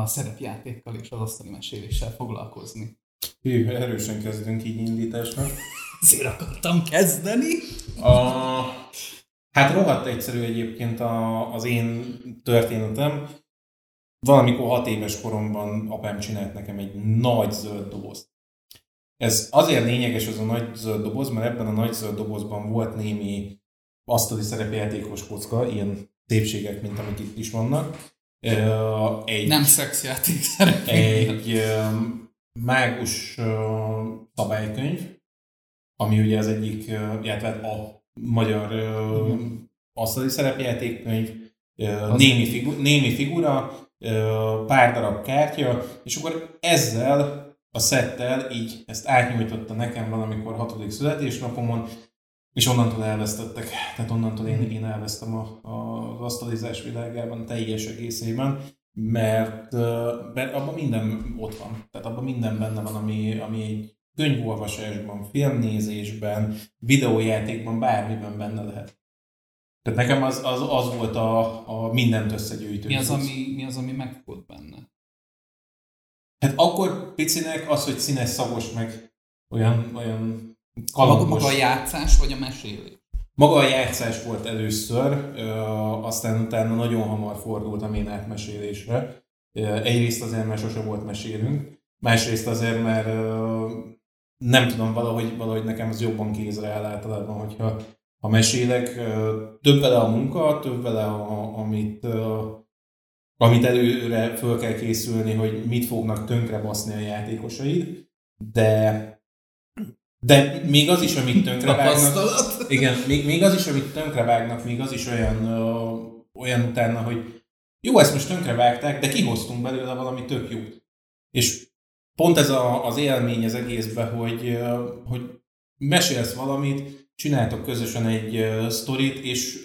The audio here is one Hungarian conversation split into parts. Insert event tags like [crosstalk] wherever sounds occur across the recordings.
a szerepjátékkal és az asztali meséléssel foglalkozni? Hű, erősen kezdünk így indításnak. [laughs] Ezért akartam kezdeni. A, hát rohadt egyszerű egyébként a, az én történetem. Valamikor hat éves koromban apám csinált nekem egy nagy zöld dobozt. Ez azért lényeges ez a nagy zöld doboz, mert ebben a nagy zöld dobozban volt némi asztali szerepjátékos kocka, ilyen szépségek, mint amik itt is vannak. Egy, Nem szexjáték szerep. Egy mágus szabálykönyv, ami ugye az egyik, illetve a magyar uh, asztali szerepjátékkönyv, némi, figu- némi figura, pár darab kártya, és akkor ezzel a szettel így ezt átnyújtotta nekem valamikor hatodik születésnapomon, és onnantól elvesztettek. Tehát onnantól én, én elvesztem a, a, az asztalizás világában teljes egészében, mert, mert abban minden ott van. Tehát abban minden benne van, ami, ami egy könyvolvasásban, filmnézésben, videójátékban, bármiben benne lehet. Tehát nekem az, az, az volt a, a mindent összegyűjtő. Mi az, ami, mi az, ami megfogott benne? Hát akkor picinek az, hogy színes szagos, meg olyan, olyan kalapos. Maga a játszás, vagy a mesélés? Maga a játszás volt először, aztán utána nagyon hamar fordultam én átmesélésre. Egyrészt azért, mert sose volt mesélünk, másrészt azért, mert nem tudom, valahogy, valahogy nekem az jobban kézre áll általában, hogyha ha mesélek, több vele a munka, több vele, a, amit, amit előre föl kell készülni, hogy mit fognak tönkre baszni a játékosaid, de de még az is, amit tönkre vágnak, igen, még, még az is, amit tönkre vágnak, még az is olyan, ö, olyan utána, hogy jó, ezt most tönkre vágták, de kihoztunk belőle valami tök jót. És pont ez a, az élmény az egészben, hogy, hogy mesélsz valamit, csináltok közösen egy sztorit, és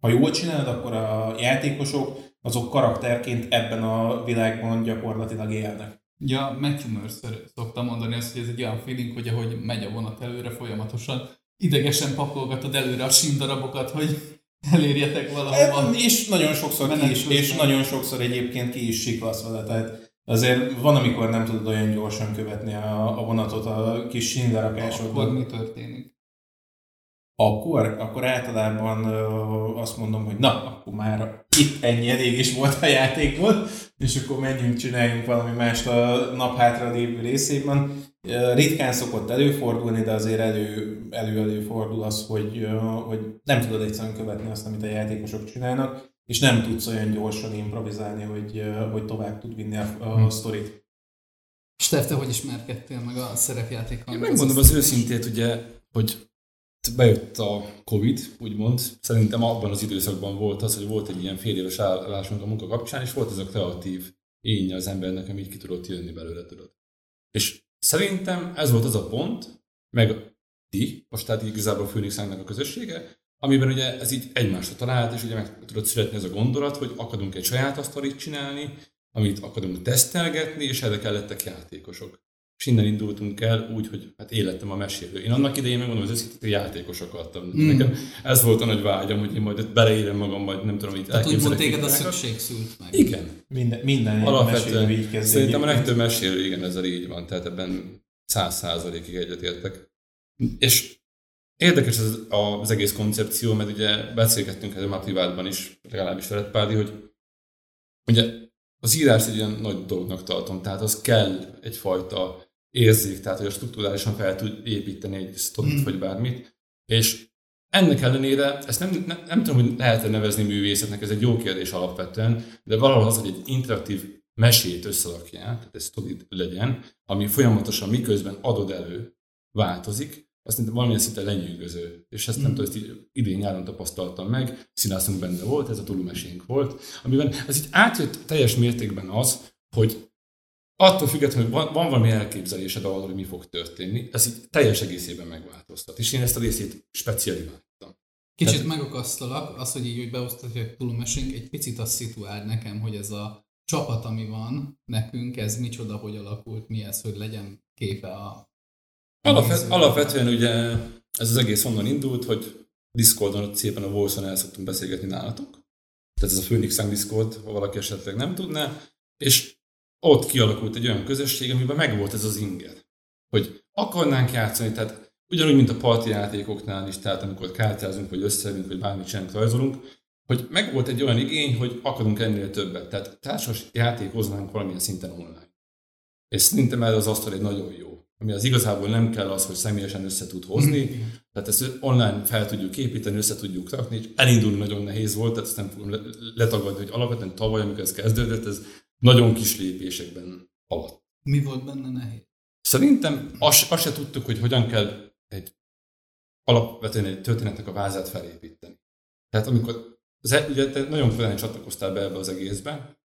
ha jól csinálod, akkor a játékosok azok karakterként ebben a világban gyakorlatilag élnek. Ja, Matthew Mercer szokta mondani azt, hogy ez egy olyan feeling, hogy ahogy megy a vonat előre folyamatosan, idegesen pakolgatod előre a sindarabokat, hogy [laughs] elérjetek valahova. És nagyon sokszor ki is, és nagyon sokszor egyébként ki is siklasz vele, tehát azért van, amikor nem tudod olyan gyorsan követni a, a vonatot a kis sindarakásodban. Akkor mi történik? Akkor, akkor általában azt mondom, hogy na, akkor már itt ennyi elég is volt a játékból, és akkor menjünk, csináljunk valami mást a nap hátra lévő részében. Ritkán szokott előfordulni, de azért elő, elő előfordul az, hogy, hogy nem tudod egyszerűen követni azt, amit a játékosok csinálnak, és nem tudsz olyan gyorsan improvizálni, hogy, hogy tovább tud vinni a, a hmm. sztorit. Steff, te hogy ismerkedtél meg a szerepjátékkal? Én megmondom az őszintét, ugye, hogy bejött a Covid, úgymond. Szerintem abban az időszakban volt az, hogy volt egy ilyen fél éves állásunk a munka kapcsán, és volt ez a kreatív énje az embernek, ami így ki tudott jönni belőle, tudod. És szerintem ez volt az a pont, meg ti, most tehát igazából a Phoenix a közössége, amiben ugye ez így egymásra talált, és ugye meg tudod születni ez a gondolat, hogy akadunk egy saját asztalit csinálni, amit akarunk tesztelgetni, és erre kellettek játékosok. És innen indultunk el úgy, hogy hát életem a mesélő. Én annak idején megmondom, hogy az őszintén játékos akartam. Mm. Nekem ez volt a nagy vágyam, hogy én majd beleérem magam, majd nem tudom, hogy Tehát úgymond téged a szükség szült meg. Igen. Minden, minden Alapvetően így kezd Szerintem a legtöbb mesélő, igen, ezzel így van. Tehát ebben száz százalékig egyetértek. És érdekes ez az egész koncepció, mert ugye beszélgettünk ezzel már privátban is, legalábbis veled Pádi, hogy ugye az írás egy ilyen nagy dolognak tartom, tehát az kell egyfajta érzik, tehát hogy a struktúrálisan fel tud építeni egy sztorit mm. vagy bármit, és ennek ellenére, ezt nem, nem, nem tudom, hogy lehet-e nevezni művészetnek, ez egy jó kérdés alapvetően, de valahol az, hogy egy interaktív mesét összerakják, tehát ez sztorit legyen, ami folyamatosan miközben adod elő, változik, azt szerintem valamilyen szinte lenyűgöző. És ezt nem mm. tudom, ezt így idén nyáron tapasztaltam meg, színászunk benne volt, ez a túlmesénk volt, amiben ez így átjött teljes mértékben az, hogy attól függetlenül, hogy van, van valami elképzelésed arról, hogy mi fog történni, ez így teljes egészében megváltoztat. És én ezt a részét specializáltam. Kicsit Tehát... megakasztalak, az, hogy így, hogy beosztatják túlmesénk, egy picit azt szituál nekem, hogy ez a csapat, ami van nekünk, ez micsoda, hogy alakult, mi ez, hogy legyen képe a... Alapvet, alapvetően ugye ez az egész onnan indult, hogy Discordon szépen a Wolfson el szoktunk beszélgetni nálatok, tehát ez a Phoenix Discord, ha valaki esetleg nem tudná, és ott kialakult egy olyan közösség, amiben megvolt ez az inger, hogy akarnánk játszani, tehát ugyanúgy, mint a parti játékoknál is, tehát amikor kártyázunk, vagy összeülünk, vagy bármit csinálunk, rajzolunk, hogy megvolt egy olyan igény, hogy akarunk ennél többet. Tehát társas játékoznánk valamilyen szinten online. És szerintem ez az asztal egy nagyon jó. Ami az igazából nem kell az, hogy személyesen össze tud hozni, mm. tehát ezt online fel tudjuk építeni, össze tudjuk rakni, és elindulni nagyon nehéz volt, tehát ezt nem fogom letagadni, hogy alapvetően tavaly, amikor ez kezdődött, ez nagyon kis lépésekben alatt. Mi volt benne nehéz? Szerintem azt, azt se tudtuk, hogy hogyan kell egy alapvetően egy történetnek a vázát felépíteni. Tehát amikor az, ugye te nagyon korán csatlakoztál be ebbe az egészbe,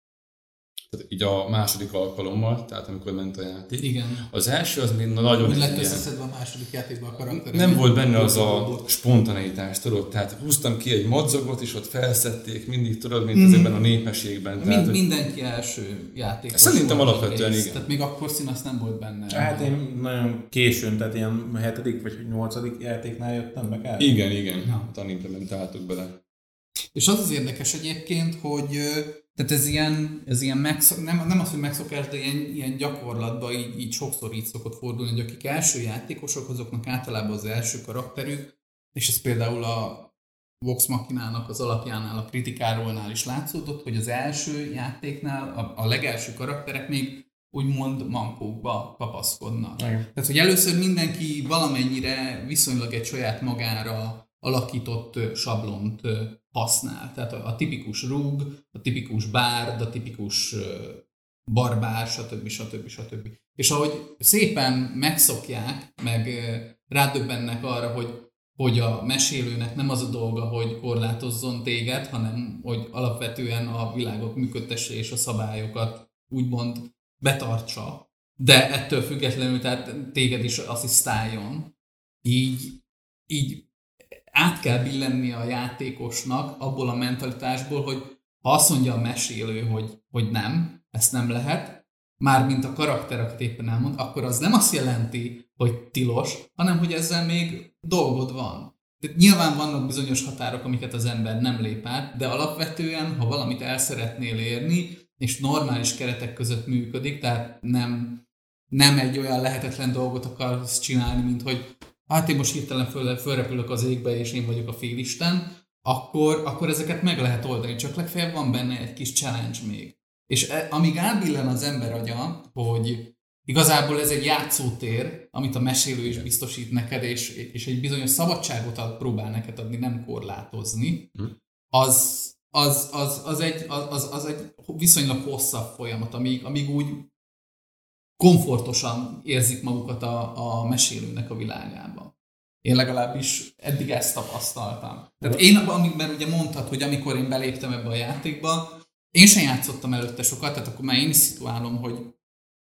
tehát így a második alkalommal, tehát amikor ment a játék. Igen. Az első az még nagyon... Hogy lett összeszedve a második játékban a karakter? Nem volt benne az a spontaneitás, tudod, tehát húztam ki egy madzagot, és ott felszedték mindig, tudod, mint mm. ezekben a népességben. Mind, tehát, mindenki első játék. Szerintem alapvetően igen. Tehát még akkor színasz nem volt benne. Hát én nagyon későn, tehát ilyen hetedik vagy nyolcadik játéknál jöttem be kár. Igen, igen, ja. utána implementáltuk bele. És az az érdekes egyébként, hogy tehát ez ilyen, ez ilyen megszok, nem, nem az, hogy megszokás, de ilyen, ilyen gyakorlatban így, így sokszor így szokott fordulni, hogy akik első játékosok, azoknak általában az első karakterük, és ez például a Vox Machinának az alapjánál, a kritikárolnál is látszódott, hogy az első játéknál a, a legelső karakterek még úgymond mankókba kapaszkodnak. Igen. Tehát, hogy először mindenki valamennyire viszonylag egy saját magára alakított sablont használ. Tehát a, a tipikus rúg, a tipikus bárd, a tipikus barbár, stb. stb. stb. És ahogy szépen megszokják, meg rádöbbennek arra, hogy hogy a mesélőnek nem az a dolga, hogy korlátozzon téged, hanem hogy alapvetően a világot működtesse és a szabályokat úgymond betartsa, de ettől függetlenül tehát téged is asszisztáljon. Így, így át kell billenni a játékosnak abból a mentalitásból, hogy ha azt mondja a mesélő, hogy, hogy nem, ezt nem lehet, mármint a karakter, akit éppen elmond, akkor az nem azt jelenti, hogy tilos, hanem hogy ezzel még dolgod van. Tehát nyilván vannak bizonyos határok, amiket az ember nem lép át, de alapvetően, ha valamit el szeretnél érni, és normális keretek között működik, tehát nem, nem egy olyan lehetetlen dolgot akarsz csinálni, mint hogy hát én most hirtelen föl, fölrepülök az égbe, és én vagyok a félisten, akkor, akkor ezeket meg lehet oldani, csak legfeljebb van benne egy kis challenge még. És e, amíg átbillen az ember agya, hogy igazából ez egy játszótér, amit a mesélő is biztosít neked, és, és egy bizonyos szabadságot ad, próbál neked adni, nem korlátozni, hm. az, az, az, az, egy, az, az egy viszonylag hosszabb folyamat, amíg, amíg úgy komfortosan érzik magukat a, a mesélőnek a világában. Én legalábbis eddig ezt tapasztaltam. Tehát én, amiben ugye mondtad, hogy amikor én beléptem ebbe a játékba, én sem játszottam előtte sokat, tehát akkor már én is szituálom, hogy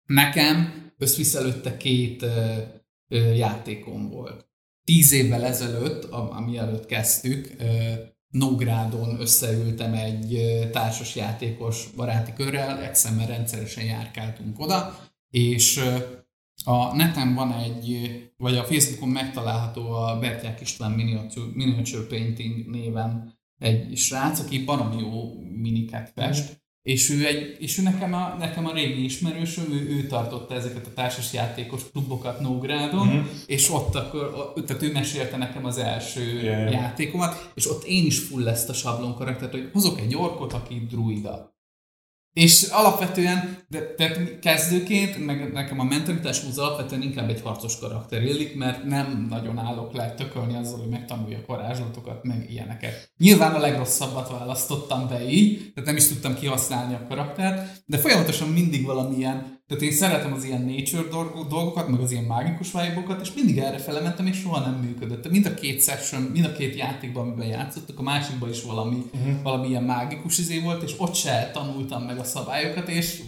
nekem összvisz előtte két ö, ö, játékom volt. Tíz évvel ezelőtt, ami előtt kezdtük, ö, Nógrádon összeültem egy társas játékos baráti körrel, egyszerűen rendszeresen járkáltunk oda, és a neten van egy, vagy a Facebookon megtalálható a Bertyák István Miniature Painting néven egy srác, aki baromi jó miniket fest, és ő, egy, és ő nekem, a, nekem a régi ismerősöm, ő, ő tartotta ezeket a társas játékos klubokat Nógrádon, mm. és ott akkor, tehát ő mesélte nekem az első yeah. játékomat, és ott én is full ezt a sablon karaktert, hogy hozok egy orkot, aki druida. És alapvetően, de, de kezdőként, meg nekem a mentalitás az alapvetően inkább egy harcos karakter illik, mert nem nagyon állok le tökölni azzal, hogy megtanuljak varázslatokat, meg ilyeneket. Nyilván a legrosszabbat választottam be így, tehát nem is tudtam kihasználni a karaktert, de folyamatosan mindig valamilyen tehát én szeretem az ilyen nature dolgokat, meg az ilyen mágikus vibe és mindig erre felementem, és soha nem működött. Mind a két session, mind a két játékban, amiben játszottak, a másikban is valami, uh-huh. valami ilyen mágikus izé volt, és ott se tanultam meg a szabályokat, és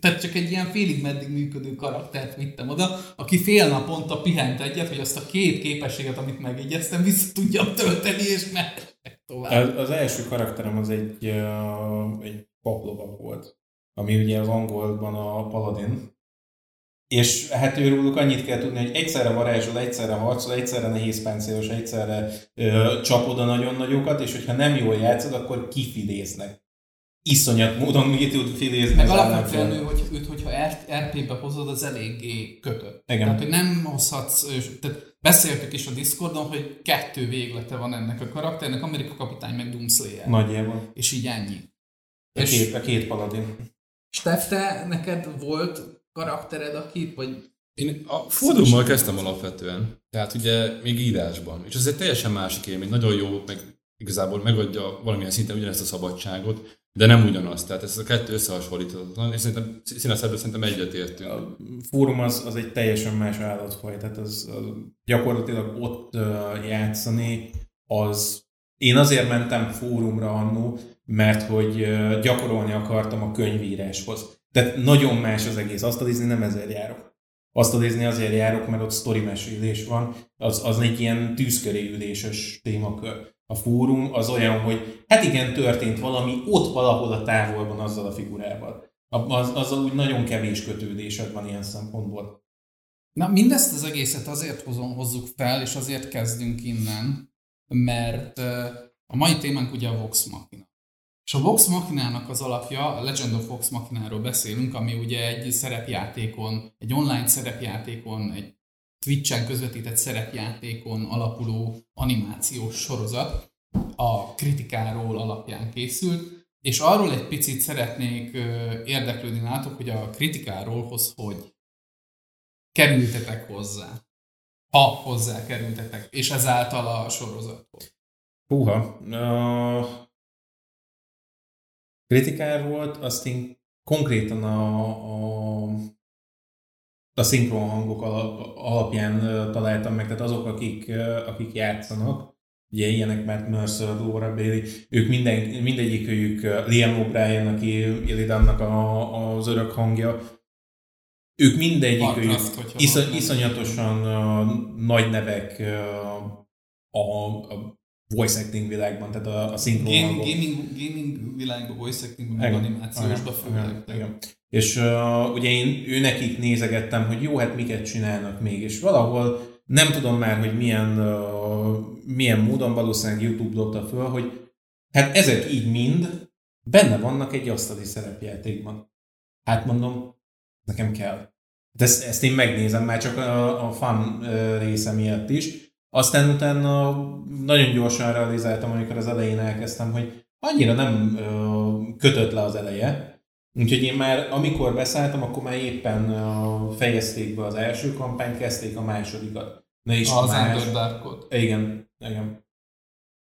tehát csak egy ilyen félig meddig működő karaktert vittem oda, aki fél naponta pihent egyet, hogy azt a két képességet, amit megjegyeztem, vissza tudjam tölteni, és meg tovább. Az első karakterem az egy, egy paplovak volt ami ugye az angolban a paladin, És hát őrülük annyit kell tudni, hogy egyszerre varázsol, egyszerre harcol, egyszerre nehéz páncélos, egyszerre ö, csapod a nagyon nagyokat, és hogyha nem jól játszod, akkor kifidéznek. Iszonyat módon mi tud fidézni Meg alapvetően ő, hogy őt, hogyha RP-be hozod, az eléggé kötött. Igen. Tehát, hogy nem hozhatsz, tehát beszéltük is a Discordon, hogy kettő véglete van ennek a karakternek, Amerika kapitány meg Doomslayer. Nagyjából. És így ennyi. A És- két, a két paladin. Steff, te neked volt karaktered, akit, vagy Én a fordulommal kezdtem alapvetően, tehát ugye még írásban, és ez egy teljesen másik élmény, nagyon jó, meg igazából megadja valamilyen szinten ugyanezt a szabadságot, de nem ugyanaz, tehát ez a kettő összehasonlíthatatlan, és szerintem színeszebből szerintem egyetértünk. A fórum az, az egy teljesen más állatfaj, tehát az, az gyakorlatilag ott uh, játszani, az én azért mentem fórumra annó, mert hogy gyakorolni akartam a könyvíráshoz. Tehát nagyon más az egész. Azt nézni nem ezért járok. Azt nézni azért járok, mert ott sztori mesélés van, az, az egy ilyen tűzköré üléses témakör. A fórum az olyan, hogy hát igen, történt valami ott valahol a távolban azzal a figurával. A- Az, azzal úgy nagyon kevés kötődésed van ilyen szempontból. Na, mindezt az egészet azért hozom, hozzuk fel, és azért kezdünk innen, mert a mai témánk ugye a Vox Machina. És a Vox Machinának az alapja, a Legend of Vox Machináról beszélünk, ami ugye egy szerepjátékon, egy online szerepjátékon, egy Twitch-en közvetített szerepjátékon alapuló animációs sorozat, a kritikáról alapján készült, és arról egy picit szeretnék érdeklődni nálatok, hogy a kritikáról hoz hogy kerültetek hozzá. Ha hozzá kerültetek, és ezáltal a sorozathoz. Húha. Uh, kritikár volt, azt én konkrétan a, a, a szinkron hangok ala- alapján találtam meg, tehát azok, akik, akik játszanak, ugye ilyenek Matt Mercer, Laura Bailey, ők minden, mindegyikőjük Liam O'Brien, aki Illidannak a, az örök hangja, ők mindegyikőjük valami. iszonyatosan uh, nagy nevek uh, a, a voice acting világban, tehát a, a szinkron Game, gaming, gaming világban, voice acting, meg animációsban főleg. igen. És uh, ugye én ő nekik nézegettem, hogy jó, hát miket csinálnak még, és valahol nem tudom már, hogy milyen, uh, milyen módon valószínűleg YouTube dobta föl, hogy hát ezek így mind benne vannak egy asztali szerepjátékban. Hát mondom, nekem kell. De ezt, ezt én megnézem már csak a, a fan része miatt is. Aztán utána nagyon gyorsan realizáltam, amikor az elején elkezdtem, hogy annyira nem kötött le az eleje, Úgyhogy én már, amikor beszálltam, akkor már éppen fejezték be az első kampányt, kezdték a másodikat. Na és Az más... Underdarkot. Igen, igen.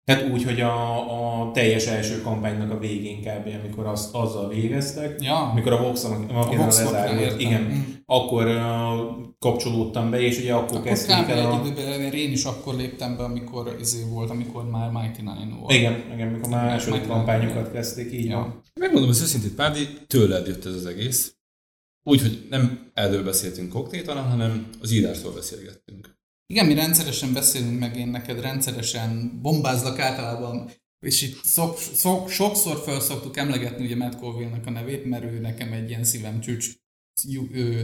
Hát úgy, hogy a, a teljes első kampánynak a végén kb. amikor azt, azzal végeztek, Ja, amikor a Vox a Vox lezárult, igen, Mm. akkor uh, kapcsolódtam be, és ugye akkor, Akkor kezdték el a... egy időben, én is akkor léptem be, amikor izé volt, amikor már Mighty Nine volt. Igen, igen, amikor már második kampányokat kezdték, így Ja. van. Megmondom az őszintét, Pádi, tőled jött ez az egész. Úgy, hogy nem erről beszéltünk konkrétan, hanem az írásról beszélgettünk. Igen, mi rendszeresen beszélünk meg, én neked rendszeresen bombázlak általában, és itt szok, szok, sokszor fel szoktuk emlegetni ugye Matt Colville-nek a nevét, mert ő nekem egy ilyen szívem csücs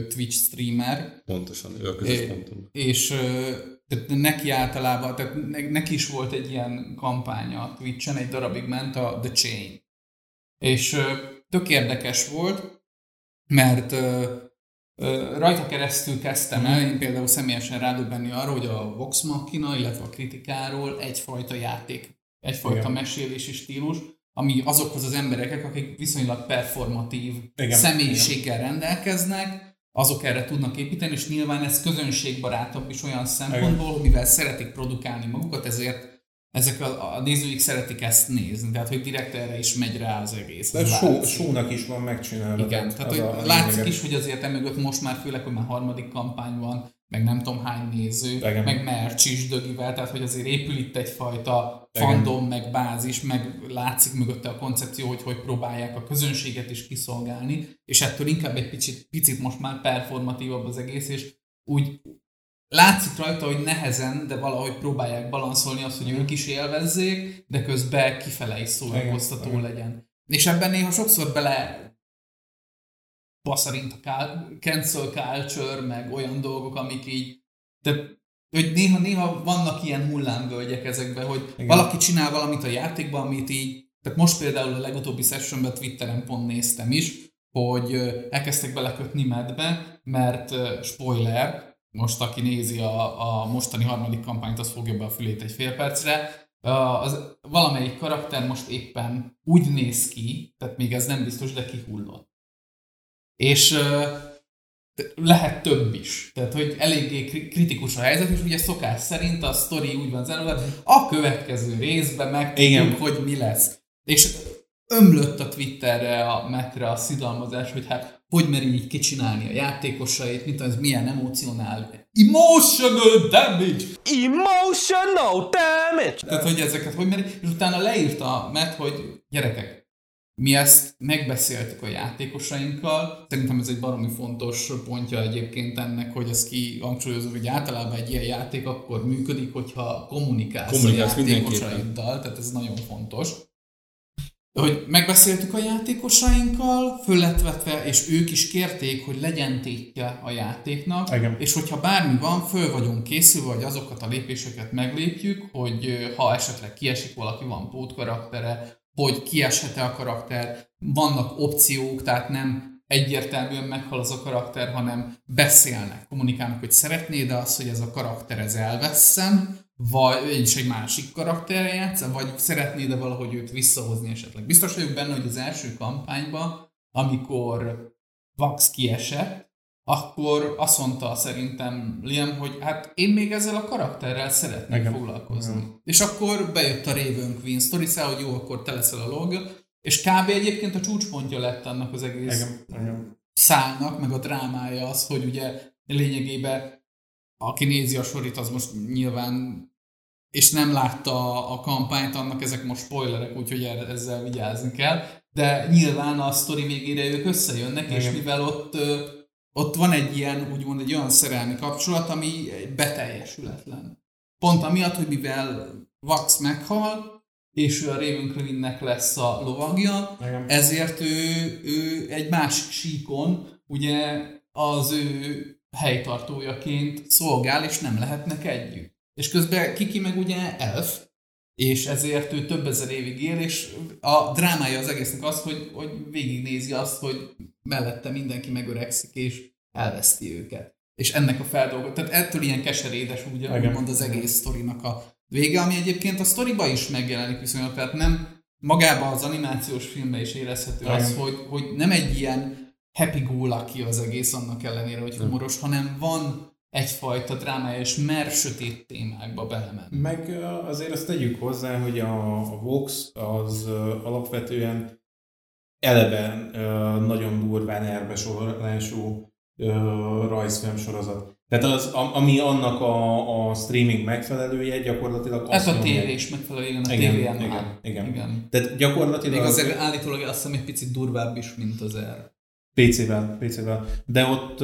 Twitch streamer, Pontosan, ő a közös É. pontunk. és tehát neki általában, tehát ne- neki is volt egy ilyen kampánya Twitch-en, egy darabig ment a The Chain. És tök érdekes volt, mert rajta keresztül kezdtem el, én például személyesen rádöbbenni arra, hogy a Vox Machina, illetve a kritikáról egyfajta játék, egyfajta Igen. mesélési stílus, ami azokhoz az embereknek, akik viszonylag performatív Igen, személyiséggel rendelkeznek, azok erre tudnak építeni, és nyilván ez közönségbarátabb is olyan szempontból, hogy mivel szeretik produkálni magukat, ezért ezek a, a nézőik szeretik ezt nézni, tehát hogy direkt erre is megy rá az egész. De só, sónak is van megcsinálva. Igen, tehát hogy a- látszik lényege. is, hogy azért emögött most már főleg, hogy már harmadik kampány van, meg nem tudom hány néző, Igen. meg merch is dögivel, tehát hogy azért épül itt egyfajta Igen. fandom, meg bázis, meg látszik mögötte a koncepció, hogy hogy próbálják a közönséget is kiszolgálni, és ettől inkább egy picit, picit most már performatívabb az egész, és úgy látszik rajta, hogy nehezen, de valahogy próbálják balanszolni azt, hogy ők is élvezzék, de közben kifele is szórakoztató legyen. És ebben néha sokszor bele szerint a cancel culture, meg olyan dolgok, amik így, tehát hogy néha, néha vannak ilyen hullámvölgyek ezekben, hogy Igen. valaki csinál valamit a játékban, amit így, tehát most például a legutóbbi sessionben Twitteren pont néztem is, hogy elkezdtek belekötni medbe, mert spoiler, most aki nézi a, a mostani harmadik kampányt, az fogja be a fülét egy fél percre, az, valamelyik karakter most éppen úgy néz ki, tehát még ez nem biztos, de kihullott. És lehet több is. Tehát, hogy eléggé kritikus a helyzet, és ugye szokás szerint a sztori úgy van zárva, a következő részben megtudjuk, hogy mi lesz. És ömlött a Twitterre, a metre a szidalmazás, hogy hát hogy meri így kicsinálni a játékosait, mint az milyen emocionál. Emotional damage! Emotional damage! Tehát, hogy ezeket hogy meri, és utána leírta Matt, hogy gyerekek, mi ezt megbeszéltük a játékosainkkal. Szerintem ez egy baromi fontos pontja egyébként ennek, hogy ez ki hangsúlyozó, hogy általában egy ilyen játék akkor működik, hogyha kommunikálsz, kommunikálsz a játékosaiddal, tehát ez nagyon fontos. Hogy megbeszéltük a játékosainkkal, föl lett vetve, és ők is kérték, hogy legyen tétje a játéknak, Igen. és hogyha bármi van, föl vagyunk készülve, hogy azokat a lépéseket meglépjük, hogy ha esetleg kiesik valaki, van pótkaraktere, hogy kieshet-e a karakter, vannak opciók, tehát nem egyértelműen meghal az a karakter, hanem beszélnek, kommunikálnak, hogy szeretnéd azt, hogy ez a karakter ez elveszem, vagy is egy másik karakterre játsz, vagy szeretnéd-e valahogy őt visszahozni esetleg. Biztos vagyok benne, hogy az első kampányban, amikor Vax kiesett, akkor azt mondta szerintem Liam, hogy hát én még ezzel a karakterrel szeretnék Igen. foglalkozni. Igen. És akkor bejött a Raven Queen story hogy jó, akkor te leszel a log, és kb. egyébként a csúcspontja lett annak az egész Igen. Igen. szálnak, meg a drámája az, hogy ugye lényegében aki nézi a sorit, az most nyilván és nem látta a kampányt, annak ezek most spoilerek, úgyhogy ezzel vigyázni kell. De nyilván a sztori végére ők összejönnek, Igen. és mivel ott ott van egy ilyen, úgymond egy olyan szerelmi kapcsolat, ami beteljesületlen. Pont amiatt, hogy mivel Vax meghal, és ő a Ravenclaw-nek lesz a lovagja, Igen. ezért ő, ő egy másik síkon, ugye az ő helytartójaként szolgál, és nem lehetnek együtt. És közben Kiki meg ugye elf, és ezért ő több ezer évig él, és a drámája az egésznek az, hogy, hogy végignézi azt, hogy mellette mindenki megöregszik, és elveszti őket. És ennek a feldolgot, tehát ettől ilyen keserédes úgy, úgymond az egész sztorinak a vége, ami egyébként a sztoriba is megjelenik viszonylag, tehát nem magában az animációs filmben is érezhető Igen. az, hogy, hogy nem egy ilyen happy go lucky az egész annak ellenére, hogy humoros, hanem van egyfajta drámája, és mer sötét témákba belemenni. Meg azért azt tegyük hozzá, hogy a, a Vox az alapvetően eleve nagyon durván erbesorolású rajzfilm sorozat. Tehát az, ami annak a, a streaming megfelelője, gyakorlatilag Ez a tévés megfelelő, igen, a igen, igen, igen, igen. igen. Tehát gyakorlatilag... Még azért állítólag azt hiszem egy picit durvább is, mint az R. PC-vel, PC-vel. De ott,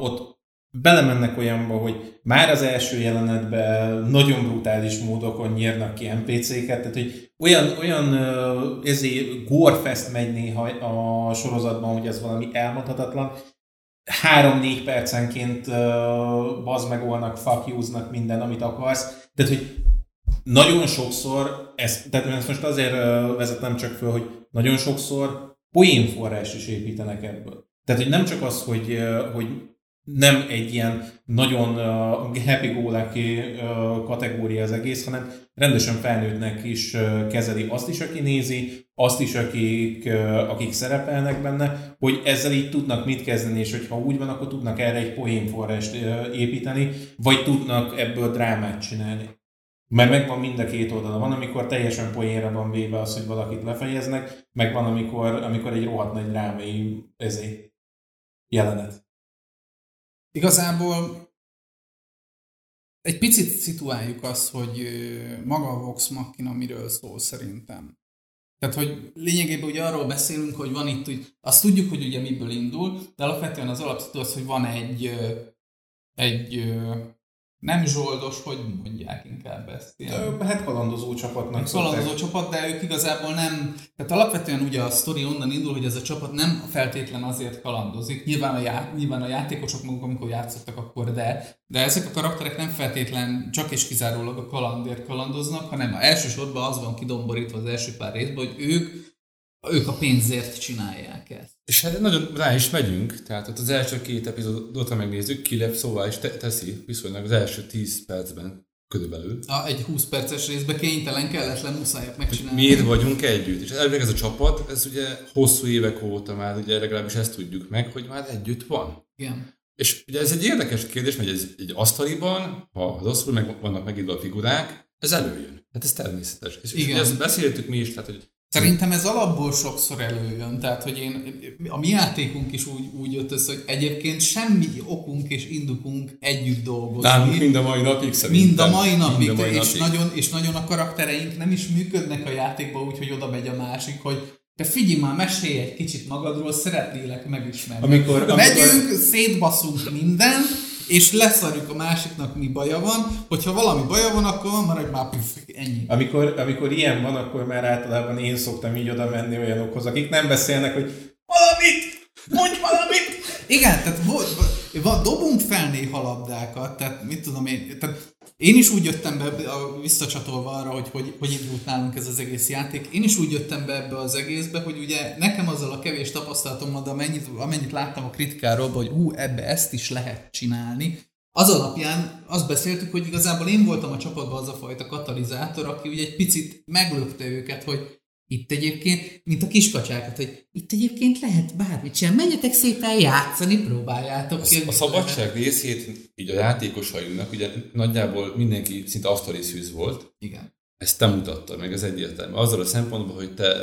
ott belemennek olyanba, hogy már az első jelenetben nagyon brutális módokon nyírnak ki NPC-ket, tehát hogy olyan, olyan ezért gorefest megy néha a sorozatban, hogy ez valami elmondhatatlan. Három-négy percenként uh, bazd megolnak, fuck minden, amit akarsz. Tehát, hogy nagyon sokszor, ezt, tehát ezt most azért vezetem csak föl, hogy nagyon sokszor poénforrás is építenek ebből. Tehát, hogy nem csak az, hogy, hogy nem egy ilyen nagyon uh, happy go lucky uh, kategória az egész, hanem rendesen felnőttnek is uh, kezeli azt is, aki nézi, azt is, akik, uh, akik szerepelnek benne, hogy ezzel így tudnak mit kezdeni, és hogyha úgy van, akkor tudnak erre egy poénforrást uh, építeni, vagy tudnak ebből drámát csinálni. Mert megvan mind a két oldala. Van, amikor teljesen poénra van véve az, hogy valakit lefejeznek, meg van, amikor, amikor egy rohadt nagy drámai ezé, jelenet. Igazából egy picit szituáljuk azt, hogy maga a Vox Machina miről szól szerintem. Tehát, hogy lényegében ugye arról beszélünk, hogy van itt, hogy azt tudjuk, hogy ugye miből indul, de alapvetően az alapszító az, hogy van egy, egy nem zsoldos, hogy mondják inkább ezt. Ilyen. Hát kalandozó csapatnak Egy kalandozó csapat, de ők igazából nem, tehát alapvetően ugye a sztori onnan indul, hogy ez a csapat nem feltétlen azért kalandozik. Nyilván a, já, nyilván a játékosok maguk, amikor játszottak akkor, de, de ezek a karakterek nem feltétlen csak és kizárólag a kalandért kalandoznak, hanem elsősorban az van kidomborítva az első pár részben, hogy ők ők a pénzért csinálják ezt. És hát nagyon rá is megyünk, tehát ott az első két epizódot, ha megnézzük, Kilep szóval is te- teszi viszonylag az első 10 percben körülbelül. A, egy 20 perces részben kénytelen, kelletlen, muszájat megcsinálni. Miért vagyunk együtt? És elvileg ez a csapat, ez ugye hosszú évek óta már, ugye legalábbis ezt tudjuk meg, hogy már együtt van. Igen. És ugye ez egy érdekes kérdés, mert ez egy asztaliban, ha rosszul meg vannak megírva a figurák, ez előjön. Hát ez természetes. És, és Igen. ugye ezt beszéltük mi is, tehát hogy Szerintem ez alapból sokszor előjön, tehát hogy én, a mi játékunk is úgy, úgy jött össze, hogy egyébként semmi okunk és indukunk együtt dolgozni. nálunk mind a mai napig szerintem. Mind a mai napig, Mind a mai és, napig. nagyon, és nagyon a karaktereink nem is működnek a játékban úgy, hogy oda megy a másik, hogy te figyelj már, mesélj egy kicsit magadról, szeretnélek megismerni. Amikor- amikor- Megyünk, szétbaszunk minden, és leszarjuk a másiknak, mi baja van. Hogyha valami baja van, akkor maradj már püff, ennyi. Amikor, amikor ilyen van, akkor már általában én szoktam így oda menni olyanokhoz, akik nem beszélnek, hogy valamit, mondj valamit! Igen, tehát volt, dobunk fel néha labdákat, tehát mit tudom én, tehát én is úgy jöttem be, a- visszacsatolva arra, hogy, hogy hogy indult nálunk ez az egész játék, én is úgy jöttem be ebbe az egészbe, hogy ugye nekem azzal a kevés tapasztalatommal, de amennyit, amennyit láttam a kritikáról, hogy hú, ebbe ezt is lehet csinálni, az alapján azt beszéltük, hogy igazából én voltam a csapatban az a fajta katalizátor, aki ugye egy picit meglökte őket, hogy itt egyébként, mint a kiskacsákat, hogy itt egyébként lehet bármit sem. Menjetek szépen játszani, próbáljátok ki. A szabadság részét így a játékosainknak, ugye nagyjából mindenki szinte asztali szűz volt, Igen. ezt te mutattad meg, ez egyértelmű. Azzal a szempontból, hogy te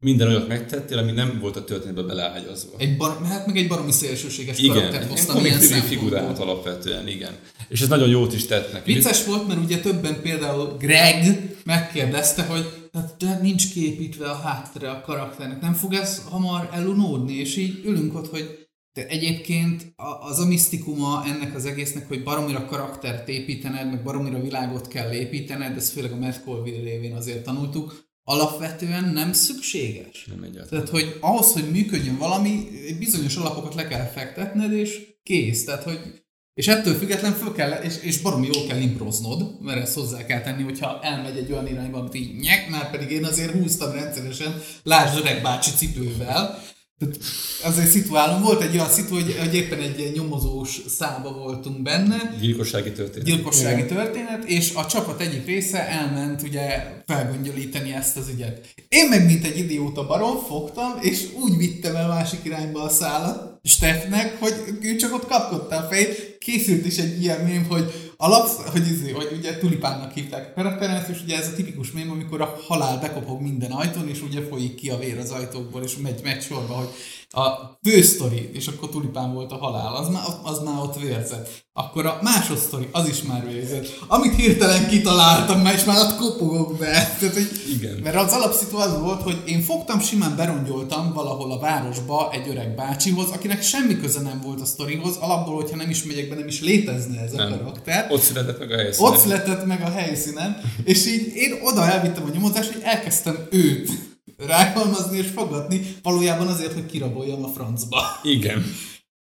minden olyat megtettél, ami nem volt a történetbe beleágyazva. Egy bar, hát meg egy baromi szélsőséges Igen, karaktert hoztam ilyen figurát alapvetően, igen. És ez nagyon jót is tett neki. Vicces volt, mert ugye többen például Greg megkérdezte, hogy hát de nincs képítve a háttere a karakternek, nem fog ez hamar elunódni, és így ülünk ott, hogy de egyébként az a misztikuma ennek az egésznek, hogy baromira karaktert építened, meg baromira világot kell építened, ezt főleg a Matt Colville révén azért tanultuk, alapvetően nem szükséges. Nem egyáltalán. Tehát, hogy ahhoz, hogy működjön valami, bizonyos alapokat le kell fektetned, és kész. Tehát, hogy és ettől független föl kell, és, és baromi jól kell improznod, mert ezt hozzá kell tenni, hogyha elmegy egy olyan irányba, amit így nyek, már pedig én azért húztam rendszeresen, lásd öreg bácsi cipővel, tehát azért szituálom, volt egy olyan szitu, hogy, hogy éppen egy nyomozós szába voltunk benne, Gyilkossági történet. gyilkossági történet, és a csapat egyik része elment ugye felgöngyölíteni ezt az ügyet. Én meg, mint egy idióta barom, fogtam, és úgy vittem el másik irányba a szállat Steffnek, hogy ő csak ott kapkodta a fejét. Készült is egy ilyen mém, hogy alapsz, hogy, izé, hogy ugye tulipánnak hívták. A karakteremet, és ugye ez a tipikus mém, amikor a halál bekopog minden ajtón, és ugye folyik ki a vér az ajtókból, és megy, megy sorba, hogy a fősztori, és akkor tulipán volt a halál, az már, az már ott vérzett. Akkor a másodsztori, az is már vérzett. Amit hirtelen kitaláltam, már és már ott kopogok be. Tehát, hogy, Igen. Mert az alapszitu az volt, hogy én fogtam, simán berongyoltam valahol a városba egy öreg bácsihoz, akinek semmi köze nem volt a sztorihoz, alapból, hogyha nem is megyek be, nem is létezne ez a Nem. karakter. Ott született meg a helyszínen. Ott született meg a helyszínen, és így én oda elvittem a nyomozást, hogy elkezdtem őt rákalmazni és fogadni, valójában azért, hogy kiraboljam a francba. Igen.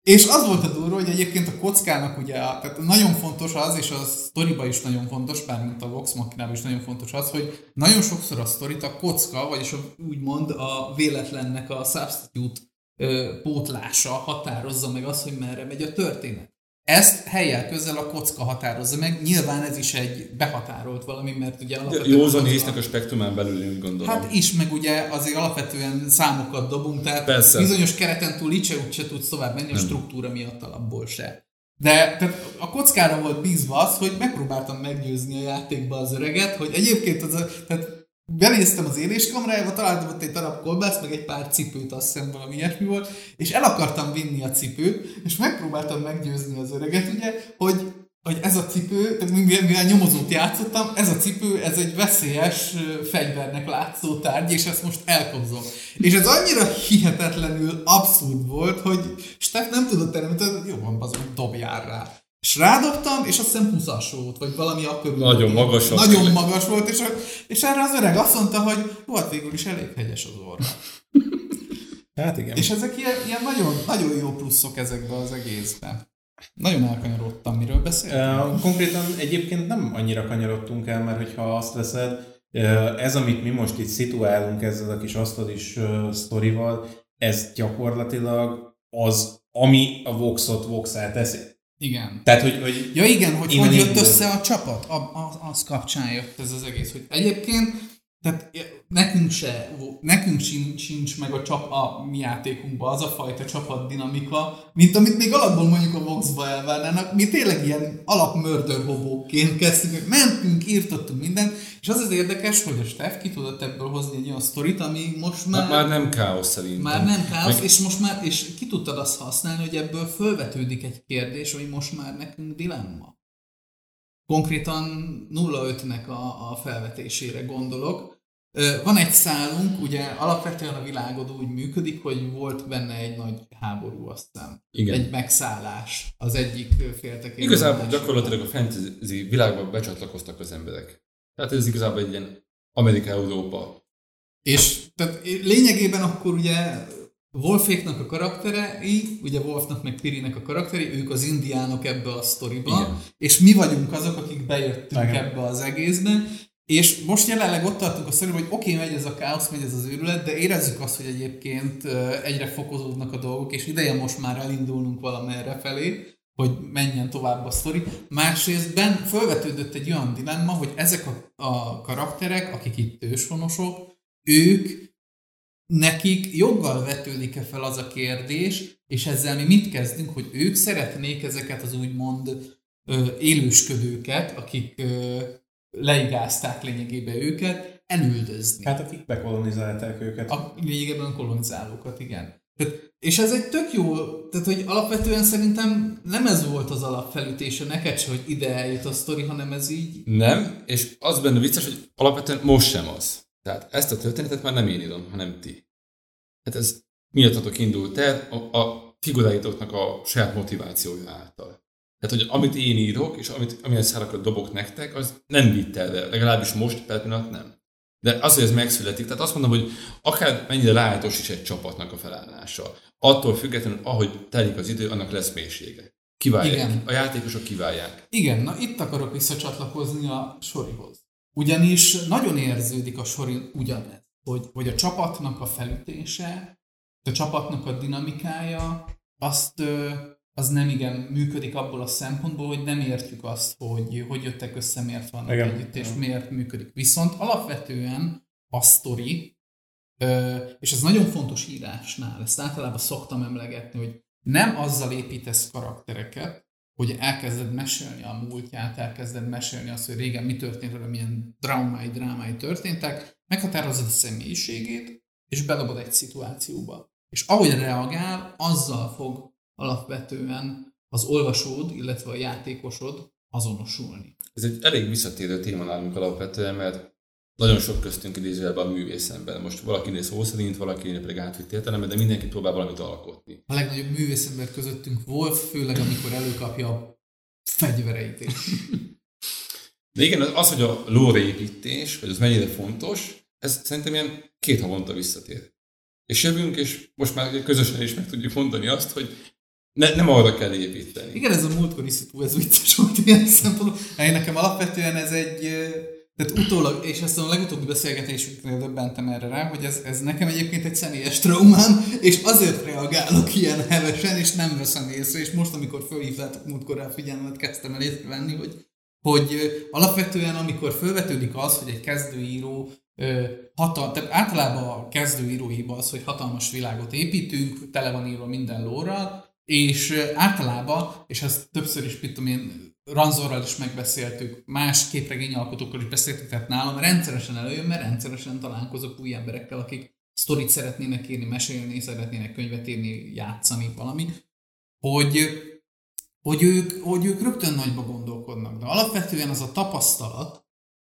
És az volt a durva, hogy egyébként a kockának ugye, tehát nagyon fontos az, és a sztoriba is nagyon fontos, bármint a Vox Machinában is nagyon fontos az, hogy nagyon sokszor a sztorit a kocka, vagyis a, úgymond a véletlennek a substitute ö, pótlása határozza meg azt, hogy merre megy a történet. Ezt helyel közel a kocka határozza meg, nyilván ez is egy behatárolt valami, mert ugye alapvetően... Józan észnek a spektrumán belül, én úgy gondolom. Hát is, meg ugye azért alapvetően számokat dobunk, tehát Persze. bizonyos kereten túl így se úgy se tudsz tovább menni, a struktúra miatt alapból se. De tehát a kockára volt bízva az, hogy megpróbáltam meggyőzni a játékba az öreget, hogy egyébként az a, tehát benéztem az éléskamrájába, találtam ott egy darab kolbász, meg egy pár cipőt, azt hiszem valami ilyesmi volt, és el akartam vinni a cipőt, és megpróbáltam meggyőzni az öreget, ugye, hogy hogy ez a cipő, tehát mivel, nyomozót játszottam, ez a cipő, ez egy veszélyes fegyvernek látszó tárgy, és ezt most elkobzom. És ez annyira hihetetlenül abszurd volt, hogy Steff nem tudott erre, hogy jó van, bazd, dobjál rá. És rádobtam, és azt hiszem 20 volt, vagy valami akkor. Nagyon magas volt. Nagyon magas volt, és, és erre az öreg azt mondta, hogy volt végül is elég hegyes az orra. [laughs] Hát igen. És ezek ilyen, ilyen nagyon, nagyon jó pluszok ezekbe az egészbe. Nagyon elkanyarodtam, miről beszéltünk. Uh, konkrétan egyébként nem annyira kanyarodtunk el, mert hogyha azt veszed, ez, amit mi most itt szituálunk ezzel a kis asztalis uh, sztorival, ez gyakorlatilag az, ami a Voxot Voxát teszi. Igen. Tehát, hogy, hogy Ja igen, hogy hogy jött össze a csapat, a, a, az kapcsán jött ez az egész. Hogy egyébként tehát nekünk se, nekünk sincs, sincs meg a, csap, a mi játékunkban az a fajta csapatdinamika, mint amit még alapból mondjuk a Vox-ba elvárnának. Mi tényleg ilyen alapmördörhobóként kezdtünk, hogy mentünk, írtottunk mindent, és az az érdekes, hogy a Steff ki tudott ebből hozni egy olyan sztorit, ami most már... Már nem káosz szerintem. Már nem káosz, Meg- és most már, és ki tudtad azt használni, hogy ebből fölvetődik egy kérdés, ami most már nekünk dilemma. Konkrétan 0,5-nek a, a felvetésére gondolok. Van egy szálunk, ugye alapvetően a világod úgy működik, hogy volt benne egy nagy háború, aztán Igen. egy megszállás az egyik féltekében. Igazából gyakorlatilag a fantasy világba becsatlakoztak az emberek. Tehát ez igazából egy ilyen Amerika-Európa. És tehát lényegében akkor ugye Wolféknak a karakterei, ugye Wolfnak meg Pirinek a karakteri, ők az indiánok ebbe a sztoriba, Igen. és mi vagyunk azok, akik bejöttünk Igen. ebbe az egészbe, és most jelenleg ott tartunk a sztoriban, hogy oké, okay, megy ez a káosz, megy ez az őrület, de érezzük azt, hogy egyébként egyre fokozódnak a dolgok, és ideje most már elindulnunk valamerre felé, hogy menjen tovább a sztori. Másrésztben felvetődött egy olyan dilemma, hogy ezek a, a karakterek, akik itt őshonosok, ők nekik joggal vetődik-e fel az a kérdés, és ezzel mi mit kezdünk, hogy ők szeretnék ezeket az úgymond ö, élősködőket, akik ö, leigázták lényegében őket, elüldözni. hát akik bekolonizálták őket. A lényegében kolonizálókat, igen. Tehát, és ez egy tök jó, tehát hogy alapvetően szerintem nem ez volt az alapfelütése neked se, hogy ide eljut a sztori, hanem ez így Nem, és az benne vicces, hogy alapvetően most sem az. Tehát ezt a történetet már nem én írom, hanem ti. Hát ez miattatok indult el a, a figuráitoknak a saját motivációja által. Tehát, hogy amit én írok, és amit, amilyen szárakat dobok nektek, az nem vitt el, legalábbis most per pillanat nem. De az, hogy ez megszületik, tehát azt mondom, hogy akár mennyire lájtos is egy csapatnak a felállása. Attól függetlenül, ahogy telik az idő, annak lesz mélysége. Kiválják. Igen. A játékosok kiválják. Igen, na itt akarok visszacsatlakozni a sorihoz. Ugyanis nagyon érződik a sori ugyanez, hogy, hogy a csapatnak a felütése, a csapatnak a dinamikája, azt, az nem igen működik abból a szempontból, hogy nem értjük azt, hogy hogy jöttek össze, miért vannak Igen. együtt, és miért működik. Viszont alapvetően a sztori, és ez nagyon fontos írásnál, ezt általában szoktam emlegetni, hogy nem azzal építesz karaktereket, hogy elkezded mesélni a múltját, elkezded mesélni azt, hogy régen mi történt vele, milyen drámai, drámai történtek, meghatározod a személyiségét, és bedobod egy szituációba. És ahogy reagál, azzal fog alapvetően az olvasód, illetve a játékosod azonosulni. Ez egy elég visszatérő téma nálunk alapvetően, mert nagyon sok köztünk idézőjelben a művészember. Most valakinél szó szerint, valakinél pedig átvitt értelemben, de mindenki próbál valamit alkotni. A legnagyobb művészember közöttünk Wolf, főleg amikor előkapja a fegyvereit. És [laughs] De igen, az, hogy a lore építés, hogy az mennyire fontos, ez szerintem ilyen két havonta visszatér. És jövünk, és most már közösen is meg tudjuk mondani azt, hogy ne, nem arra kell építeni. Igen, ez a múltkori szitu, ez vicces volt ilyen szempontból. Nekem alapvetően ez egy, tehát utólag, és ezt a legutóbbi beszélgetésünknél döbbentem erre rá, hogy ez, ez nekem egyébként egy személyes traumám, és azért reagálok ilyen hevesen, és nem veszem észre, és most, amikor fölhívtátok múltkor rá figyelmet, kezdtem el észrevenni, hogy, hogy alapvetően, amikor felvetődik az, hogy egy kezdőíró hatal, tehát általában a kezdőíróiban az, hogy hatalmas világot építünk, tele van írva minden lórral, és általában, és ezt többször is, mit tudom én, Ranzorral is megbeszéltük, más képregényalkotókkal is beszéltük, tehát nálam rendszeresen előjön, mert rendszeresen találkozok új emberekkel, akik sztorit szeretnének írni, mesélni, szeretnének könyvet írni, játszani, valami, hogy, hogy, ők, hogy ők rögtön nagyba gondolkodnak. De alapvetően az a tapasztalat,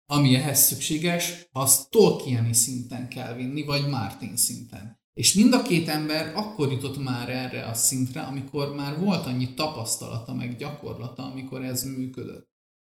ami ehhez szükséges, azt Tolkieni szinten kell vinni, vagy Martin szinten. És mind a két ember akkor jutott már erre a szintre, amikor már volt annyi tapasztalata, meg gyakorlata, amikor ez működött.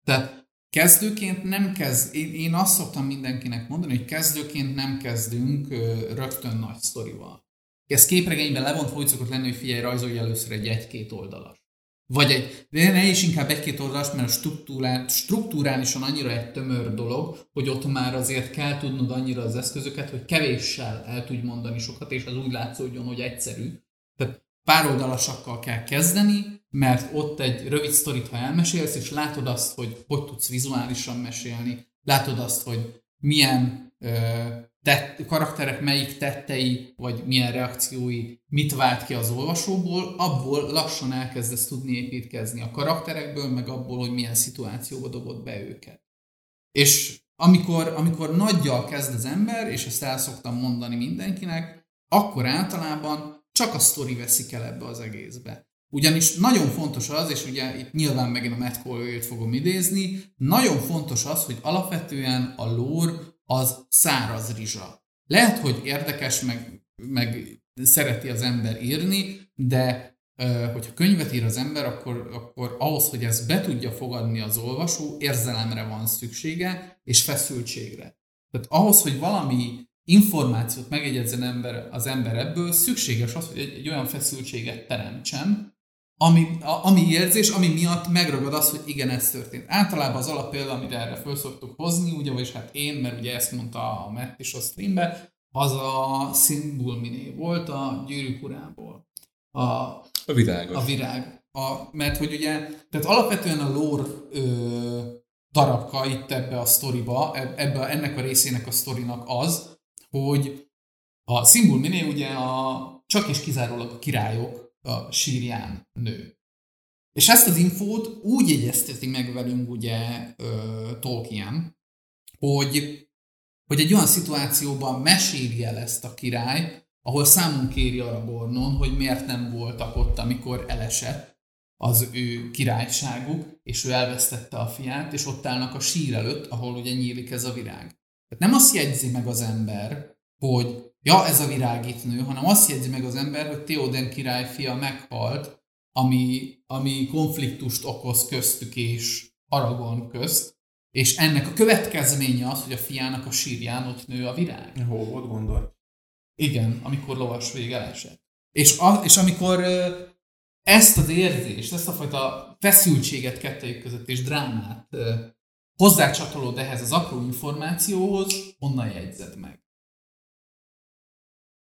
Tehát kezdőként nem kezd, én, én azt szoktam mindenkinek mondani, hogy kezdőként nem kezdünk ö, rögtön nagy sztorival. Ez képregényben levont hogy szokott lenni, hogy figyelj, rajzolj először egy egy-két oldalas. Vagy egy, de ne is inkább egy-két oldalas, mert a struktúrál, struktúrálisan annyira egy tömör dolog, hogy ott már azért kell tudnod annyira az eszközöket, hogy kevéssel el tudj mondani sokat, és az úgy látszódjon, hogy egyszerű. Tehát pár oldalasakkal kell kezdeni, mert ott egy rövid sztorit, ha elmesélsz, és látod azt, hogy hogy tudsz vizuálisan mesélni, látod azt, hogy milyen ö, tett, karakterek melyik tettei, vagy milyen reakciói mit vált ki az olvasóból, abból lassan elkezdesz tudni építkezni a karakterekből, meg abból, hogy milyen szituációba dobod be őket. És amikor, amikor nagyjal kezd az ember, és ezt el szoktam mondani mindenkinek, akkor általában csak a sztori veszik el ebbe az egészbe. Ugyanis nagyon fontos az, és ugye itt nyilván megint a Matt Colville-t fogom idézni, nagyon fontos az, hogy alapvetően a lore az száraz rizsa. Lehet, hogy érdekes, meg, meg szereti az ember írni, de hogyha könyvet ír az ember, akkor, akkor ahhoz, hogy ezt be tudja fogadni az olvasó, érzelemre van szüksége, és feszültségre. Tehát ahhoz, hogy valami információt megjegyezzen ember, az ember ebből, szükséges az, hogy egy, egy olyan feszültséget teremtsen, ami, a, ami érzés, ami miatt megragad az, hogy igen, ez történt. Általában az alappélda, amit erre föl szoktuk hozni, ugye, vagyis hát én, mert ugye ezt mondta a Matt is a streambe, az a Symbol Miné volt a gyűrűk urából. A, A virágos. a virág. A, mert hogy ugye, tehát alapvetően a lore ö, darabka itt ebbe a sztoriba, ebbe, ennek a részének a sztorinak az, hogy a Symbol Miné ugye a, csak és kizárólag a királyok a sírján nő. És ezt az infót úgy jegyezteti meg velünk ugye ö, Tolkien, hogy, hogy egy olyan szituációban meséli el ezt a király, ahol számunk kéri Aragornon, hogy miért nem voltak ott, amikor elesett az ő királyságuk, és ő elvesztette a fiát, és ott állnak a sír előtt, ahol ugye nyílik ez a virág. Tehát nem azt jegyzi meg az ember, hogy ja, ez a virág itt nő, hanem azt jegyzi meg az ember, hogy Theoden király fia meghalt, ami, ami konfliktust okoz köztük és Aragon közt, és ennek a következménye az, hogy a fiának a sírján ott nő a virág. Hol volt gondol? Igen, amikor lovas vég elesett. És, a, és amikor ezt az érzést, ezt a fajta feszültséget kettőjük között és drámát hozzácsatolod ehhez az apró információhoz, onnan jegyzed meg.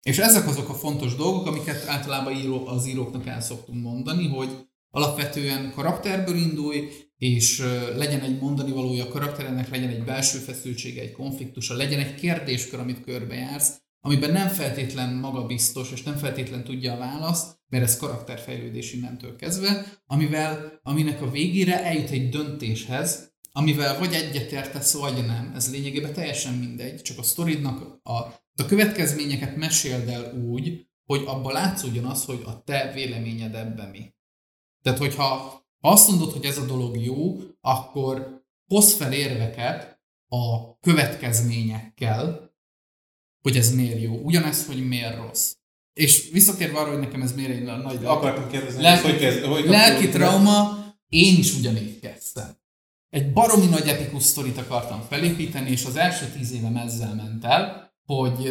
És ezek azok a fontos dolgok, amiket általában író, az íróknak el szoktunk mondani, hogy alapvetően karakterből indulj, és legyen egy mondani valója a karakterenek, legyen egy belső feszültsége, egy konfliktusa, legyen egy kérdéskör, amit körbejársz, amiben nem feltétlen magabiztos, és nem feltétlen tudja a választ, mert ez karakterfejlődés innentől kezdve, amivel, aminek a végére eljut egy döntéshez, amivel vagy egyetértesz, vagy nem. Ez lényegében teljesen mindegy, csak a sztoridnak a a következményeket meséld el úgy, hogy abban látszódjon az, hogy a te véleményed ebben mi. Tehát, hogyha azt mondod, hogy ez a dolog jó, akkor hoz fel érveket a következményekkel, hogy ez miért jó. Ugyanez, hogy miért rossz. És visszatérve arra, hogy nekem ez miért egy nagy Akartam kérdezni, lelki, hogy kezd, hogy lelki trauma, én is ugyanígy kezdtem. Egy baromi nagy epikus sztorit akartam felépíteni, és az első tíz évem ezzel ment el, hogy,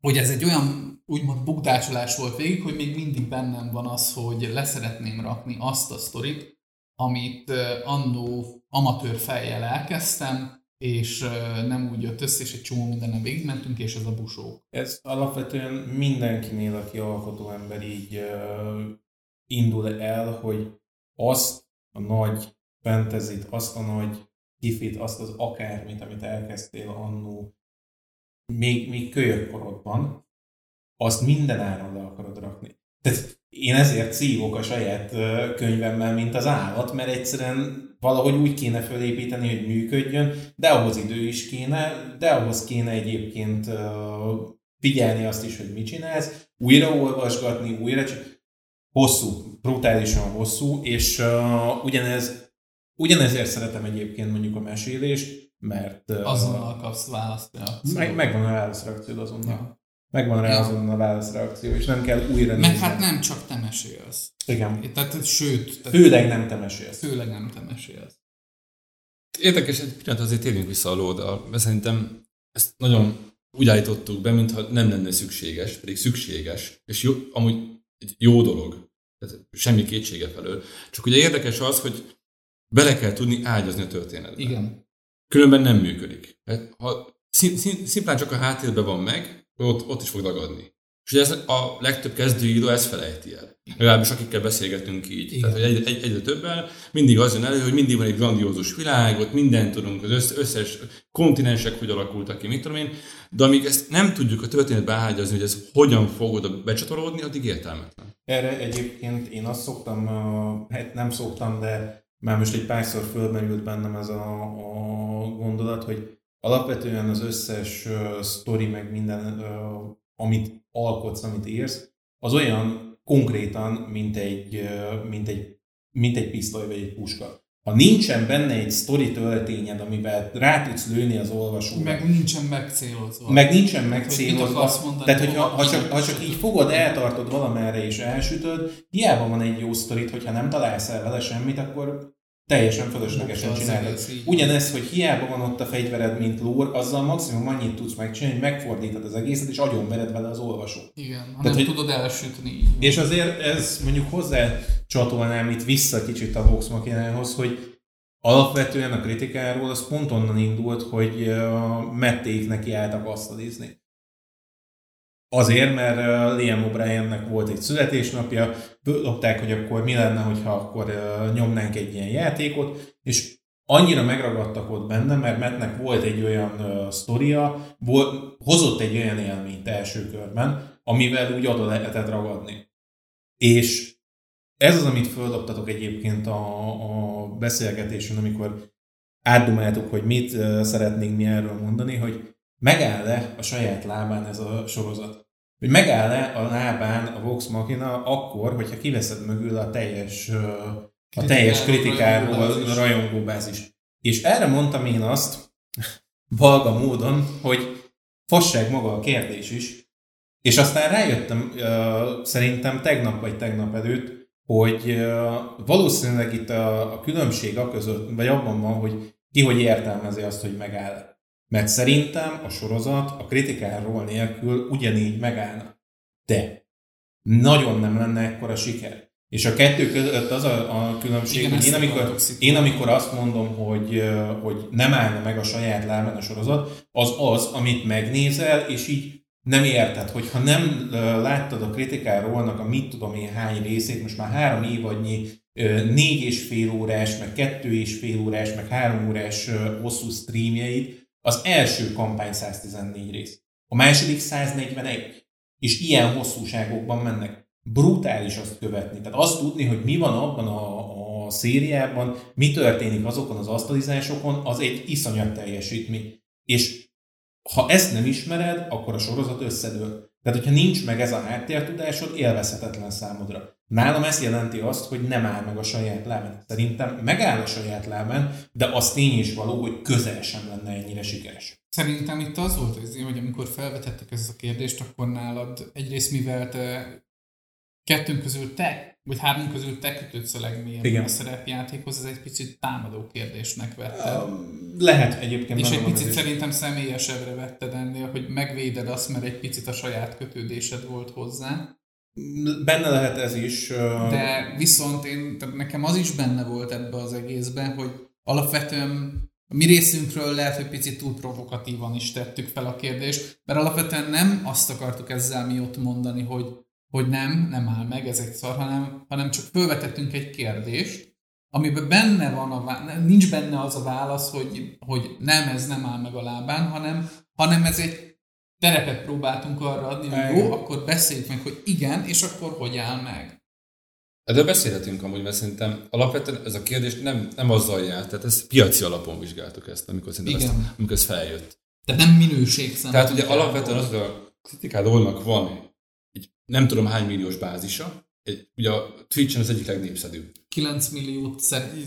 hogy ez egy olyan úgymond bukdácsolás volt végig, hogy még mindig bennem van az, hogy leszeretném rakni azt a sztorit, amit annó amatőr fejjel elkezdtem, és nem úgy jött össze, és egy csomó mindenen végigmentünk, és ez a busó. Ez alapvetően mindenkinél, aki alkotó ember így uh, indul el, hogy azt a nagy fentezit, azt a nagy kifit, azt az akármit, amit elkezdtél annó még, még kölyök korodban, azt minden áron le akarod rakni. Tehát én ezért szívok a saját könyvemmel, mint az állat, mert egyszerűen valahogy úgy kéne fölépíteni, hogy működjön, de ahhoz idő is kéne, de ahhoz kéne egyébként figyelni azt is, hogy mit csinálsz, újraolvasgatni, újra hosszú, brutálisan hosszú, és uh, ugyanez, ugyanezért szeretem egyébként mondjuk a mesélést, mert... Azonnal kapsz választ. Meg, megvan a válaszreakciód azonnal. Ja. Megvan rá Ja. azon a válaszreakció, és nem kell újra Meg nézni. hát nem csak te mesélsz. Igen. Tehát, sőt, tehát Főleg nem te mesélsz. főleg nem te mesélsz. Érdekes, egy pillanat azért térjünk vissza a lóda, mert szerintem ezt nagyon úgy állítottuk be, mintha nem lenne szükséges, pedig szükséges, és jó, amúgy egy jó dolog. Tehát semmi kétsége felől. Csak ugye érdekes az, hogy bele kell tudni ágyazni a történetbe. Igen. Különben nem működik. Mert Ha szim, szim, szimplán csak a háttérben van meg, ott, ott is fog dagadni. És ugye ez a legtöbb kezdőíró ezt felejti el. Legalábbis akikkel beszélgetünk így. Igen. Tehát, hogy egy, egy, egyre többen mindig az jön elő, hogy mindig van egy grandiózus világ, ott mindent tudunk, az összes, összes kontinensek hogy alakultak ki, mit tudom én, de amíg ezt nem tudjuk a történetbe ágyazni, hogy ez hogyan fog oda becsatolódni, addig értelmetlen. Erre egyébként én azt szoktam, hát nem szoktam, de már most egy párszor fölmerült bennem ez a, a gondolat, hogy alapvetően az összes uh, sztori, meg minden, uh, amit alkotsz, amit írsz, az olyan konkrétan, mint egy, uh, mint egy, mint egy pisztoly vagy egy puska. Ha nincsen benne egy sztori történed, amivel rá tudsz lőni az olvasóra, Meg nincsen megcélozva. meg nincsen megcélozva. akarsz mondani, Tehát, hogyha, ha, csak, ha csak így fogod, eltartod valamerre és elsütöd, hiába van egy jó sztorit, hogyha nem találsz el vele semmit, akkor teljesen fölöslegesen csinálod. Ugyanez, hogy hiába van ott a fegyvered, mint lór, azzal maximum annyit tudsz megcsinálni, hogy megfordítod az egészet, és agyonvered vele az olvasót. Igen, ha Tehát, nem hogy- tudod elsütni. És azért ez mondjuk hozzá csatolnám itt vissza kicsit a Vox Machinához, hogy alapvetően a kritikáról az pont onnan indult, hogy uh, mették neki álltak asztalizni. Azért, mert Liam O'Briennek volt egy születésnapja, lopták, hogy akkor mi lenne, hogyha akkor nyomnánk egy ilyen játékot, és annyira megragadtak ott benne, mert Mattnek volt egy olyan uh, volt, hozott egy olyan élményt első körben, amivel úgy oda lehetett ragadni. És ez az, amit földobtatok egyébként a, a beszélgetésen, amikor átdumáltuk, hogy mit szeretnénk mi erről mondani, hogy megáll-e a saját lábán ez a sorozat? Hogy megáll-e a lábán a Vox Machina akkor, hogyha kiveszed mögül a teljes, a teljes Kritikáról, rajongóbázist. rajongóbázist. És erre mondtam én azt, valga módon, hogy fasság maga a kérdés is, és aztán rájöttem szerintem tegnap vagy tegnap előtt, hogy valószínűleg itt a, a különbség a között, vagy abban van, hogy ki hogy értelmezi azt, hogy megáll. Mert szerintem a sorozat a kritikáról nélkül ugyanígy megállna. De nagyon nem lenne ekkora siker. És a kettő között az a, a különbség, Igen, hogy én amikor, én amikor azt mondom, hogy, hogy nem állna meg a saját lábán a sorozat, az az, amit megnézel, és így nem érted, hogyha nem láttad a kritikáról a mit tudom én hány részét, most már három évadnyi négy és fél órás, meg kettő és fél órás, meg három órás hosszú streamjeit, az első kampány 114 rész. A második 141. És ilyen hosszúságokban mennek. Brutális azt követni. Tehát azt tudni, hogy mi van abban a, a szériában, mi történik azokon az asztalizásokon, az egy iszonyat teljesítmény. És ha ezt nem ismered, akkor a sorozat összedől. Tehát, hogyha nincs meg ez a háttértudásod, élvezhetetlen számodra. Nálam ez jelenti azt, hogy nem áll meg a saját lábán. Szerintem megáll a saját lábán, de az tény is való, hogy közel sem lenne ennyire sikeres. Szerintem itt az volt, az, hogy amikor felvetettek ezt a kérdést, akkor nálad egyrészt mivel te kettőnk közül te, vagy három közül te kötődsz a legmélyebben Igen. a szerepjátékhoz, ez egy picit támadó kérdésnek vetted. Lehet egyébként. És egy picit szerintem személyesebbre vetted ennél, hogy megvéded azt, mert egy picit a saját kötődésed volt hozzá. Benne lehet ez is. ö, De viszont én, tehát nekem az is benne volt ebbe az egészben, hogy alapvetően a mi részünkről lehet, hogy picit túl provokatívan is tettük fel a kérdést, mert alapvetően nem azt akartuk ezzel mi ott mondani, hogy, hogy nem, nem áll meg, ez egy szar, hanem, hanem csak felvetettünk egy kérdést, amiben benne van a vá- nincs benne az a válasz, hogy, hogy nem, ez nem áll meg a lábán, hanem, hanem ez egy terepet próbáltunk arra adni, hogy jó, akkor beszéljük meg, hogy igen, és akkor hogy áll meg. De beszélhetünk amúgy, mert szerintem alapvetően ez a kérdés nem, nem azzal jár, tehát ezt piaci alapon vizsgáltuk ezt, amikor szerintem Igen. ezt, amikor ez feljött. Tehát nem minőség Tehát ugye alapvetően az, hogy a kritikádolnak van egy nem tudom hány milliós bázisa, egy, ugye a Twitch-en az egyik legnépszerűbb. 9 milliót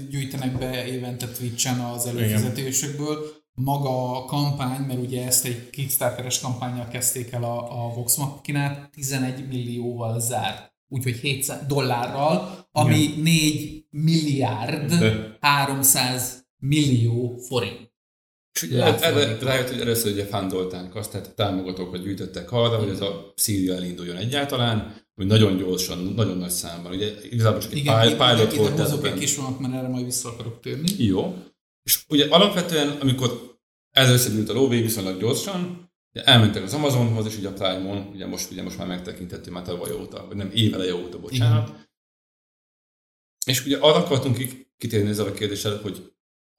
gyűjtenek be évente Twitch-en az előfizetésekből, maga a kampány, mert ugye ezt egy Kickstarteres kampányjal kezdték el a, a Vox Machinát, 11 millióval zárt. Úgyhogy 700 dollárral, ami Igen. 4 milliárd De. 300 millió forint. Erre rájött, hogy először ugye fándolták azt, tehát támogatókat gyűjtöttek arra, hogy ez a Szíria elinduljon egyáltalán, hogy nagyon gyorsan, nagyon nagy számban. Ugye igazából csak egy Igen, pilot volt. Igen, egy kis vonat, mert erre majd vissza akarok térni. Jó. És ugye alapvetően, amikor ez összegyűlt a lóvé viszonylag gyorsan, ugye elmentek az Amazonhoz, és ugye a Prime-on, ugye most, ugye most már megtekintettük már tavaly óta, vagy nem éveleje óta, bocsánat. Igen. És ugye arra akartunk kitérni ezzel a kérdéssel, hogy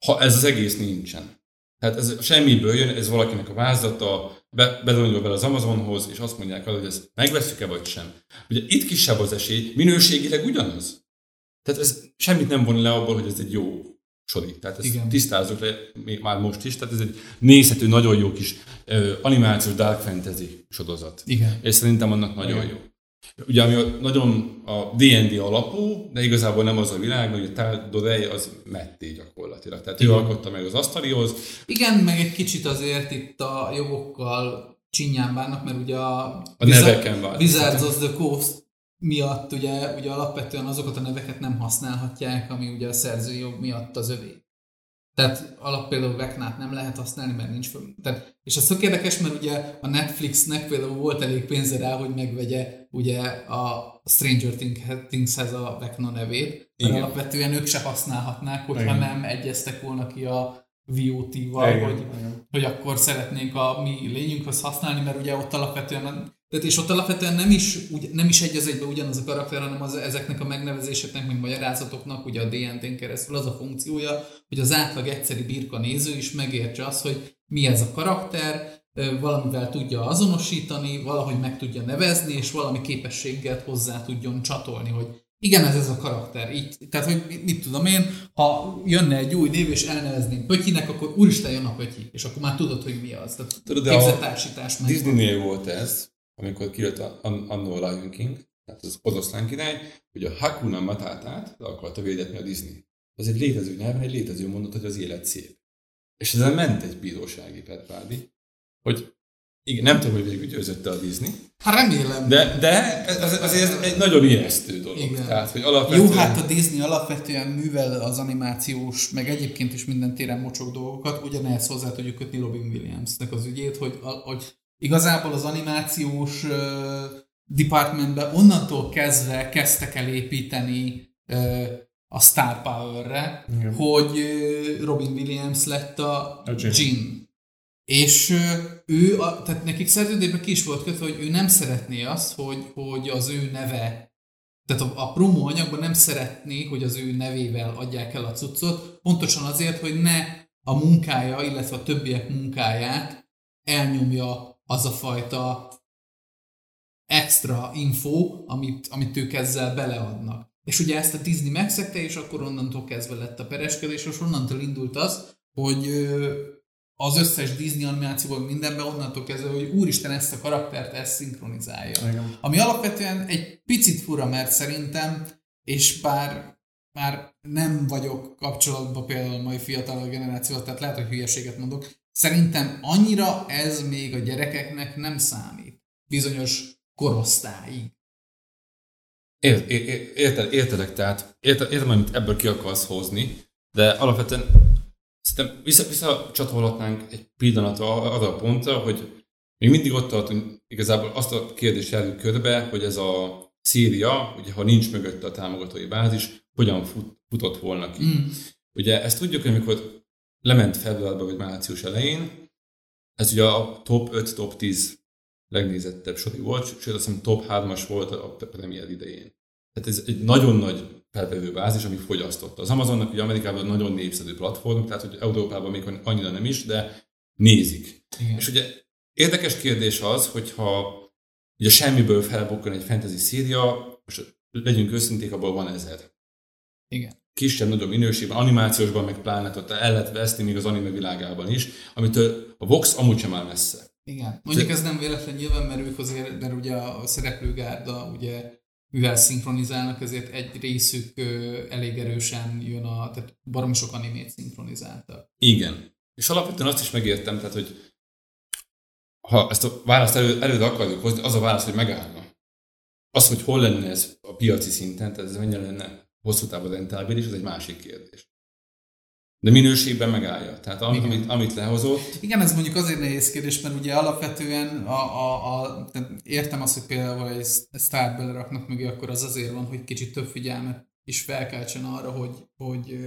ha ez az egész nincsen, tehát ez semmiből jön, ez valakinek a vázlata, be, bedolnyol bele az Amazonhoz, és azt mondják el, hogy ezt megveszük-e vagy sem. Ugye itt kisebb az esély, minőségileg ugyanaz. Tehát ez semmit nem von le abból, hogy ez egy jó sori. Tehát ezt Igen. tisztázok le már most is. Tehát ez egy nézhető, nagyon jó kis uh, animációs dark fantasy sorozat. Igen. És szerintem annak nagyon Igen. jó. Ugye, ami nagyon a D&D alapú, de igazából nem az a világ, mert a Dorei az metté gyakorlatilag. Tehát Igen. ő alkotta meg az asztalihoz. Igen, meg egy kicsit azért itt a jogokkal csinyán bánnak, mert ugye a, a neveken van. Wizards of the Coast miatt ugye, ugye alapvetően azokat a neveket nem használhatják, ami ugye a szerzői jog miatt az övé. Tehát alap például Veknát nem lehet használni, mert nincs föl. Tehát, és ez tök érdekes, mert ugye a Netflixnek például volt elég pénze rá, hogy megvegye ugye a Stranger Things-hez a Vecna nevét, mert alapvetően ők se használhatnák, hogyha Igen. nem egyeztek volna ki a VOT-val, hogy, hogy akkor szeretnénk a mi lényünkhöz használni, mert ugye ott alapvetően tehát és ott alapvetően nem is, úgy, nem is egy az egyben ugyanaz a karakter, hanem az, ezeknek a megnevezéseknek, meg magyarázatoknak, ugye a DNT-n keresztül az a funkciója, hogy az átlag egyszeri birka néző is megértse azt, hogy mi ez a karakter, valamivel tudja azonosítani, valahogy meg tudja nevezni, és valami képességet hozzá tudjon csatolni, hogy igen, ez ez a karakter. Így, tehát, hogy mit, tudom én, ha jönne egy új név, és elnevezném Pötyinek, akkor úristen jön a Pötyi, és akkor már tudod, hogy mi az. Tehát tudod, de a Disneynél volt ez, amikor kijött annó a Lion King, tehát az oroszlán király, hogy a Hakuna Matátát le akarta védetni a Disney. Az egy létező nyelven, egy létező mondat, hogy az élet szép. És ezzel ment egy bírósági perpádi, hogy igen, nem tudom, hogy végül győzötte a Disney. Hát remélem. De, de ez, azért egy nagyon ijesztő dolog. Igen. Tehát, hogy alapvetően... Jó, hát a Disney alapvetően művel az animációs, meg egyébként is minden téren mocsok dolgokat, ugyanehhez hozzá tudjuk kötni Robin Williamsnek az ügyét, hogy, hogy igazából az animációs uh, departmentben onnantól kezdve kezdtek el építeni uh, a Star Power-re, Igen. hogy uh, Robin Williams lett a, a Jin. És ő, a, tehát nekik szerződésben ki is volt kötve, hogy ő nem szeretné azt, hogy, hogy az ő neve, tehát a, a promo anyagban nem szeretné, hogy az ő nevével adják el a cuccot, pontosan azért, hogy ne a munkája, illetve a többiek munkáját elnyomja az a fajta extra info, amit, amit ők ezzel beleadnak. És ugye ezt a Disney megszegte, és akkor onnantól kezdve lett a pereskedés, és onnantól indult az, hogy az összes Disney animációban mindenben onnantól kezdve, hogy úristen ezt a karaktert ezt szinkronizálja. Igen. Ami alapvetően egy picit fura, mert szerintem, és bár már nem vagyok kapcsolatban például a mai fiatal generációval, tehát lehet, hogy hülyeséget mondok, szerintem annyira ez még a gyerekeknek nem számít. Bizonyos korosztályig. Érted, értelek, tehát érted, értem, amit ebből ki akarsz hozni, de alapvetően Szerintem vissza, visszacsatolhatnánk egy pillanatra arra a pontra, hogy még mindig ott tartunk, igazából azt a kérdést járjuk körbe, hogy ez a Szíria, ugye ha nincs mögötte a támogatói bázis, hogyan fut, futott volna ki. Mm. Ugye ezt tudjuk, hogy amikor lement februárban vagy március elején, ez ugye a top 5, top 10 legnézettebb sori volt, sőt azt hiszem top 3-as volt a premier idején. Tehát ez egy nagyon nagy felvevő bázis, ami fogyasztotta. Az Amazonnak ugye Amerikában nagyon népszerű platform, tehát hogy Európában még annyira nem is, de nézik. Igen. És ugye érdekes kérdés az, hogyha ugye semmiből felbukkan egy fantasy szíria, most legyünk őszinték, abból van ezer. Igen. Kisebb, nagyobb minőségben, animációsban meg pláne ott el lehet veszni még az anime világában is, amitől a Vox amúgy sem áll messze. Igen. Mondjuk ez nem véletlen nyilván, mert ők azért, mert ugye a szereplőgárda ugye mivel szinkronizálnak, ezért egy részük elég erősen jön a, tehát baromi sok animét szinkronizáltak. Igen. És alapvetően azt is megértem, tehát, hogy ha ezt a választ elő, előre akarjuk hozni, az a válasz, hogy megállna. Az, hogy hol lenne ez a piaci szinten, tehát ez mennyire lenne hosszú távon rentábilis, az egy másik kérdés. De minőségben megállja. Tehát am, amit, amit lehozott. Igen, ez mondjuk azért nehéz kérdés, mert ugye alapvetően a, a, a, tehát értem azt, hogy például egy sztárt beleraknak mögé, akkor az azért van, hogy kicsit több figyelmet is felkeltsen arra, hogy, hogy,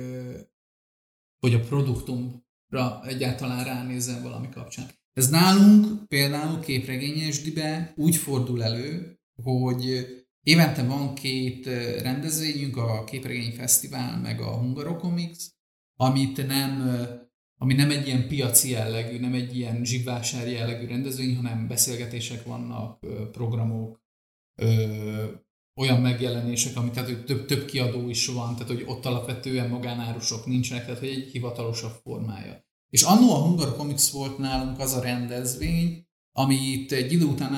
hogy a produktumra egyáltalán ránézzen valami kapcsán. Ez nálunk például képregényesdibe úgy fordul elő, hogy évente van két rendezvényünk, a Képregény Fesztivál meg a Hungarocomics, amit nem, ami nem egy ilyen piaci jellegű, nem egy ilyen zsivvásár jellegű rendezvény, hanem beszélgetések vannak, programok, olyan megjelenések, amit tehát hogy több, több kiadó is van, tehát hogy ott alapvetően magánárusok nincsenek, tehát hogy egy hivatalosabb formája. És annó a Hungar volt nálunk az a rendezvény, amit egy idő után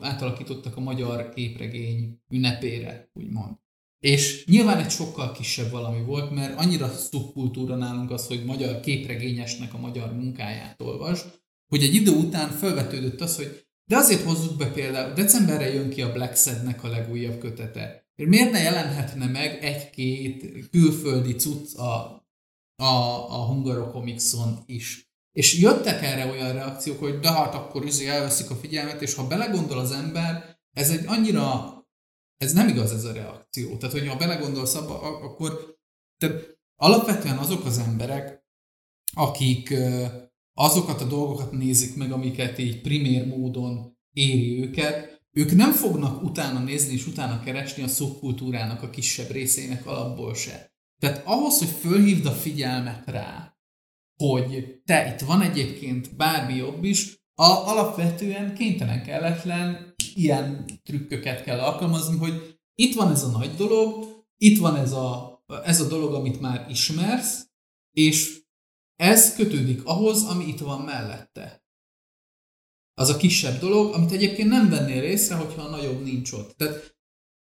átalakítottak a magyar képregény ünnepére, úgymond. És nyilván egy sokkal kisebb valami volt, mert annyira szubkultúra nálunk az, hogy magyar képregényesnek a magyar munkáját olvas, hogy egy idő után felvetődött az, hogy de azért hozzuk be például, decemberre jön ki a Black Sad-nek a legújabb kötete. Miért ne jelenhetne meg egy-két külföldi cucc a, a, a Hungarokomixon is? És jöttek erre olyan reakciók, hogy de hát akkor izé elveszik a figyelmet, és ha belegondol az ember, ez egy annyira ez nem igaz ez a reakció. Tehát, hogy ha belegondolsz abba, akkor tehát alapvetően azok az emberek, akik azokat a dolgokat nézik meg, amiket így primér módon éri őket, ők nem fognak utána nézni és utána keresni a szubkultúrának a kisebb részének alapból se. Tehát ahhoz, hogy fölhívd a figyelmet rá, hogy te itt van egyébként bármi jobb is, a, alapvetően kénytelen kelletlen ilyen trükköket kell alkalmazni, hogy itt van ez a nagy dolog, itt van ez a, ez a dolog, amit már ismersz, és ez kötődik ahhoz, ami itt van mellette. Az a kisebb dolog, amit egyébként nem vennél észre, hogyha a nagyobb nincs ott. Tehát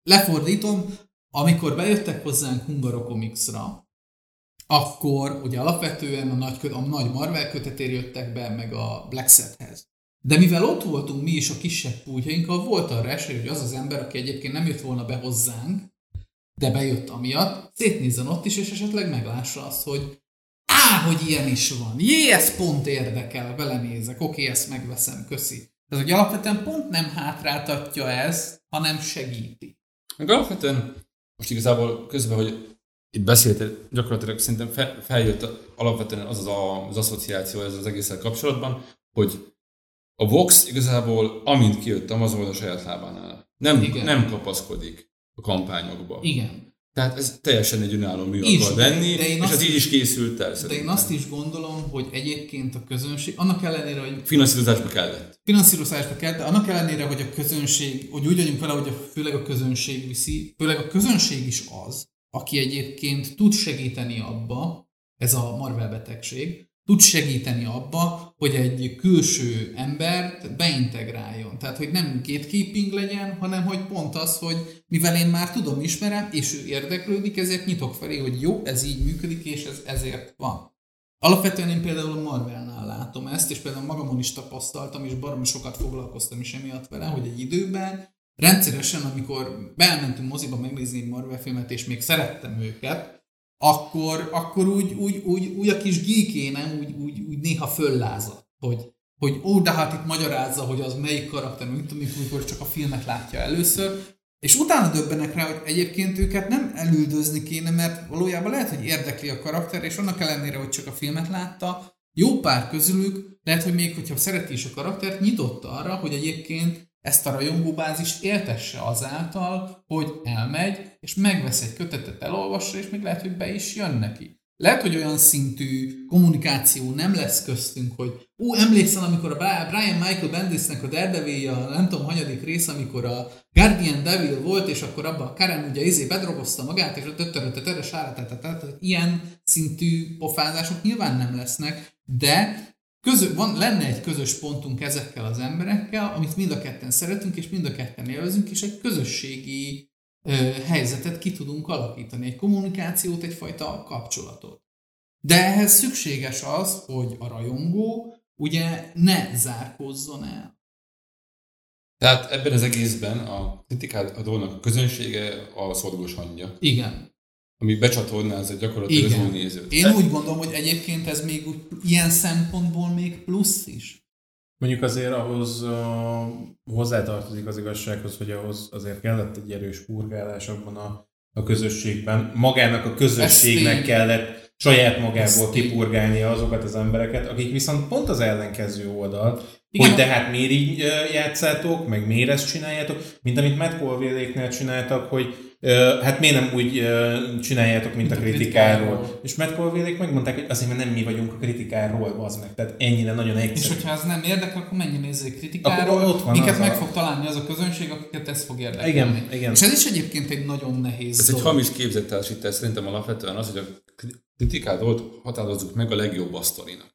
lefordítom, amikor bejöttek hozzánk Hungarocomicsra, akkor ugye alapvetően a nagy, a nagy Marvel kötetér jöttek be, meg a Black Set-hez. De mivel ott voltunk mi is a kisebb pújjainkkal, volt arra esély, hogy az az ember, aki egyébként nem jött volna be hozzánk, de bejött amiatt, szétnézzen ott is, és esetleg meglássa azt, hogy á, hogy ilyen is van. Jé, ez pont érdekel, belenézek, oké, ezt megveszem, köszi. Tehát, hogy alapvetően pont nem hátráltatja ez, hanem segíti. Meg alapvetően most igazából közben, hogy itt beszéltél, gyakorlatilag szerintem feljött alapvetően az az, a, az asszociáció ez az egészen kapcsolatban, hogy a Vox igazából amint kijött Amazon a saját lábánál. Nem, Igen. nem kapaszkodik a kampányokba. Igen. Tehát ez teljesen egy önálló mű akar lenni, de én és az így is készült el szerintem. De én azt is gondolom, hogy egyébként a közönség, annak ellenére, hogy... Finanszírozásba kellett. Finanszírozásba kellett, de annak ellenére, hogy a közönség, hogy úgy vagyunk vele, hogy a, főleg a közönség viszi, főleg a közönség is az, aki egyébként tud segíteni abba, ez a Marvel betegség, tud segíteni abba, hogy egy külső ember beintegráljon. Tehát, hogy nem gatekeeping legyen, hanem hogy pont az, hogy mivel én már tudom, ismerem, és ő érdeklődik, ezért nyitok felé, hogy jó, ez így működik, és ez ezért van. Alapvetően én például a Marvelnál látom ezt, és például magamon is tapasztaltam, és baromi sokat foglalkoztam is emiatt vele, hogy egy időben rendszeresen, amikor beelmentünk moziba megnézni Marvel filmet, és még szerettem őket, akkor, akkor úgy, úgy, úgy, úgy a kis geekénem úgy, úgy, úgy néha föllázadt, hogy, hogy ó, de hát itt magyarázza, hogy az melyik karakter, mint amikor csak a filmet látja először, és utána döbbenek rá, hogy egyébként őket nem elüldözni kéne, mert valójában lehet, hogy érdekli a karakter, és annak ellenére, hogy csak a filmet látta, jó pár közülük, lehet, hogy még hogyha szereti is a karaktert, nyitott arra, hogy egyébként ezt a rajongóbázist éltesse azáltal, hogy elmegy, és megvesz egy kötetet, elolvassa, és még lehet, hogy be is jön neki. Lehet, hogy olyan szintű kommunikáció nem lesz köztünk, hogy ú, emlékszel, amikor a Brian Michael Bendisnek a Daredevil, a nem tudom, hanyadik rész, amikor a Guardian Devil volt, és akkor abban a Karen ugye izé bedrogozta magát, és a töttörötötöre sára, ilyen szintű pofázások nyilván nem lesznek, de közö, van, lenne egy közös pontunk ezekkel az emberekkel, amit mind a ketten szeretünk, és mind a ketten élvezünk, és egy közösségi ö, helyzetet ki tudunk alakítani, egy kommunikációt, egyfajta kapcsolatot. De ehhez szükséges az, hogy a rajongó ugye ne zárkózzon el. Tehát ebben az egészben a kritikálónak a közönsége a szorgos hangja, Igen. Ami becsatornázza gyakorlatilag az új Igen. nézőt. Én úgy gondolom, hogy egyébként ez még úgy, ilyen szempontból még plusz is. Mondjuk azért ahhoz uh, hozzátartozik az igazsághoz, hogy ahhoz azért kellett egy erős purgálás abban a, a közösségben. Magának a Ez közösségnek kellett saját Ez magából kipurgálnia azokat az embereket, akik viszont pont az ellenkező oldal, Igen. hogy de hát miért így ö, játszátok, meg miért ezt csináljátok, mint amit Matt Colville-éknél csináltak, hogy hát miért nem úgy csináljátok, mint, Mint a a kritikáról. kritikáról. És Matt Colville-ék megmondták, hogy azért, mert nem mi vagyunk a kritikáról, az meg. Tehát ennyire nagyon És egyszerű. hogyha ez nem érdekel, akkor menjen nézzék kritikáról, Akkor ott van minket az meg a- fog találni az a közönség, akiket ez fog érdekelni. Igen, igen. És ez is egyébként egy nagyon nehéz Ez egy dolog. hamis képzettársítás szerintem alapvetően az, hogy a kritikádot határozzuk meg a legjobb asztalinak.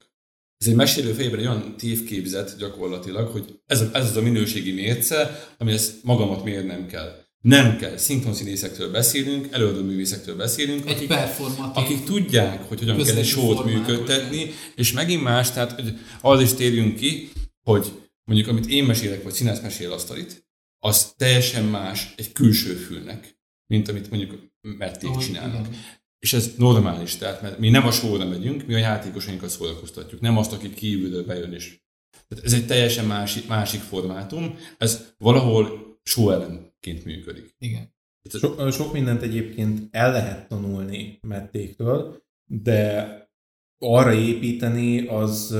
Ez egy mesélő fejében egy olyan tévképzet gyakorlatilag, hogy ez, a, ez az a minőségi mérce, ami ezt magamat mérnem kell. Nem kell, szinkronszínészektől beszélünk, előadó művészektől beszélünk, Egy akik, akik tudják, hogy hogyan kell egy sót működtetni, és megint más, tehát hogy az is térjünk ki, hogy mondjuk amit én mesélek, vagy színász mesél asztalit, az teljesen más egy külső fülnek, mint amit mondjuk Ahogy- csinálnak. igen. És ez normális, tehát mert mi nem a sóra megyünk, mi a játékosainkat szórakoztatjuk, nem azt, aki kívülről bejön is. Tehát ez egy teljesen másik, másik formátum, ez valahol show ellenként működik. Igen. So, sok mindent egyébként el lehet tanulni Mettéktől, de arra építeni az,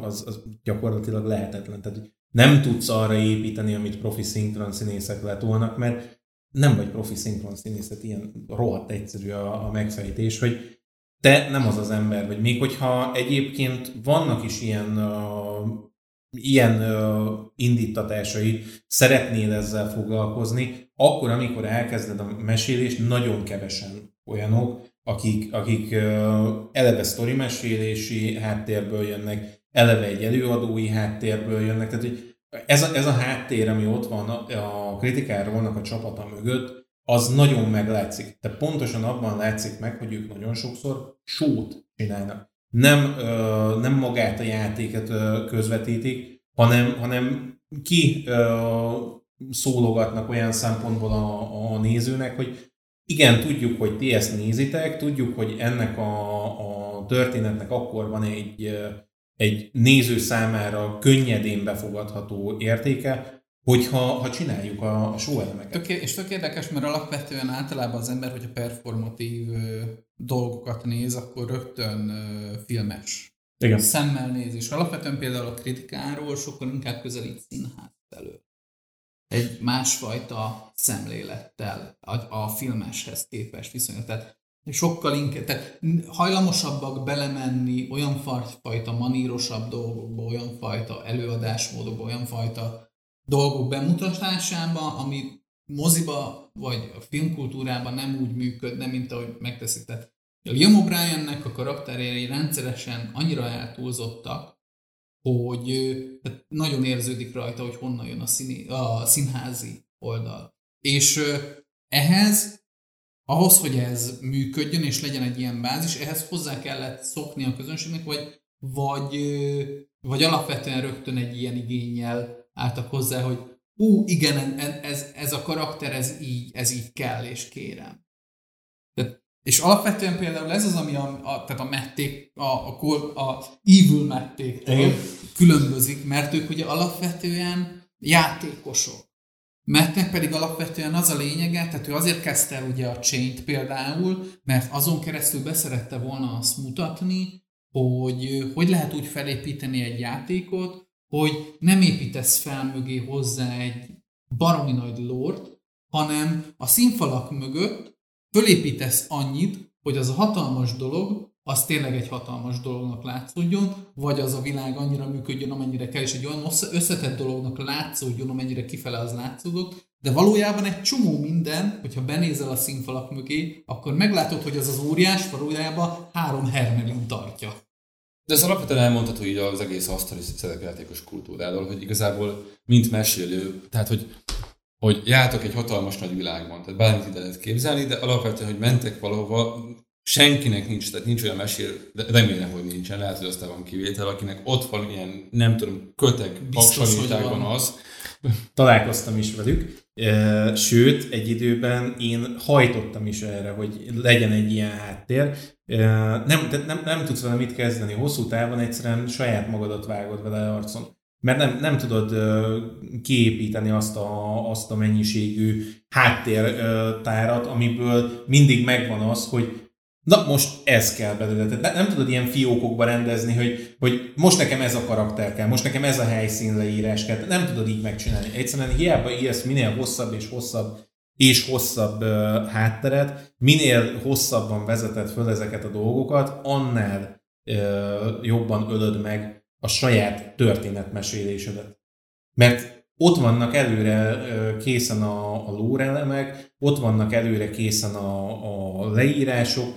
az, az gyakorlatilag lehetetlen. Tehát nem tudsz arra építeni, amit profi szinkron színészek letolnak, mert nem vagy profi szinkron színészet, ilyen rohadt egyszerű a, a megfejtés, hogy te nem az az ember vagy. Még hogyha egyébként vannak is ilyen, uh, ilyen uh, indítatásai, szeretnél ezzel foglalkozni, akkor, amikor elkezded a mesélést, nagyon kevesen olyanok, akik, akik uh, eleve sztori mesélési háttérből jönnek, eleve egy előadói háttérből jönnek, tehát hogy ez a, ez a háttér, ami ott van a, a kritikárólnak a csapata mögött, az nagyon meglátszik. De pontosan abban látszik meg, hogy ők nagyon sokszor sót csinálnak. Nem, ö, nem magát a játéket ö, közvetítik, hanem, hanem ki ö, szólogatnak olyan szempontból a, a nézőnek, hogy igen, tudjuk, hogy ti ezt nézitek, tudjuk, hogy ennek a, a történetnek akkor van egy, egy néző számára könnyedén befogadható értéke, hogyha ha csináljuk a, a show elemeket. Tök, és tök érdekes, mert alapvetően általában az ember, hogyha performatív ö, dolgokat néz, akkor rögtön ö, filmes Igen. szemmel néz. És alapvetően például a kritikáról sokkal inkább közelít színház felől. Egy másfajta szemlélettel a, a filmeshez képest viszonylag. Tehát sokkal inkább, tehát hajlamosabbak belemenni olyan fa- fajta manírosabb dolgokba, olyan fajta előadásmódokba, olyan fajta dolgok bemutatásába, ami moziba vagy a filmkultúrában nem úgy működne, mint ahogy megteszik. Tehát a Liam O'Briennek a karakterjei rendszeresen annyira eltúlzottak, hogy tehát nagyon érződik rajta, hogy honnan jön a, színi, a színházi oldal. És ehhez, ahhoz, hogy ez működjön, és legyen egy ilyen bázis, ehhez hozzá kellett szokni a közönségnek, vagy, vagy, vagy alapvetően rögtön egy ilyen igényel álltak hozzá, hogy ú, igen, ez, ez a karakter, ez így, ez így kell, és kérem. Tehát, és alapvetően például ez az, ami a, a, tehát a mették, a, a, a evil Igen. különbözik, mert ők ugye alapvetően játékosok. Mettnek pedig alapvetően az a lényege, tehát ő azért kezdte el ugye a chain például, mert azon keresztül beszerette volna azt mutatni, hogy hogy lehet úgy felépíteni egy játékot, hogy nem építesz fel mögé hozzá egy baromi nagy lort, hanem a színfalak mögött fölépítesz annyit, hogy az a hatalmas dolog, az tényleg egy hatalmas dolognak látszódjon, vagy az a világ annyira működjön, amennyire kell, és egy olyan össze- összetett dolognak látszódjon, amennyire kifele az látszódott, de valójában egy csomó minden, hogyha benézel a színfalak mögé, akkor meglátod, hogy az az óriás valójában három hermelin tartja. De ez alapvetően elmondható így az egész asztali szerepjátékos kultúráról, hogy igazából mint mesélő, tehát hogy, hogy jártok egy hatalmas nagy világban, tehát bármit ide lehet képzelni, de alapvetően, hogy mentek valahova, senkinek nincs, tehát nincs olyan mesél, de remélem, hogy nincsen, lehet, hogy aztán van kivétel, akinek ott van ilyen, nem tudom, kötek, Biztos, van. az, Találkoztam is velük, sőt, egy időben én hajtottam is erre, hogy legyen egy ilyen háttér. Nem, nem, nem tudsz vele mit kezdeni. Hosszú távon egyszerűen saját magadat vágod vele arcon. Mert nem, nem tudod kiépíteni azt a, azt a mennyiségű háttértárat, amiből mindig megvan az, hogy Na most ez kell belőle. Tehát ne- nem tudod ilyen fiókokba rendezni, hogy, hogy most nekem ez a karakter kell, most nekem ez a helyszín leírás kell. Nem tudod így megcsinálni. Egyszerűen hiába írsz minél hosszabb és hosszabb és hosszabb uh, hátteret, minél hosszabban vezeted föl ezeket a dolgokat, annál uh, jobban ölöd meg a saját történetmesélésedet. Mert ott vannak előre ö, készen a, a lórelemek, ott vannak előre készen a, a leírások,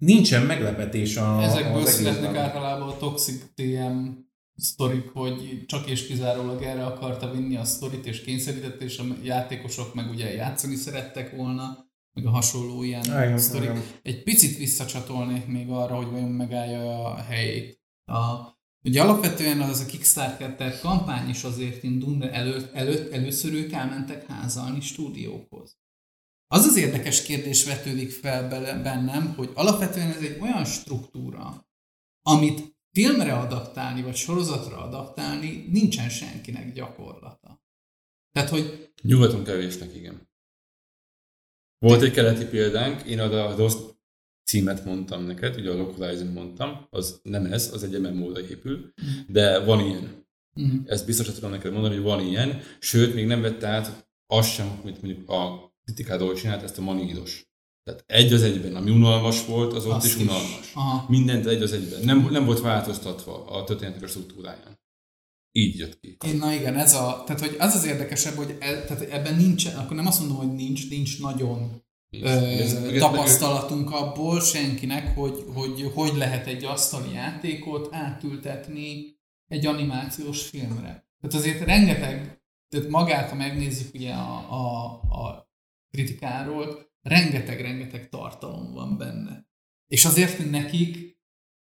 nincsen meglepetés a, Ezekből az születnek általában a Toxic TM sztorik, hogy csak és kizárólag erre akarta vinni a sztorit, és kényszerített, és a játékosok meg ugye játszani szerettek volna, meg a hasonló ilyen Igen, sztorik. igen. Egy picit visszacsatolnék még arra, hogy vajon megállja a helyét. A, ugye alapvetően az a Kickstarter kampány is azért indul, de előtt, előtt, először ők elmentek házalni stúdiókhoz. Az az érdekes kérdés vetődik fel bennem, hogy alapvetően ez egy olyan struktúra, amit filmre adaptálni, vagy sorozatra adaptálni, nincsen senkinek gyakorlata. Tehát, hogy Nyugaton kevésnek, igen. Volt egy keleti példánk, én oda a rossz címet mondtam neked, ugye a Localizing mondtam, az nem ez, az egy MMO-ra épül, de van ilyen. Mhm. Ezt biztosan tudom neked mondani, hogy van ilyen, sőt, még nem vette át azt sem, amit mondjuk a kritikáról csinált, ezt a maníros. Tehát egy az egyben, ami unalmas volt, az ott Azt is is. unalmas. Aha. Mindent egy az egyben. Nem, nem volt változtatva a történetek a struktúráján. Így jött ki. Én, na igen, ez a, tehát hogy az az érdekesebb, hogy e, tehát ebben nincsen, akkor nem azt mondom, hogy nincs, nincs nagyon Nincs. ö, ez- tapasztalatunk abból senkinek, hogy, hogy hogy lehet egy asztali játékot átültetni egy animációs filmre. Tehát azért rengeteg, tehát magát, ha megnézzük ugye a, a, a kritikáról, rengeteg-rengeteg tartalom van benne. És azért, nekik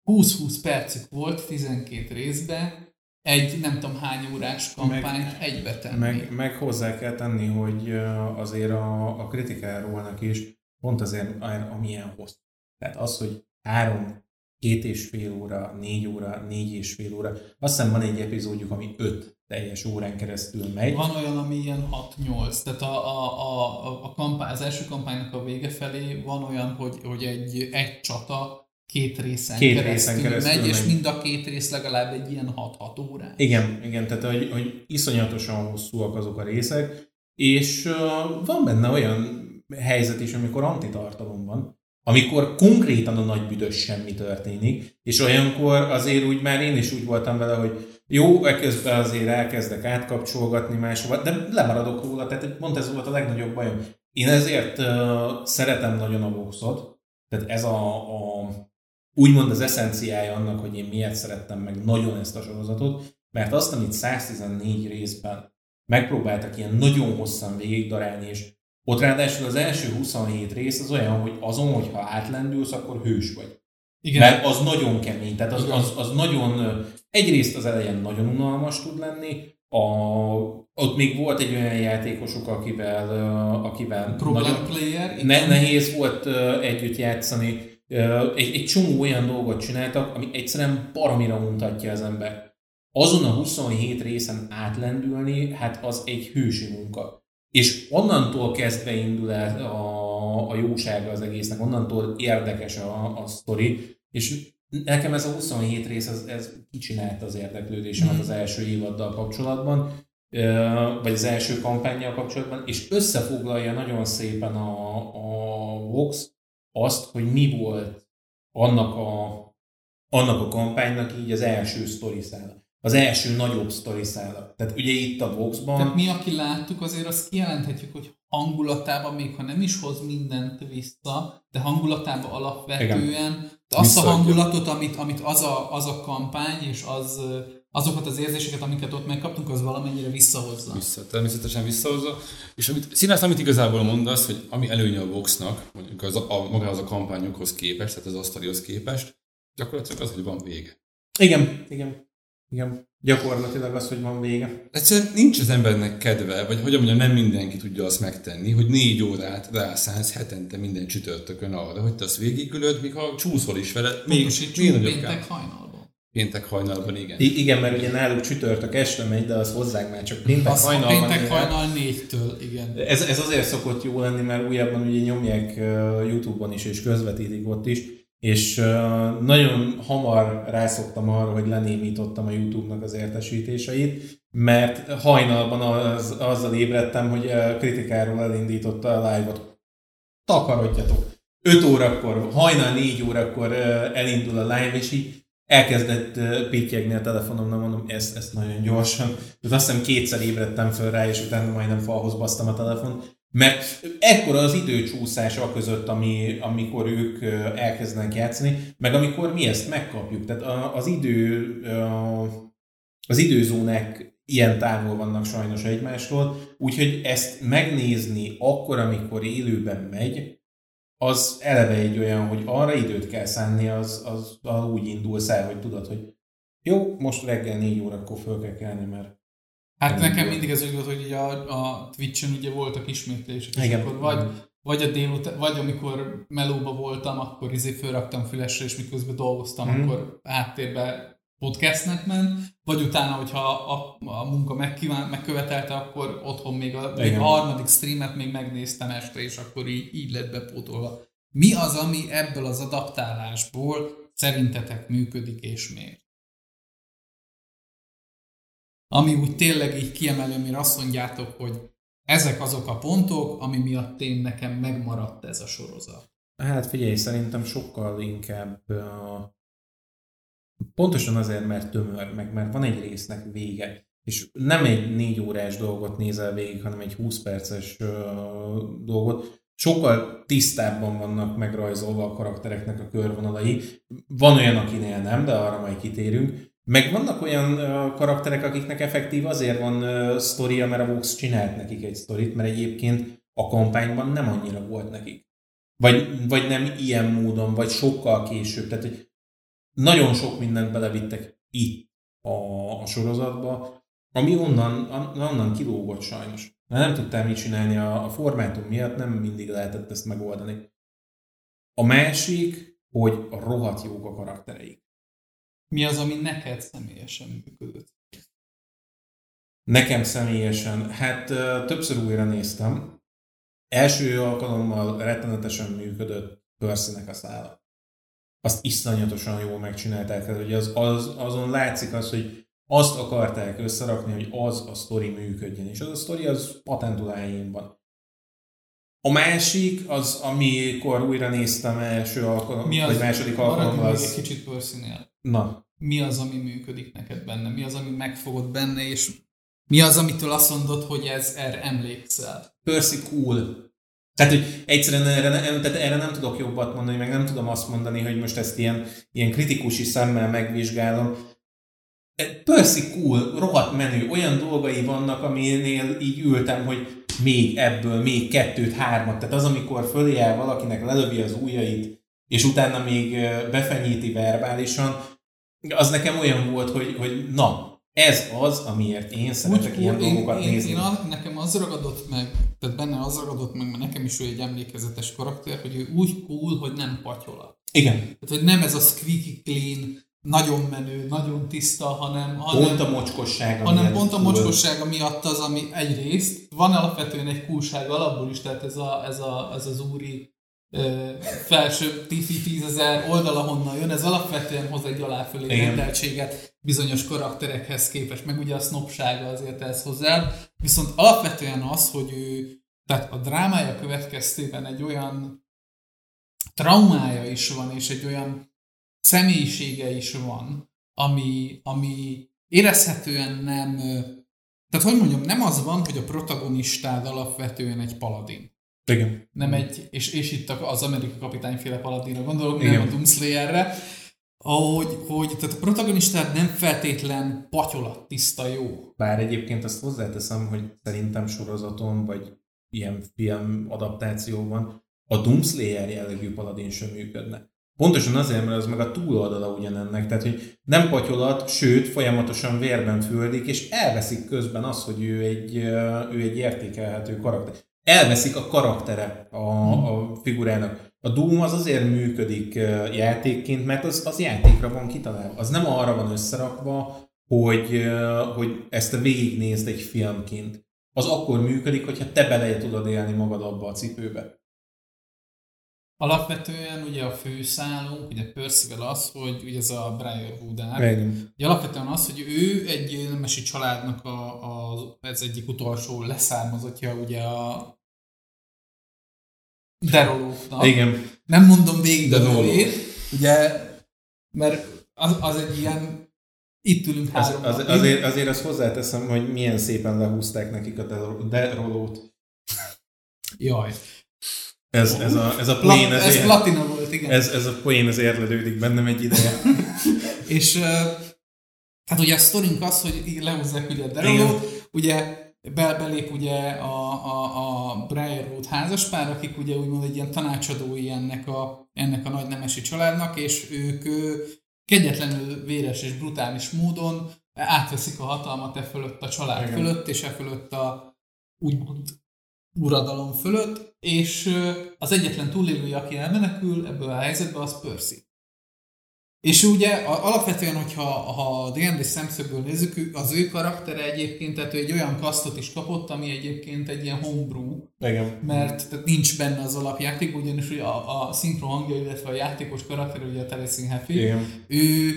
20-20 percük volt 12 részbe, egy nem tudom hány órás kampányt egybe tenni. Meg, meg hozzá kell tenni, hogy azért a, a kritikárólnak is pont azért amilyen hossz. Tehát az, hogy három, két és fél óra, négy óra, négy és fél óra, azt hiszem van egy epizódjuk, ami öt teljes órán keresztül megy. Van olyan, ami ilyen 6-8, tehát a, a, a, a kampány, az első kampánynak a vége felé van olyan, hogy, hogy egy, egy csata két részen, Két keresztül, részen keresztül megy, és megy. mind a két rész legalább egy ilyen 6-6 órán. Igen, igen, tehát hogy, hogy iszonyatosan hosszúak azok a részek, és uh, van benne olyan helyzet is, amikor antitartalom van, amikor konkrétan a nagy büdös semmi történik, és olyankor azért úgy már én is úgy voltam vele, hogy jó, ekközben azért elkezdek átkapcsolgatni máshova, de lemaradok róla, tehát pont ez volt a legnagyobb bajom. Én ezért uh, szeretem nagyon a Voxot, tehát ez a, a úgymond az eszenciája annak, hogy én miért szerettem meg nagyon ezt a sorozatot, mert azt, amit 114 részben megpróbáltak ilyen nagyon hosszan végigdarálni, és ott ráadásul az első 27 rész az olyan, hogy azon, hogyha átlendülsz, akkor hős vagy. Igen, Mert az nagyon kemény, tehát az, az, az nagyon, egyrészt az elején nagyon unalmas tud lenni, a, ott még volt egy olyan játékosok, akivel, akivel nagyon, player. ne, nehéz volt együtt játszani. Egy, egy csomó olyan dolgot csináltak, ami egyszerűen baromira mutatja az ember. Azon a 27 részen átlendülni, hát az egy hősi munka. És onnantól kezdve indul el a, a jósága az egésznek, onnantól érdekes a, a sztori, és nekem ez a 27 rész, ez, ez kicsinálta az érdeklődésemet az első évaddal kapcsolatban, vagy az első kampányjal kapcsolatban, és összefoglalja nagyon szépen a, a Vox azt, hogy mi volt annak a, annak a kampánynak így az első sztoriszála. Az első nagyobb sztoriszála. Tehát ugye itt a Voxban... Tehát mi, aki láttuk, azért azt kijelenthetjük, hogy hangulatában, még ha nem is hoz mindent vissza, de hangulatában alapvetően, de azt a hangulatot, amit, amit az, a, az a kampány és az, azokat az érzéseket, amiket ott megkaptunk, az valamennyire visszahozza. Vissza, természetesen visszahozza. És amit, színász, amit igazából mondasz, hogy ami előnye a Voxnak, mondjuk az, a, magához a kampányokhoz képest, tehát az asztalihoz képest, gyakorlatilag az, hogy van vége. Igen, igen. Igen. Gyakorlatilag az, hogy van vége. Egyszerűen nincs az embernek kedve, vagy hogy mondjam, nem mindenki tudja azt megtenni, hogy négy órát rászánsz hetente minden csütörtökön arra, hogy te azt végigülöd, míg ha csúszol is vele, még, még nagyobb péntek hajnalban. Péntek hajnalban, igen. I- igen, mert ugye náluk csütörtök este megy, de az hozzánk már csak péntek Az hajnalban. péntek hajnal négytől, igen. Ez, ez azért szokott jó lenni, mert újabban ugye nyomják uh, Youtube-on is, és közvetítik ott is, és nagyon hamar rászoktam arra, hogy lenémítottam a Youtube-nak az értesítéseit, mert hajnalban az, azzal ébredtem, hogy uh, kritikáról elindította a live-ot. Takarodjatok! 5 órakor, hajnal 4 órakor elindul a live, és így elkezdett pittyegni a telefonomnak, mondom, ezt, ezt nagyon gyorsan. Tehát azt hiszem kétszer ébredtem föl rá, és utána majdnem falhoz basztam a telefont. Mert ekkora az időcsúszás a között, ami, amikor ők elkezdenek játszani, meg amikor mi ezt megkapjuk. Tehát az idő, az időzónák ilyen távol vannak sajnos egymástól, úgyhogy ezt megnézni akkor, amikor élőben megy, az eleve egy olyan, hogy arra időt kell szánni, az, az, az úgy indulsz el, hogy tudod, hogy jó, most reggel négy órakor föl kell kelni, mert Hát nekem mindig ez úgy volt, hogy ugye a, a Twitch-en ugye voltak ismétlések, és Igen. akkor vagy, vagy a délután, vagy amikor melóba voltam, akkor izé fölraktam fülesre, és miközben dolgoztam, Mhm. akkor háttérbe podcastnek ment, vagy utána, hogyha a, a munka megkíván, megkövetelte, akkor otthon még a, még a harmadik streamet még megnéztem este, és akkor így, így lett bepótolva. Mi az, ami ebből az adaptálásból szerintetek működik, és miért? Ami úgy tényleg így kiemelő, mire azt mondjátok, hogy ezek azok a pontok, ami miatt én nekem megmaradt ez a sorozat. Hát figyelj, szerintem sokkal inkább pontosan azért, mert tömör, meg mert van egy résznek vége. És nem egy négy órás dolgot nézel végig, hanem egy 20 perces dolgot. Sokkal tisztábban vannak megrajzolva a karaktereknek a körvonalai. Van olyan, akinél nem, de arra majd kitérünk. Meg vannak olyan karakterek, akiknek effektív azért van sztoria, mert a Vox csinált nekik egy sztorit, mert egyébként a kampányban nem annyira volt nekik. Vagy, vagy nem ilyen módon, vagy sokkal később. Tehát, hogy nagyon sok mindent belevittek itt a, a sorozatba, ami onnan, on- onnan kilógott sajnos. Mert nem tudtál mit csinálni a, a formátum miatt, nem mindig lehetett ezt megoldani. A másik, hogy a rohadt jók a karaktereik. Mi az, ami neked személyesen működött? Nekem személyesen, hát többször újra néztem. Első alkalommal rettenetesen működött Percy-nek a szála. Azt iszonyatosan jól megcsinálták, tehát, hogy az, az, azon látszik az, hogy azt akarták összerakni, hogy az a sztori működjön, és az a sztori az patentul helyén van. A másik, az amikor újra néztem első alkalom, Mi az, vagy második alkalommal, egy az... kicsit Percy-nél. Na, Mi az, ami működik neked benne? Mi az, ami megfogott benne, és mi az, amitől azt mondod, hogy ez erre emlékszel? Percy cool. Tehát, hogy egyszerűen erre, nem- tehát erre nem tudok jobbat mondani, meg nem tudom azt mondani, hogy most ezt ilyen, ilyen kritikusi szemmel megvizsgálom. E, Percy cool, rohadt menő, olyan dolgai vannak, aminél így ültem, hogy még ebből, még kettőt, hármat. Tehát az, amikor fölé áll valakinek, lelövi az ujjait, és utána még befenyíti verbálisan, az nekem olyan volt, hogy, hogy na, ez az, amiért én szeretek ilyen én, dolgokat én, nézni. én a, nekem az ragadott meg, tehát benne az ragadott meg, mert nekem is ő egy emlékezetes karakter, hogy ő úgy cool, hogy nem patyola. Igen, Tehát, hogy nem ez a squeaky clean, nagyon menő, nagyon tiszta, hanem, hanem, pont a mocskosság. ami hanem pont a mocskossága miatt az, ami egyrészt van alapvetően egy coolság alapból is, tehát ez, a, ez, a, ez az úri felső 10 ezer oldal, ahonnan jön, ez alapvetően hoz egy aláfölé rendeltséget bizonyos karakterekhez képest, meg ugye a sznopsága azért ez hozzá. Viszont alapvetően az, hogy ő, tehát a drámája következtében egy olyan traumája is van, és egy olyan személyisége is van, ami, ami érezhetően nem, tehát hogy mondjam, nem az van, hogy a protagonistád alapvetően egy paladin. Igen. Nem egy, és, és itt az amerikai kapitányféle paladinra gondolok, Igen. nem a Doomslayerre, ahogy hogy, tehát a protagonistád nem feltétlen patyolat tiszta jó. Bár egyébként azt hozzáteszem, hogy szerintem sorozaton, vagy ilyen film adaptációban a Doomslayer jellegű paladin sem működne. Pontosan azért, mert az meg a túloldala ugyanennek, tehát hogy nem patyolat, sőt, folyamatosan vérben földik, és elveszik közben az, hogy ő egy, ő egy értékelhető karakter. Elveszik a karaktere a, a figurának. A Doom az azért működik játékként, mert az, az játékra van kitalálva. Az nem arra van összerakva, hogy, hogy ezt a végignézd egy filmként. Az akkor működik, hogyha te bele tudod élni magad abba a cipőbe. Alapvetően ugye a főszálunk, ugye Percival az, hogy ugye ez a Briarwood ár, ugye alapvetően az, hogy ő egy nemesi családnak a, a, ez egyik utolsó leszármazottja ugye a derolóknak. Igen. Nem mondom végig De a nevét, ugye, mert az, az egy ilyen, itt ülünk Az, három az, napig. azért, azért azt hozzáteszem, hogy milyen szépen lehúzták nekik a derol- derolót. Jaj. Ez, ez a, ez a poén, ez, ez ér, platina volt, igen. ez, ez a poén, ez érlelődik bennem egy ideje. [laughs] És uh, hát ugye a sztorink az, hogy így lehúzzák ugye a derolót, ugye be, belép ugye a, a, a Briarwood házaspár, akik ugye úgymond egy ilyen tanácsadói ennek a, ennek a nagy nemesi családnak, és ők ö, kegyetlenül véres és brutális módon átveszik a hatalmat e fölött a család Igen. fölött, és e fölött a úgymond uradalom fölött, és az egyetlen túlélője, aki elmenekül ebből a helyzetből, az Percy. És ugye alapvetően, hogyha ha a D&D szemszögből nézzük, az ő karaktere egyébként, tehát ő egy olyan kasztot is kapott, ami egyébként egy ilyen homebrew, Igen. mert tehát nincs benne az alapjáték, ugyanis ugye a, a szinkron hangja, illetve a játékos karakter, ugye a Teleszín Happy, Igen. ő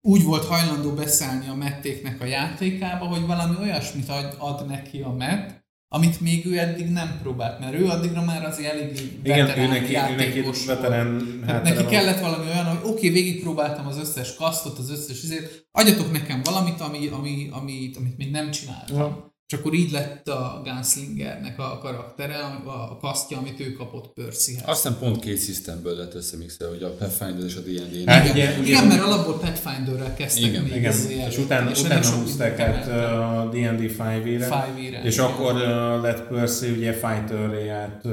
úgy volt hajlandó beszállni a mettéknek a játékába, hogy valami olyasmit ad, ad neki a met, amit még ő eddig nem próbált, mert ő addigra már azért Igen, ő veterán neki, ő neki volt. veterán Hát neki kellett valami olyan, hogy oké, okay, végigpróbáltam az összes kasztot, az összes izét, adjatok nekem valamit, ami, ami, amit, amit még nem csináltam. Ja. És akkor így lett a Gunslingernek a karaktere, a, a kasztja, amit ő kapott Percyhez. Aztán pont két szisztemből lett összemixelve, hogy a Pathfinder és a D&D. Hát igen, ugye- igen, mert alapból Pathfinderrel kezdtek Igen, még Igen, és utána, ennek utána húzták át a D&D 5-ére, Five-ére, és igen. akkor uh, lett Percy ugye fighter át uh,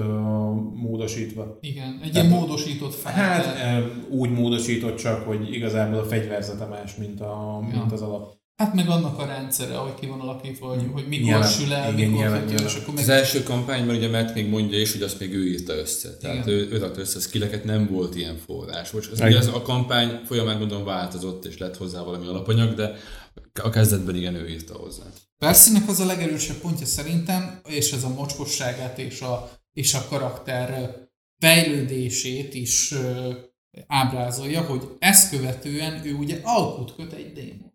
módosítva. Igen, egy Tehát- ilyen módosított fighter. Hát uh, úgy módosított csak, hogy igazából a fegyverzete más, mint, a, Ja. mint az alap. Hát meg annak a rendszere, hogy ki van alakítva, hogy, hogy mikor Nyilván, sül el, igen, mikor nyilván, nyilván. és akkor Az meg... első kampányban ugye Matt még mondja is, hogy azt még ő írta össze. Tehát Igen. ő, ő össze a skilleket, nem volt ilyen forrás. Most az, ugye az a kampány folyamán gondolom változott, és lett hozzá valami alapanyag, de a kezdetben igen ő írta hozzá. Percynek az a legerősebb pontja szerintem, és ez a mocskosságát és a, és a karakter fejlődését is ábrázolja, hogy ezt követően ő ugye alkut köt egy démonnal.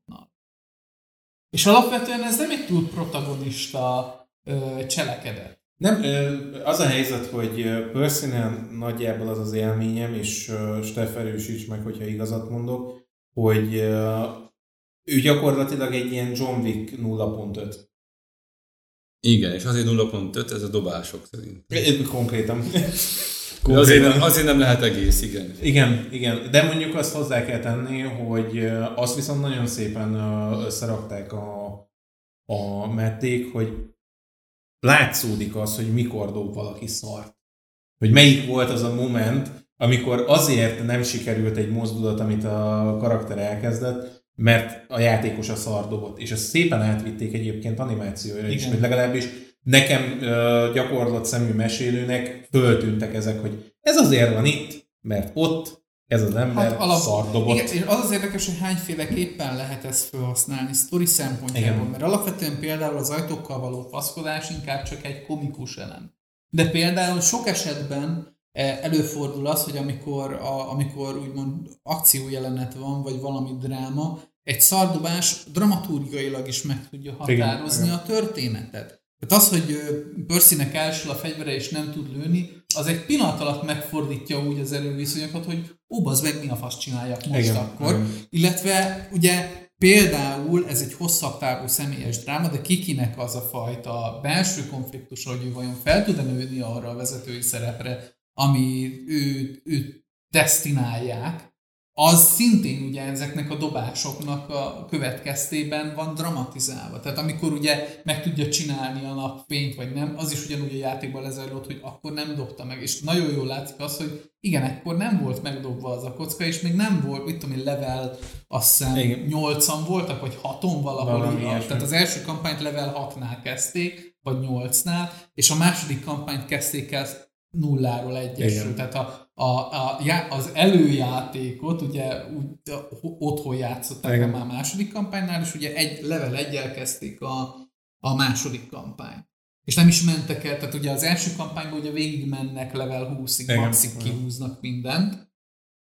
És alapvetően ez nem egy túl protagonista ö, cselekedet. Nem, ö, az a helyzet, hogy Percy-nél nagyjából az az élményem, és Steff erősíts meg, hogyha igazat mondok, hogy ö, ő gyakorlatilag egy ilyen John Wick 0.5. Igen, és azért 0.5 ez a dobások szerint. Ö, Konkrétan. Azért, nem, azért nem lehet egész, igen. Igen, igen, de mondjuk azt hozzá kell tenni, hogy azt viszont nagyon szépen összerakták a, a mették, hogy látszódik az, hogy mikor dob valaki szart. Hogy melyik volt az a moment, amikor azért nem sikerült egy mozdulat, amit a karakter elkezdett, mert a játékos a szar dobott. És ezt szépen átvitték egyébként animációra is, Igen. hogy legalábbis nekem ö, gyakorlott szemű mesélőnek föltűntek ezek, hogy ez azért van itt, mert ott ez az ember hát alap- szar dobott. Igen, és az az érdekes, hogy hányféleképpen lehet ezt felhasználni sztori szempontjából, Igen. mert alapvetően például az ajtókkal való faszkodás inkább csak egy komikus elem. De például sok esetben eh, előfordul az, hogy amikor, a, amikor úgymond akciójelenet van, vagy valami dráma, egy szardobás dramaturgiailag is meg tudja határozni igen. a történetet. Tehát az, hogy Percynek elsül a fegyvere és nem tud lőni, az egy pillanat alatt megfordítja úgy az erőviszonyokat, hogy ó, az meg mi a fasz csináljak most Igen, akkor. igen. Illetve ugye például ez egy hosszabb távú személyes dráma, de kikinek az a fajta belső konfliktus, hogy ő vajon fel tud-e nőni arra a vezetői szerepre, ami ő, őt destinálják, az szintén ugye ezeknek a dobásoknak a következtében van dramatizálva. Tehát amikor ugye meg tudja csinálni a napfényt, vagy nem, az is ugyanúgy a játékban lezajlott, hogy akkor nem dobta meg. És nagyon jól látszik az, hogy igen, akkor nem volt megdobva az a kocka, és még nem volt, mit tudom én, level, azt hiszem Igen. 8-an voltak, vagy 6-on valahol. Ilyesmi. tehát az első kampányt level 6-nál kezdték, vagy 8-nál, és a második kampányt kezdték el nulláról egyesről. Igen. Tehát a, a, a, az előjátékot ugye úgy, otthon játszották Igen. Már a második kampánynál, és ugye egy level egyel kezdték a, a második kampányt. És nem is mentek el, tehát ugye az első kampányban ugye végig mennek level 20-ig, Igen. maxig kihúznak mindent,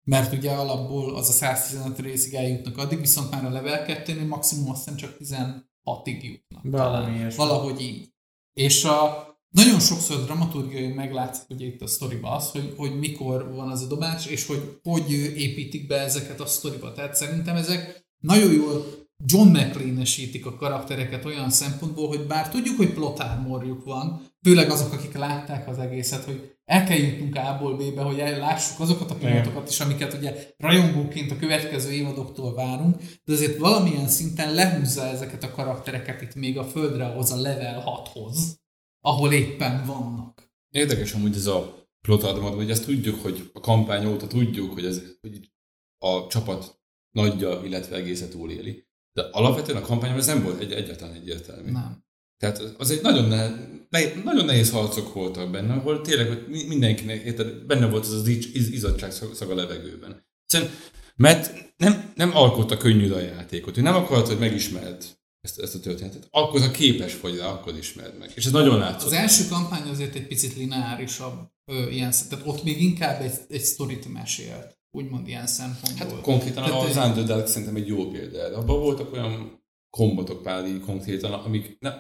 mert ugye alapból az a 115 részig eljutnak addig, viszont már a level 2-nél maximum azt hiszem csak 16-ig jutnak. Valami. Valahogy így. És a, nagyon sokszor dramaturgiai meglátszik ugye itt a sztoriba az, hogy, hogy mikor van az a dobás, és hogy hogy építik be ezeket a sztoriba. Tehát szerintem ezek nagyon jól John McLean-esítik a karaktereket olyan szempontból, hogy bár tudjuk, hogy plot armorjuk van, főleg azok, akik látták az egészet, hogy el kell jutnunk A-ból B-be, hogy lássuk azokat a pillanatokat is, amiket ugye rajongóként a következő évadoktól várunk, de azért valamilyen szinten lehúzza ezeket a karaktereket itt még a földre hoz a level 6-hoz, ahol éppen vannak. Érdekes amúgy ez a plot armor, hogy ezt tudjuk, hogy a kampány óta tudjuk, hogy, ez, hogy a csapat nagyja, illetve egésze túléli. De alapvetően a kampányban ez nem volt egy, egyáltalán egyértelmű. Nem. Tehát az egy nagyon, ne, nehéz, nagyon nehéz harcok voltak benne, ahol tényleg hogy mi- mindenkinek érted, benne volt az az iz, iz, izzadság szag, a levegőben. Egyszerűen, mert nem, nem alkotta könnyű a játékot, ő nem akart, hogy megismerd ezt, ezt a történetet. Akkor, ha képes vagy rá, akkor ismerd meg. És ez nagyon látszott. Az első kampány azért egy picit lineárisabb ö, ilyen tehát ott még inkább egy, egy sztorit mesélt, úgymond ilyen szempontból. Hát konkrétan Tehát az egy- Underdark szerintem egy jó példa. Abban voltak olyan kombatok pár így konkrétan, amik ne,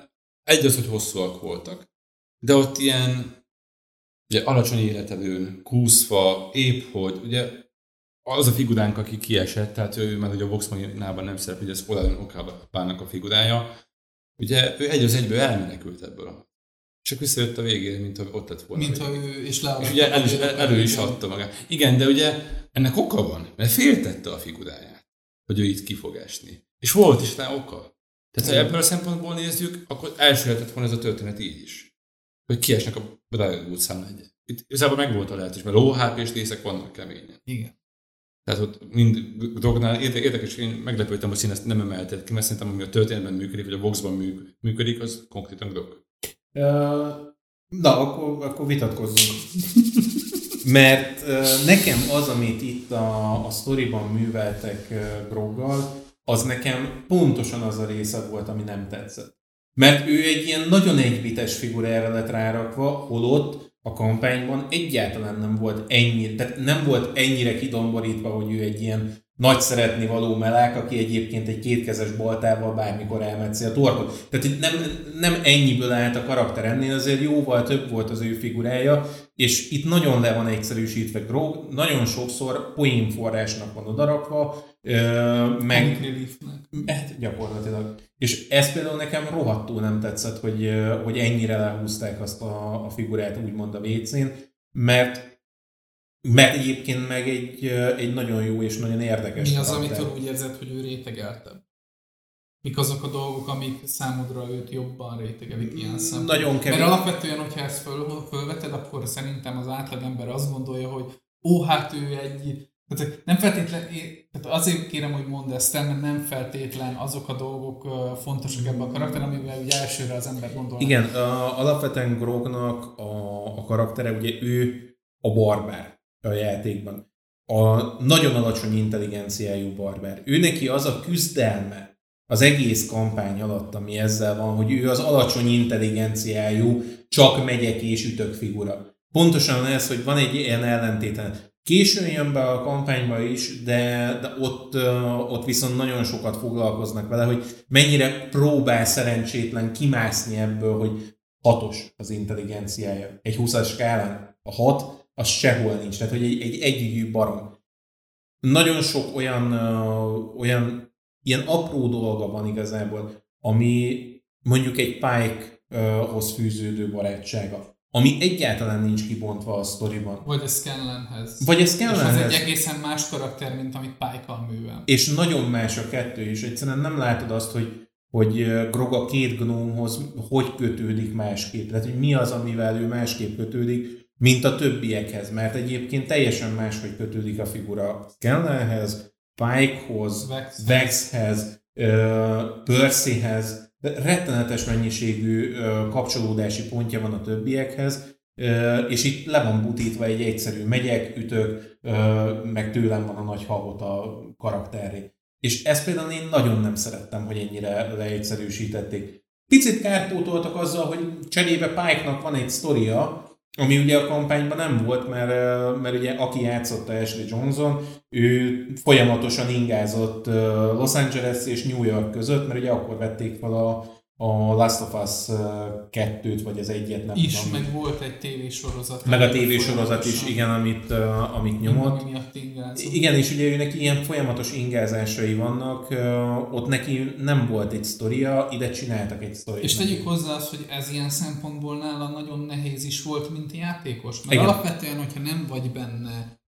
egy az, hogy hosszúak voltak, de ott ilyen ugye alacsony életerőn, kúszva, épp hogy, ugye az a figuránk, aki kiesett, tehát ő már ugye a Vox Machinában nem szerepel, ugye ez Polarön okába bánnak a figurája, ugye ő egy az egyből elmenekült ebből a csak visszajött a végére, mint ha ott lett volna. mint ha ő és leadta. És ugye el is, el, elő is adta magát. Igen, de ugye ennek oka van, mert féltette a figuráját, hogy ő itt ki fog esni. És volt is rá oka. Tehát ha ebből a szempontból nézzük, akkor elsőhetett volna ez a történet így is. Hogy kiesnek a Brian utcán egy. Itt igazából meg volt a lehetőség, mert hp részek vannak keményen. Igen. Tehát ott mind drognál érde- érdekes, én meglepődtem, hogy szín ezt nem emelted ki, mert szerintem ami a történetben működik, vagy a boxban műk- működik, az konkrétan drog. Na, akkor, akkor vitatkozzunk. [laughs] Mert nekem az, amit itt a, a sztoriban műveltek Groggal, az nekem pontosan az a része volt, ami nem tetszett. Mert ő egy ilyen nagyon egybites figurára lett rárakva, holott a kampányban egyáltalán nem volt ennyi, tehát nem volt ennyire kidomborítva, hogy ő egy ilyen nagy szeretni való melák, aki egyébként egy kétkezes baltával bármikor elmetszi a torkot. Tehát itt nem, nem ennyiből állt a karakter, ennél azért jóval több volt az ő figurája, és itt nagyon le van egyszerűsítve Grog, nagyon sokszor poénforrásnak van odarakva, ö, meg. Hát gyakorlatilag. És ez például nekem rohadtul nem tetszett, hogy, hogy ennyire lehúzták azt a, a figurát úgymond a WC-n, mert mert egyébként meg egy, egy nagyon jó és nagyon érdekes Mi az, karakter. amitől úgy érzed, hogy ő rétegeltebb? Mik azok a dolgok, amik számodra őt jobban rétegelik ilyen szempontból? Nagyon kevés. Mert alapvetően, hogyha ezt föl, fölveted, akkor szerintem az átlagember azt gondolja, hogy ó, hát ő egy... Tehát nem feltétlen, tehát azért kérem, hogy mondd ezt mert nem feltétlen azok a dolgok fontosak ebben a karakter, amivel ugye elsőre az ember gondol. Igen, a, alapvetően Grognak a, a karaktere, ugye ő a barbár a játékban. A nagyon alacsony intelligenciájú barbár. Ő neki az a küzdelme az egész kampány alatt, ami ezzel van, hogy ő az alacsony intelligenciájú, csak megyek és ütök figura. Pontosan ez, hogy van egy ilyen ellentéten. Későn jön be a kampányba is, de, de ott, ott viszont nagyon sokat foglalkoznak vele, hogy mennyire próbál szerencsétlen kimászni ebből, hogy hatos az intelligenciája. Egy 20-as skálán a hat, az sehol nincs. Tehát, hogy egy, egy együgyű barom. Nagyon sok olyan, olyan ilyen apró dolga van igazából, ami mondjuk egy Pike-hoz fűződő barátsága. Ami egyáltalán nincs kibontva a sztoriban. Vagy a Scanlanhez. Vagy a És az Scanlanhez. egy egészen más karakter, mint amit Pike-kal művel. És nagyon más a kettő, és egyszerűen nem látod azt, hogy, hogy Grog a két gnómhoz hogy kötődik másképp. Tehát, hogy mi az, amivel ő másképp kötődik, mint a többiekhez. Mert egyébként teljesen máshogy kötődik a figura Scanlanhez, Pikehoz, Vexhez. Vexhez, Percyhez, de rettenetes mennyiségű kapcsolódási pontja van a többiekhez, és itt le van butítva egy egyszerű megyek, ütök, meg tőlem van a nagy habota karakteré. És ezt például én nagyon nem szerettem, hogy ennyire leegyszerűsítették. Picit kárpótoltak azzal, hogy cserébe Pike-nak van egy sztoria, ami ugye a kampányban nem volt, mert, mert ugye aki játszotta Ashley Johnson, ő folyamatosan ingázott Los Angeles és New York között, mert ugye akkor vették fel a, a Last of Us kettőt, vagy az egyet, nem Is, tudom. meg volt egy tévésorozat. meg a tévésorozat is, igen, amit, ö, amit nyomott. Igen, és ugye őnek ilyen folyamatos ingázásai vannak, ö, ott neki nem volt egy sztoria, ide csináltak egy sztorit. És tegyük hozzá azt, hogy ez ilyen szempontból nála nagyon nehéz is volt, mint játékos. Mert Igen. alapvetően, hogyha nem vagy benne,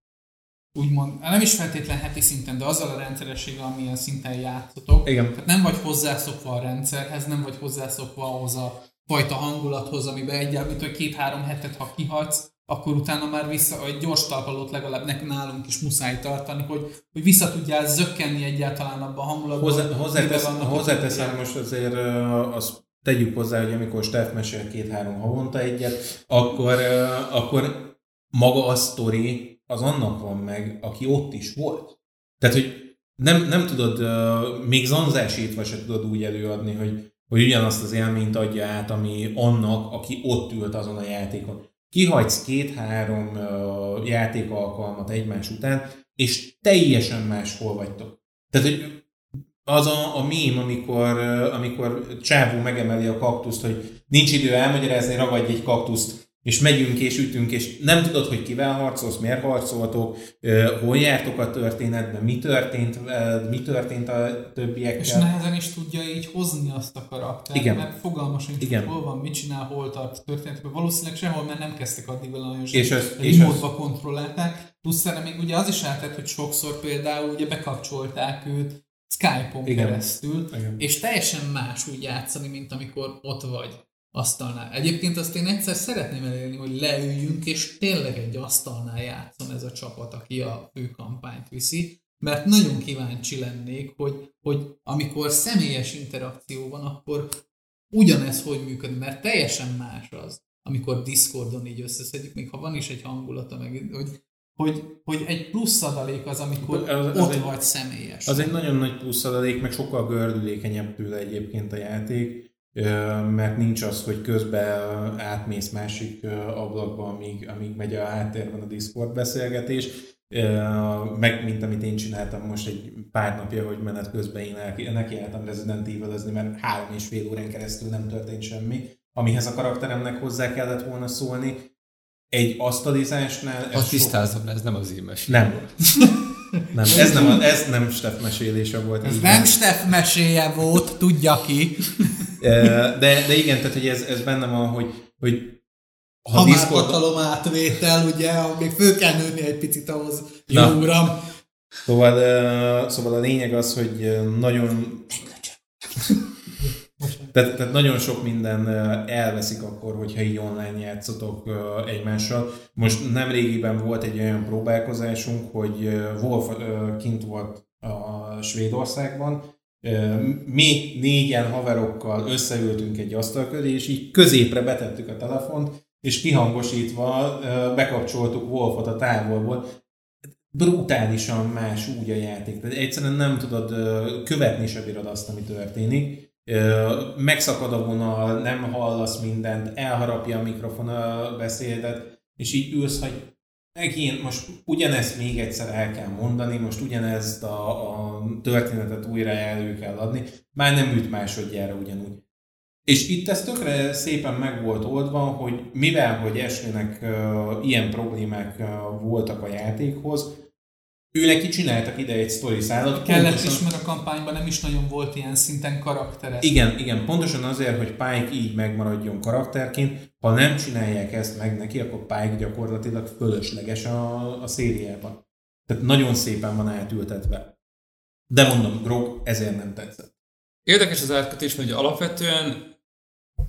úgymond, nem is feltétlen heti szinten, de azzal a rendszerességgel, amilyen szinten játszotok, Igen. tehát nem vagy hozzászokva a rendszerhez, nem vagy hozzászokva ahhoz a fajta hangulathoz, amiben egyáltalán, mint hogy két-három hetet, ha kihagysz, akkor utána már vissza, egy gyors talpalót legalább nekünk nálunk is muszáj tartani, hogy, hogy vissza tudjál zökkenni egyáltalán abba a hangulatba. Hozzá, hozzátesz, hozzáteszem most azért ö, azt tegyük hozzá, hogy amikor Steff mesél két-három havonta egyet, akkor, akkor maga a sztori az annak van meg, aki ott is volt. Tehát, hogy nem, nem tudod, ö, még zanzásítva se tudod úgy előadni, hogy, hogy ugyanazt az élményt adja át, ami annak, aki ott ült azon a játékon. Kihagysz két-három ö, játékalkalmat egymás után, és teljesen máshol vagytok. Tehát, hogy az a, a mém, amikor, amikor Csávó megemeli a kaktuszt, hogy nincs idő elmagyarázni, ragadj egy kaktuszt, és megyünk és ütünk, és nem tudod, hogy kivel harcolsz, miért harcoltok, hol jártok a történetben, mi történt, mi történt a többiekkel. És nehezen is tudja így hozni azt a karaktert, Igen. mert fogalma sincs, hogy Igen. hol van, mit csinál, hol tart a történetben. Valószínűleg sehol, mert nem kezdtek addig vele nagyon És ez- és Remote-ba kontrollálták. Plusz erre még ugye az is lehetett, hogy sokszor például ugye bekapcsolták őt Skype-on Igen. keresztül, Igen. és teljesen más úgy játszani, mint amikor ott vagy asztalnál. Egyébként azt én egyszer szeretném elérni, hogy leüljünk, és tényleg egy asztalnál játszom ez a csapat, aki a fő kampányt viszi, mert nagyon kíváncsi lennék, hogy, hogy amikor személyes interakció van, akkor ugyanez hogy működik, mert teljesen más az, amikor Discordon így összeszedjük, még ha van is egy hangulata, meg, hogy, hogy, hogy egy plusz adalék az, amikor Az- az ott egy- vagy személyes. Az egy nagyon nagy plusz adalék, meg sokkal gördülékenyebb tőle egyébként a játék, mert nincs az, hogy közben átmész másik ablakba, amíg, amíg megy a háttérben a Discord beszélgetés, meg mint amit én csináltam most egy pár napja, hogy menet közben én nekiálltam Resident evil mert három és fél órán keresztül nem történt semmi, amihez a karakteremnek hozzá kellett volna szólni. Egy asztalizásnál... Azt sok- tisztázom, ez nem az én mesém. Nem. [laughs] Nem, ez nem, a, ez nem Steff mesélése volt. Ez nem. Steff meséje volt, tudja ki. [laughs] De, de igen, tehát hogy ez, ez benne van, hogy, hogy Ha, ha már Discord, hatalom átvétel, ugye, még föl kell nőni egy picit ahhoz. Jó Na. uram. szóval, szóval a lényeg az, hogy nagyon tehát, tehát nagyon sok minden elveszik akkor, hogyha így online játszotok egymással. Most nem régiben volt egy olyan próbálkozásunk, hogy Wolf kint volt a Svédországban, mi négyen haverokkal összeültünk egy asztal köré, és így középre betettük a telefont, és kihangosítva bekapcsoltuk Wolfot a távolból. Brutálisan más úgy a játék. Tehát egyszerűen nem tudod követni se bírod azt, ami történik. Megszakad a vonal, nem hallasz mindent, elharapja a mikrofon a beszédet, és így ülsz, hogy megint most ugyanezt még egyszer el kell mondani, most ugyanezt a, a történetet újra elő kell adni, már nem üt másodjára ugyanúgy. És itt ez tökre szépen meg volt oldva, hogy mivel, hogy Ashleynek uh, ilyen problémák uh, voltak a játékhoz, ő neki csináltak ide egy sztori szállat. Kellett pontosan- is, mert a kampányban nem is nagyon volt ilyen szinten karaktere. Igen, igen, pontosan azért, hogy Pike így megmaradjon karakterként, ha nem csinálják ezt meg neki, akkor Pike gyakorlatilag fölösleges a, a szériában. Tehát nagyon szépen van átültetve. De mondom, Grog ezért nem tetszett. Érdekes az átkötés, mert ugye alapvetően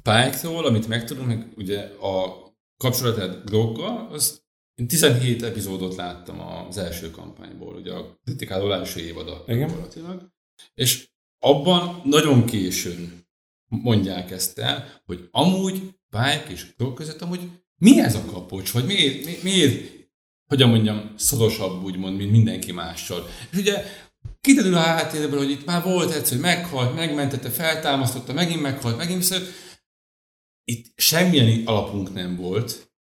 Pike-tól, amit megtudunk, meg ugye a kapcsolatát Groggal, az én 17 epizódot láttam az első kampányból, ugye a kritikáló első évada Igen. gyakorlatilag. És abban nagyon későn mondják ezt el, hogy amúgy Pike és Grog között amúgy mi ez a kapocs, vagy miért, mi- miért hogyan mondjam, szorosabb úgymond, mint mindenki mással. És ugye kiderül a háttérből, hogy itt már volt egyszer, hogy meghalt, megmentette, feltámasztotta, megint meghalt, megint vissza. Itt semmilyen alapunk nem volt,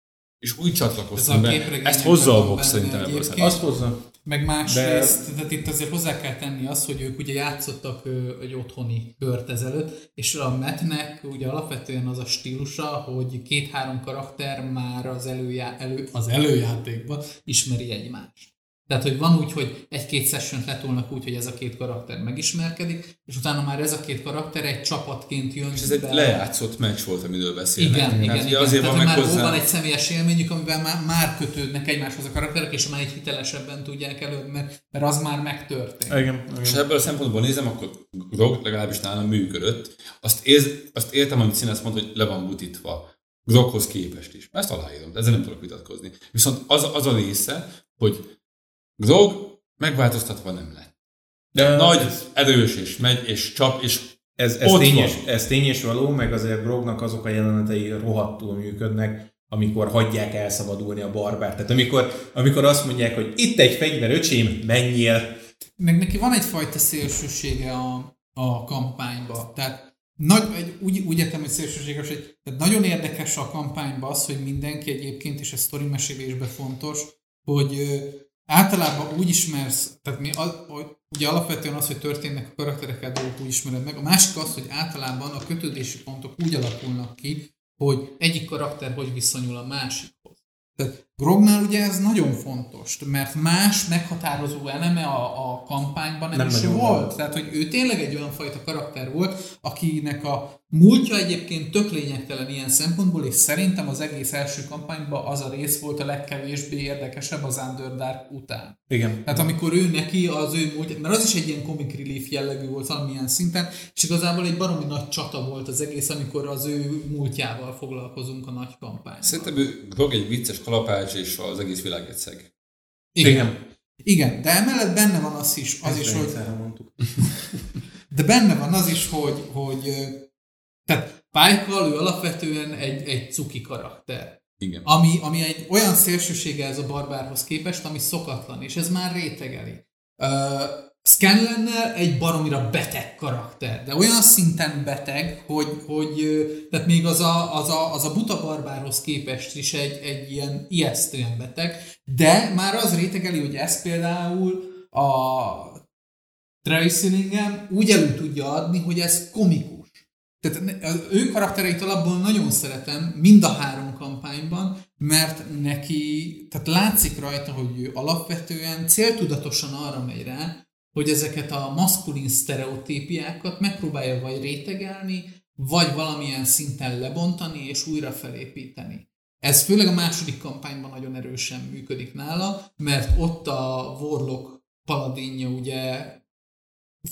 és úgy Ez a csatlakoztam be. Ezt benne szerintem ebből. Azt hozza. Meg másrészt, de... tehát itt azért hozzá kell tenni azt, hogy ők ugye játszottak egy otthoni kört ezelőtt, és a Metnek ugye alapvetően az a stílusa, hogy két-három karakter már az, előjá, elő, az előjátékban ismeri egymást. Tehát, hogy van úgy, hogy egy-két session letolnak úgy, hogy ez a két karakter megismerkedik, és utána már ez a két karakter egy csapatként jön És ez egy be. lejátszott meccs volt, amiről beszélnek. Igen, igen, Hát igen. ugye azért Tehát, van hogy már hozzá... van egy személyes élményük, amivel már, már kötődnek egymáshoz a karakterek, és már egy hitelesebben tudják előbb, mert, mert az már megtörtént. Igen, És igen. ebből a szempontból nézem, akkor Grog legalábbis nálam működött. Azt, érz, azt értem, amit Színász mondta, hogy le van butítva. Groghoz képest is. Ezt aláírom, de ezzel nem tudok vitatkozni. Viszont az, az a része, hogy Grog megváltoztatva nem lett. De Nagy, ez, erős és megy, és csap, és ez, ez, Ott tény és, van. ez tény és való, meg azért Grognak azok a jelenetei rohadtul működnek, amikor hagyják elszabadulni a barbárt. Tehát amikor, amikor azt mondják, hogy itt egy fegyver, öcsém, menjél. Meg neki van egyfajta szélsősége a, a kampányba. Tehát nagy, egy, úgy, úgy értem, hogy szélsőséges, hogy tehát nagyon érdekes a kampányban az, hogy mindenki egyébként, és ez sztori mesélésben fontos, hogy ö, általában úgy ismersz, tehát mi, az, ugye alapvetően az, hogy történnek a karakterek dolgok, úgy ismered meg. A másik az, hogy általában a kötődési pontok úgy alakulnak ki, hogy egyik karakter hogy viszonyul a másikhoz. Tehát Grognál ugye ez nagyon fontos, mert más meghatározó eleme a, a kampányban nem, Nem is volt. volt. Tehát, hogy ő tényleg egy olyan fajta karakter volt, akinek a múltja egyébként tök lényegtelen ilyen szempontból, és szerintem az egész első kampányban az a rész volt a legkevésbé érdekesebb az Underdark után. Igen. Tehát amikor ő neki az ő múlt, mert az is egy ilyen comic relief jellegű volt valamilyen szinten, és igazából egy baromi nagy csata volt az egész, amikor az ő múltjával foglalkozunk a nagy kampány. szerintem ő Grog egy vicces kalapács, és az egész világ egy szeg. Igen. Igen. Igen, de emellett benne van az is, az Ezt is, hogy, mondtuk. [laughs] de benne van az is, hogy, hogy tehát Pike-kal ő alapvetően egy, egy cuki karakter. Igen. Ami, ami egy olyan szélsősége ez a barbárhoz képest, ami szokatlan, és ez már rétegeli. Uh, Scanlannel egy baromira beteg karakter, de olyan szinten beteg, hogy, hogy tehát még az a, az, a, az a buta barbárhoz képest is egy, egy ilyen ijesztően beteg, de már az rétegeli, hogy ez például a Tracy Lingham úgy elő tudja adni, hogy ez komikus. Tehát az ő karaktereit alapból nagyon szeretem mind a három kampányban, mert neki, tehát látszik rajta, hogy ő alapvetően céltudatosan arra megy rá, hogy ezeket a maszkulin sztereotípiákat megpróbálja vagy rétegelni, vagy valamilyen szinten lebontani és újra felépíteni. Ez főleg a második kampányban nagyon erősen működik nála, mert ott a Warlock paladinja ugye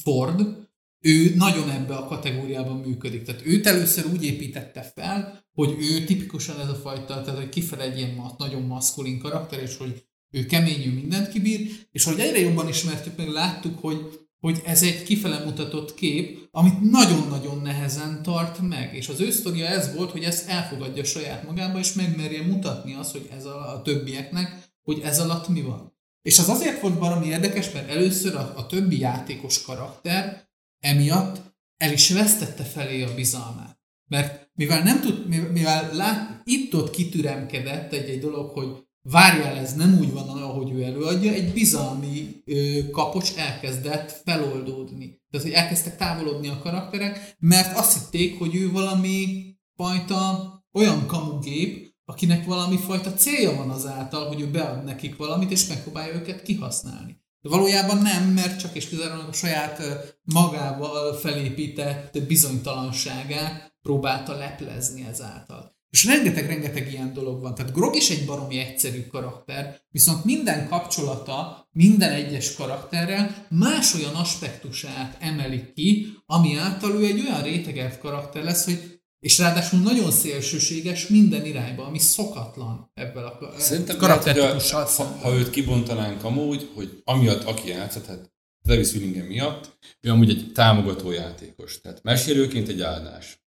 Ford, ő nagyon ebbe a kategóriában működik. Tehát őt először úgy építette fel, hogy ő tipikusan ez a fajta, tehát hogy kifele egy ilyen nagyon maszkulin karakter, és hogy ő kemény, ő mindent kibír, és hogy egyre jobban ismertük meg, láttuk, hogy, hogy ez egy kifele mutatott kép, amit nagyon-nagyon nehezen tart meg. És az ő sztoria ez volt, hogy ezt elfogadja saját magába, és megmerje mutatni azt, hogy ez a, a többieknek, hogy ez alatt mi van. És az azért volt valami érdekes, mert először a, a többi játékos karakter emiatt el is vesztette felé a bizalmát. Mert mivel nem tud, mivel lát, itt-ott kitüremkedett egy-egy dolog, hogy várjál, ez nem úgy van, ahogy ő előadja, egy bizalmi ö, kapocs elkezdett feloldódni. Tehát, hogy elkezdtek távolodni a karakterek, mert azt hitték, hogy ő valami fajta olyan kamugép, akinek valami fajta célja van azáltal, hogy ő bead nekik valamit, és megpróbálja őket kihasználni. De valójában nem, mert csak és kizárólag a saját magával felépített bizonytalanságát próbálta leplezni ezáltal. És rengeteg-rengeteg ilyen dolog van. Tehát Grog is egy baromi egyszerű karakter, viszont minden kapcsolata minden egyes karakterrel más olyan aspektusát emelik ki, ami által ő egy olyan rétegelt karakter lesz, hogy és ráadásul nagyon szélsőséges minden irányba, ami szokatlan ebből a Szerintem karaktertípussal ha, ha őt kibontanánk amúgy, hogy amiatt, aki játszott, hát Travis Willingham miatt, ő amúgy egy támogató játékos. Tehát mesélőként egy áldás.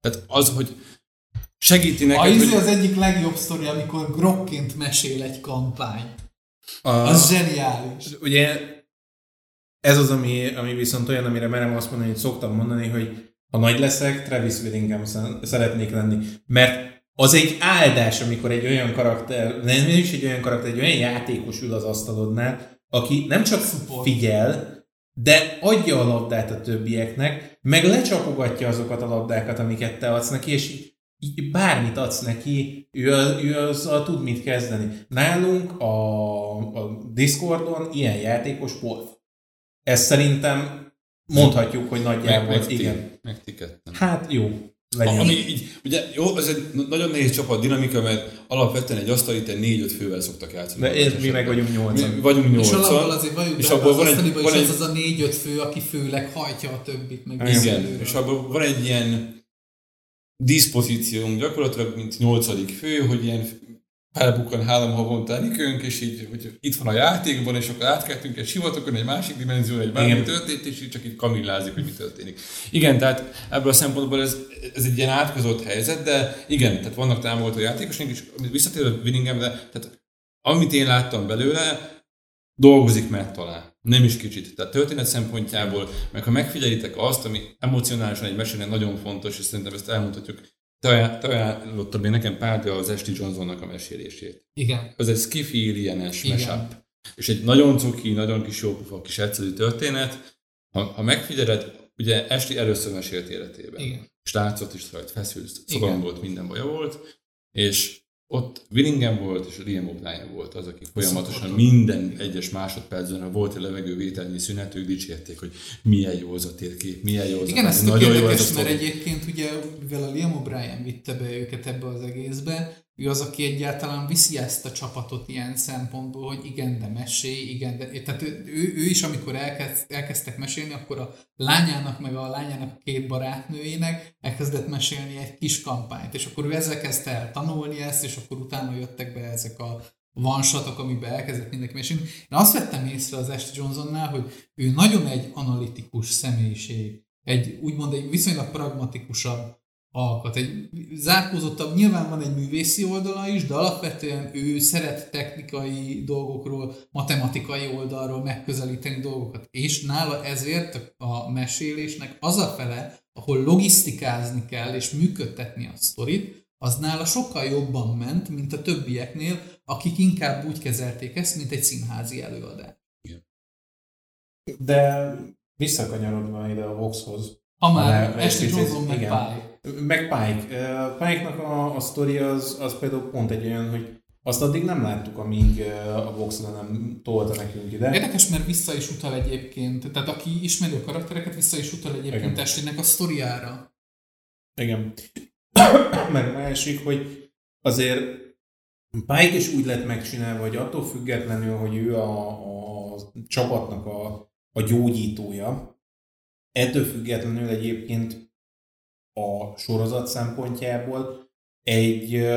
Tehát az, hogy segíti A neked, izé hogy az egyik legjobb sztori, amikor Grokként mesél egy kampány. A, Az zseniális. ugye ez az, ami, ami viszont olyan, amire merem azt mondani, hogy szoktam mondani, hogy ha nagy leszek, Travis Willingham sze- szeretnék lenni. Mert az egy áldás, amikor egy olyan karakter, nem is egy olyan karakter, egy olyan játékos ül az asztalodnál, aki nem csak Support. figyel, de adja a labdát a többieknek, meg lecsapogatja azokat a labdákat, amiket te adsz neki, és így, bármit adsz neki, ő, ő azzal tud mit kezdeni. Nálunk a, a Discordon ilyen játékos Wolf. Ezt szerintem mondhatjuk, hogy meg, nagyjából, meg, ti, igen. meg ti ketten. Hát jó, legyen. Ami így, ugye jó, ez egy nagyon nehéz csapat dinamika, mert alapvetően egy asztal itt négyöt fővel szoktak játszani. De ez, mi meg vagyunk nyolcan. Mi vagyunk És alapból azért vagyunk és abból az van egy, van egy, az az a négy-öt fő, aki főleg hajtja a többit, meg Igen, és abból van egy ilyen diszpozíciónk gyakorlatilag, mint nyolcadik fő, hogy ilyen felbukkan három havonta Enikőnk, és így, hogy itt van a játékban, és akkor átkeltünk egy sivatokon, egy másik dimenzióra, egy bármi történt, és így csak itt kamillázik, hogy mi történik. Igen, tehát ebből a szempontból ez, ez egy ilyen átkozott helyzet, de igen, tehát vannak támogató játékosok, és amit visszatér a Winningemre, tehát amit én láttam belőle, dolgozik meg talán. Nem is kicsit. Tehát történet szempontjából, meg ha megfigyelitek azt, ami emocionálisan egy mesélnél nagyon fontos, és szerintem ezt elmondhatjuk, te ajánl- te ajánlottad még nekem pár az Esti Johnsonnak a mesélését. Igen. Ez egy skifi Igen. mashup. És egy nagyon cuki, nagyon kis jópofa, kis egyszerű történet. Ha, ha megfigyeled, ugye Esti először mesélt életében. Igen. És látszott is rajta, feszült, szorongolt, minden baja volt. És ott Willingham volt, és Liam O'Brien volt az, aki folyamatosan Szokott. minden egyes másodpercben, ha volt egy levegővételnyi szünet, ők dicsérték, hogy milyen jó az a térkép, milyen jó az Igen, a ez nagyon jó ez a érdekes, mert sztori. egyébként ugye, mivel a Liam O'Brien vitte be őket ebbe az egészbe, ő az, aki egyáltalán viszi ezt a csapatot ilyen szempontból, hogy igen, de mesélj, igen, de... Tehát ő, ő, ő is, amikor elkezd, elkezdtek mesélni, akkor a lányának, meg a lányának két barátnőjének elkezdett mesélni egy kis kampányt, és akkor ő ezzel kezdte el tanulni ezt, és akkor utána jöttek be ezek a vansatok, amiben elkezdett mindenki mesélni. Én azt vettem észre az Esti Johnsonnál, hogy ő nagyon egy analitikus személyiség, egy úgymond egy viszonylag pragmatikusabb alkat, egy zárkózottabb, nyilván van egy művészi oldala is, de alapvetően ő szeret technikai dolgokról, matematikai oldalról megközelíteni dolgokat, és nála ezért a mesélésnek az a fele, ahol logisztikázni kell és működtetni a sztorit, az nála sokkal jobban ment, mint a többieknél, akik inkább úgy kezelték ezt, mint egy színházi előadás. De visszakanyarodva ide a Voxhoz, Ha már picit, Johnson meg igen. Pálya. Meg Pike. Pike-nak a, a sztori az, az például pont egy olyan, hogy azt addig nem láttuk, amíg a le nem tolta nekünk ide. Érdekes, mert vissza is utal egyébként, tehát aki ismeri a karaktereket, vissza is utal egyébként Igen. Estinek a sztoriára. Igen. [coughs] Meg másik, hogy azért Pike is úgy lett megcsinálva, hogy attól függetlenül, hogy ő a, a csapatnak a, a gyógyítója, ettől függetlenül egyébként a sorozat szempontjából egy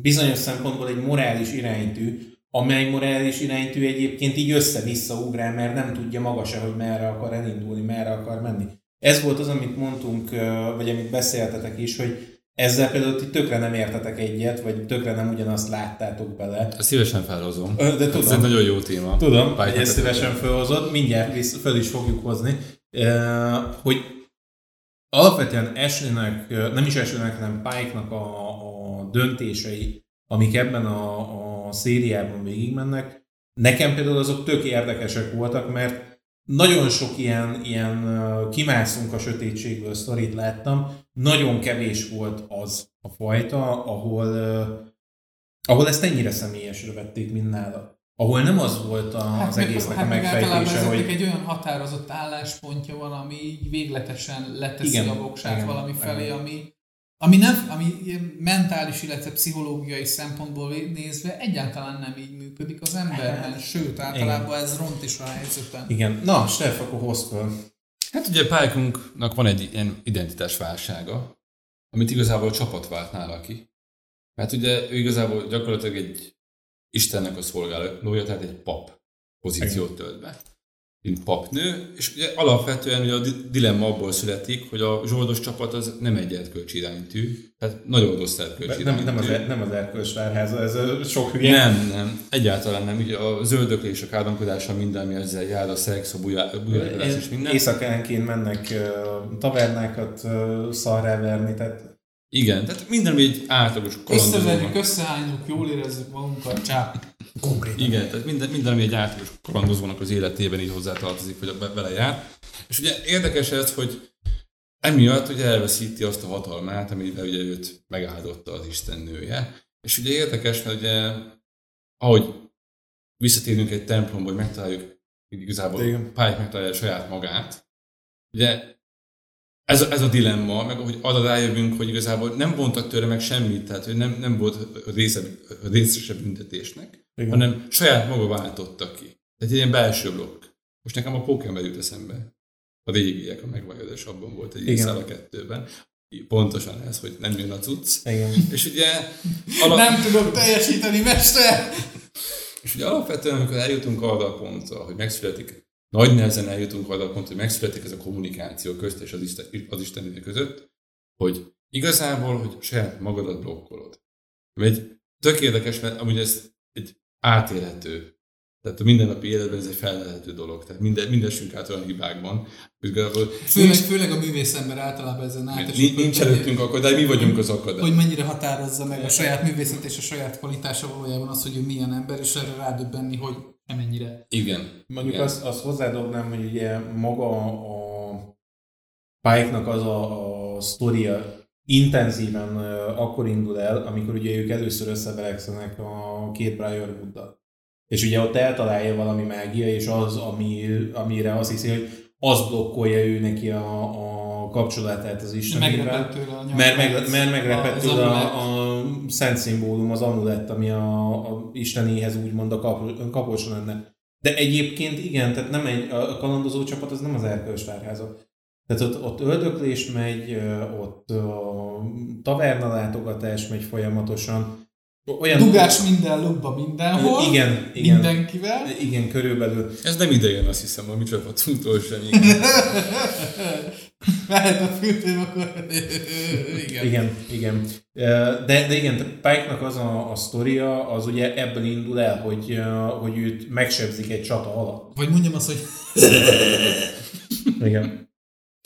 bizonyos szempontból egy morális iránytű, amely morális iránytű egyébként így össze-vissza ugrál, mert nem tudja maga se, hogy merre akar elindulni, merre akar menni. Ez volt az, amit mondtunk, vagy amit beszéltetek is, hogy ezzel például ti tökre nem értetek egyet, vagy tökre nem ugyanazt láttátok bele. Ezt szívesen felhozom. De Ez egy tudom, nagyon jó téma. tudom hogy ezt szívesen felhozod, mindjárt vissza, föl is fogjuk hozni, hogy alapvetően ö, nem is Ashley-nek, hanem Pike-nak a, a döntései, amik ebben a, a szériában végigmennek, nekem például azok tök érdekesek voltak, mert nagyon sok ilyen, ilyen kimászunk a sötétségből sztorit láttam, nagyon kevés volt az a fajta, ahol, ahol ezt ennyire személyesre vették, mint nála. Ahol nem az volt a, Hát az meg- egésznek hát a megfejtése, hogy egy olyan határozott álláspontja van, ami így végletesen leteszi Igen, a voksát igen, valami felé, igen. ami, ami, nem, ami mentális, illetve pszichológiai szempontból nézve egyáltalán nem így működik az emberben, sőt, általában ez ront is a helyzeten. igen. Na, Steff, akkor hozd föl. Hát ugye Pálkunknak van egy ilyen identitásválsága, amit igazából a csapat vált nála ki. Mert ugye ő igazából gyakorlatilag egy Istennek a szolgálója, tehát egy pap pozíciót tölt be. Mint papnő, és ugye alapvetően ugye a di- dilemma abból születik, hogy a zsoldos csapat az nem egy erkölcsi iránytű, tehát nagyon rossz erkölcsi Nem, nem, az, er- nem az erkölcsvárháza, ez ö, sok hülye. Nem, nem, egyáltalán nem. Ugye a zöldöklés, a káromkodása, minden, ami ezzel jár, a szex, a bujálkodás és minden. Éjszakánként mennek ö, tavernákat ö, szarrá verni, tehát Igen, tehát minden, ami egy átlagos Összeverjük, kalandozónak. összehányjuk, jól érezzük magunkat, csá. konkrétan. Igen, tehát minden, minden, ami egy átlagos kalandozónak az életében így hozzátartozik, vagy vele jár. És ugye érdekes ez, hogy emiatt ugye elveszíti azt a hatalmát, amivel ugye őt megáldotta az istennője. És ugye érdekes, mert ugye ahogy visszatérünk egy templomba, hogy megtaláljuk igazából. Pike megtalálja saját magát, ugye ez ez a dilemma, meg hogy arra rájövünk, hogy igazából nem vontak tőle meg semmit, tehát hogy nem, nem volt része, részese büntetésnek, Igen. hanem saját maga váltotta ki. Tehát egy ilyen belső blokk. Most nekem a Pokémon jut eszembe. A régiek, a megvajodásabban volt egy ilyen a kettőben. Pontosan ez, hogy nem jön a cucc. Igen. [laughs] És ugye, alap, Nem tudok teljesíteni, mester! és ugye alapvetően, amikor eljutunk arra a pontra, hogy megszületik, nagy nehezen eljutunk arra a pontra, hogy megszületik ez a kommunikáció közt és az Isten, az Isten között, hogy igazából, hogy saját magadat blokkolod. Ami egy tök érdekes, mert amúgy ez egy átélhető. Tehát a mindennapi életben ez egy felelhető dolog. Tehát minden, mindesünk át olyan hibákban. Igazából Főleg, főleg a művészember általában ezen átesik. nincs, nincs előttünk akkor, de mi vagyunk az akadály. hogy mennyire határozza meg a saját művészet és a saját kvalitása valójában az, hogy ő milyen ember, és erre rádöbbenni, hogy nem ennyire. Igen. Mondjuk Igen. azt, azt hozzádobnám, hogy ugye maga a Pike-nak az a, a sztoria intenzíven akkor indul el, amikor ugye ők először összevelekszenek a két Briarwood-dal. És ugye ott eltalálja valami mágia, és az, ami, amire azt hiszi, hogy az blokkolja ő neki a, a kapcsolatát az Istenével. Megrepett tőle a nyelv. Mert, meg, mert megrepett tőle a szent szimbólum, az amulett, ami a, a Istenéhez úgymond a kap, kapocs lenne. De egyébként igen, tehát nem egy, a kalandozó csapat az nem az erkölcsvárháza. Tehát ott, ott öldöklés megy, ott a taverna látogatás megy folyamatosan. Olyan, Dugás minden lukba mindenhol. Igen, igen. Mindenkivel. Igen, körülbelül. Ez nem idejön, azt hiszem, a mi csapatunktól sem. [laughs] Mehet a fültém, akkor... [laughs] igen. Igen, igen. De, de igen, Pike-nak az a, a sztoria, az ugye ebből indul el, hogy, hogy őt megsebzik egy csata alatt. Vagy mondjam azt, hogy [laughs] Igen.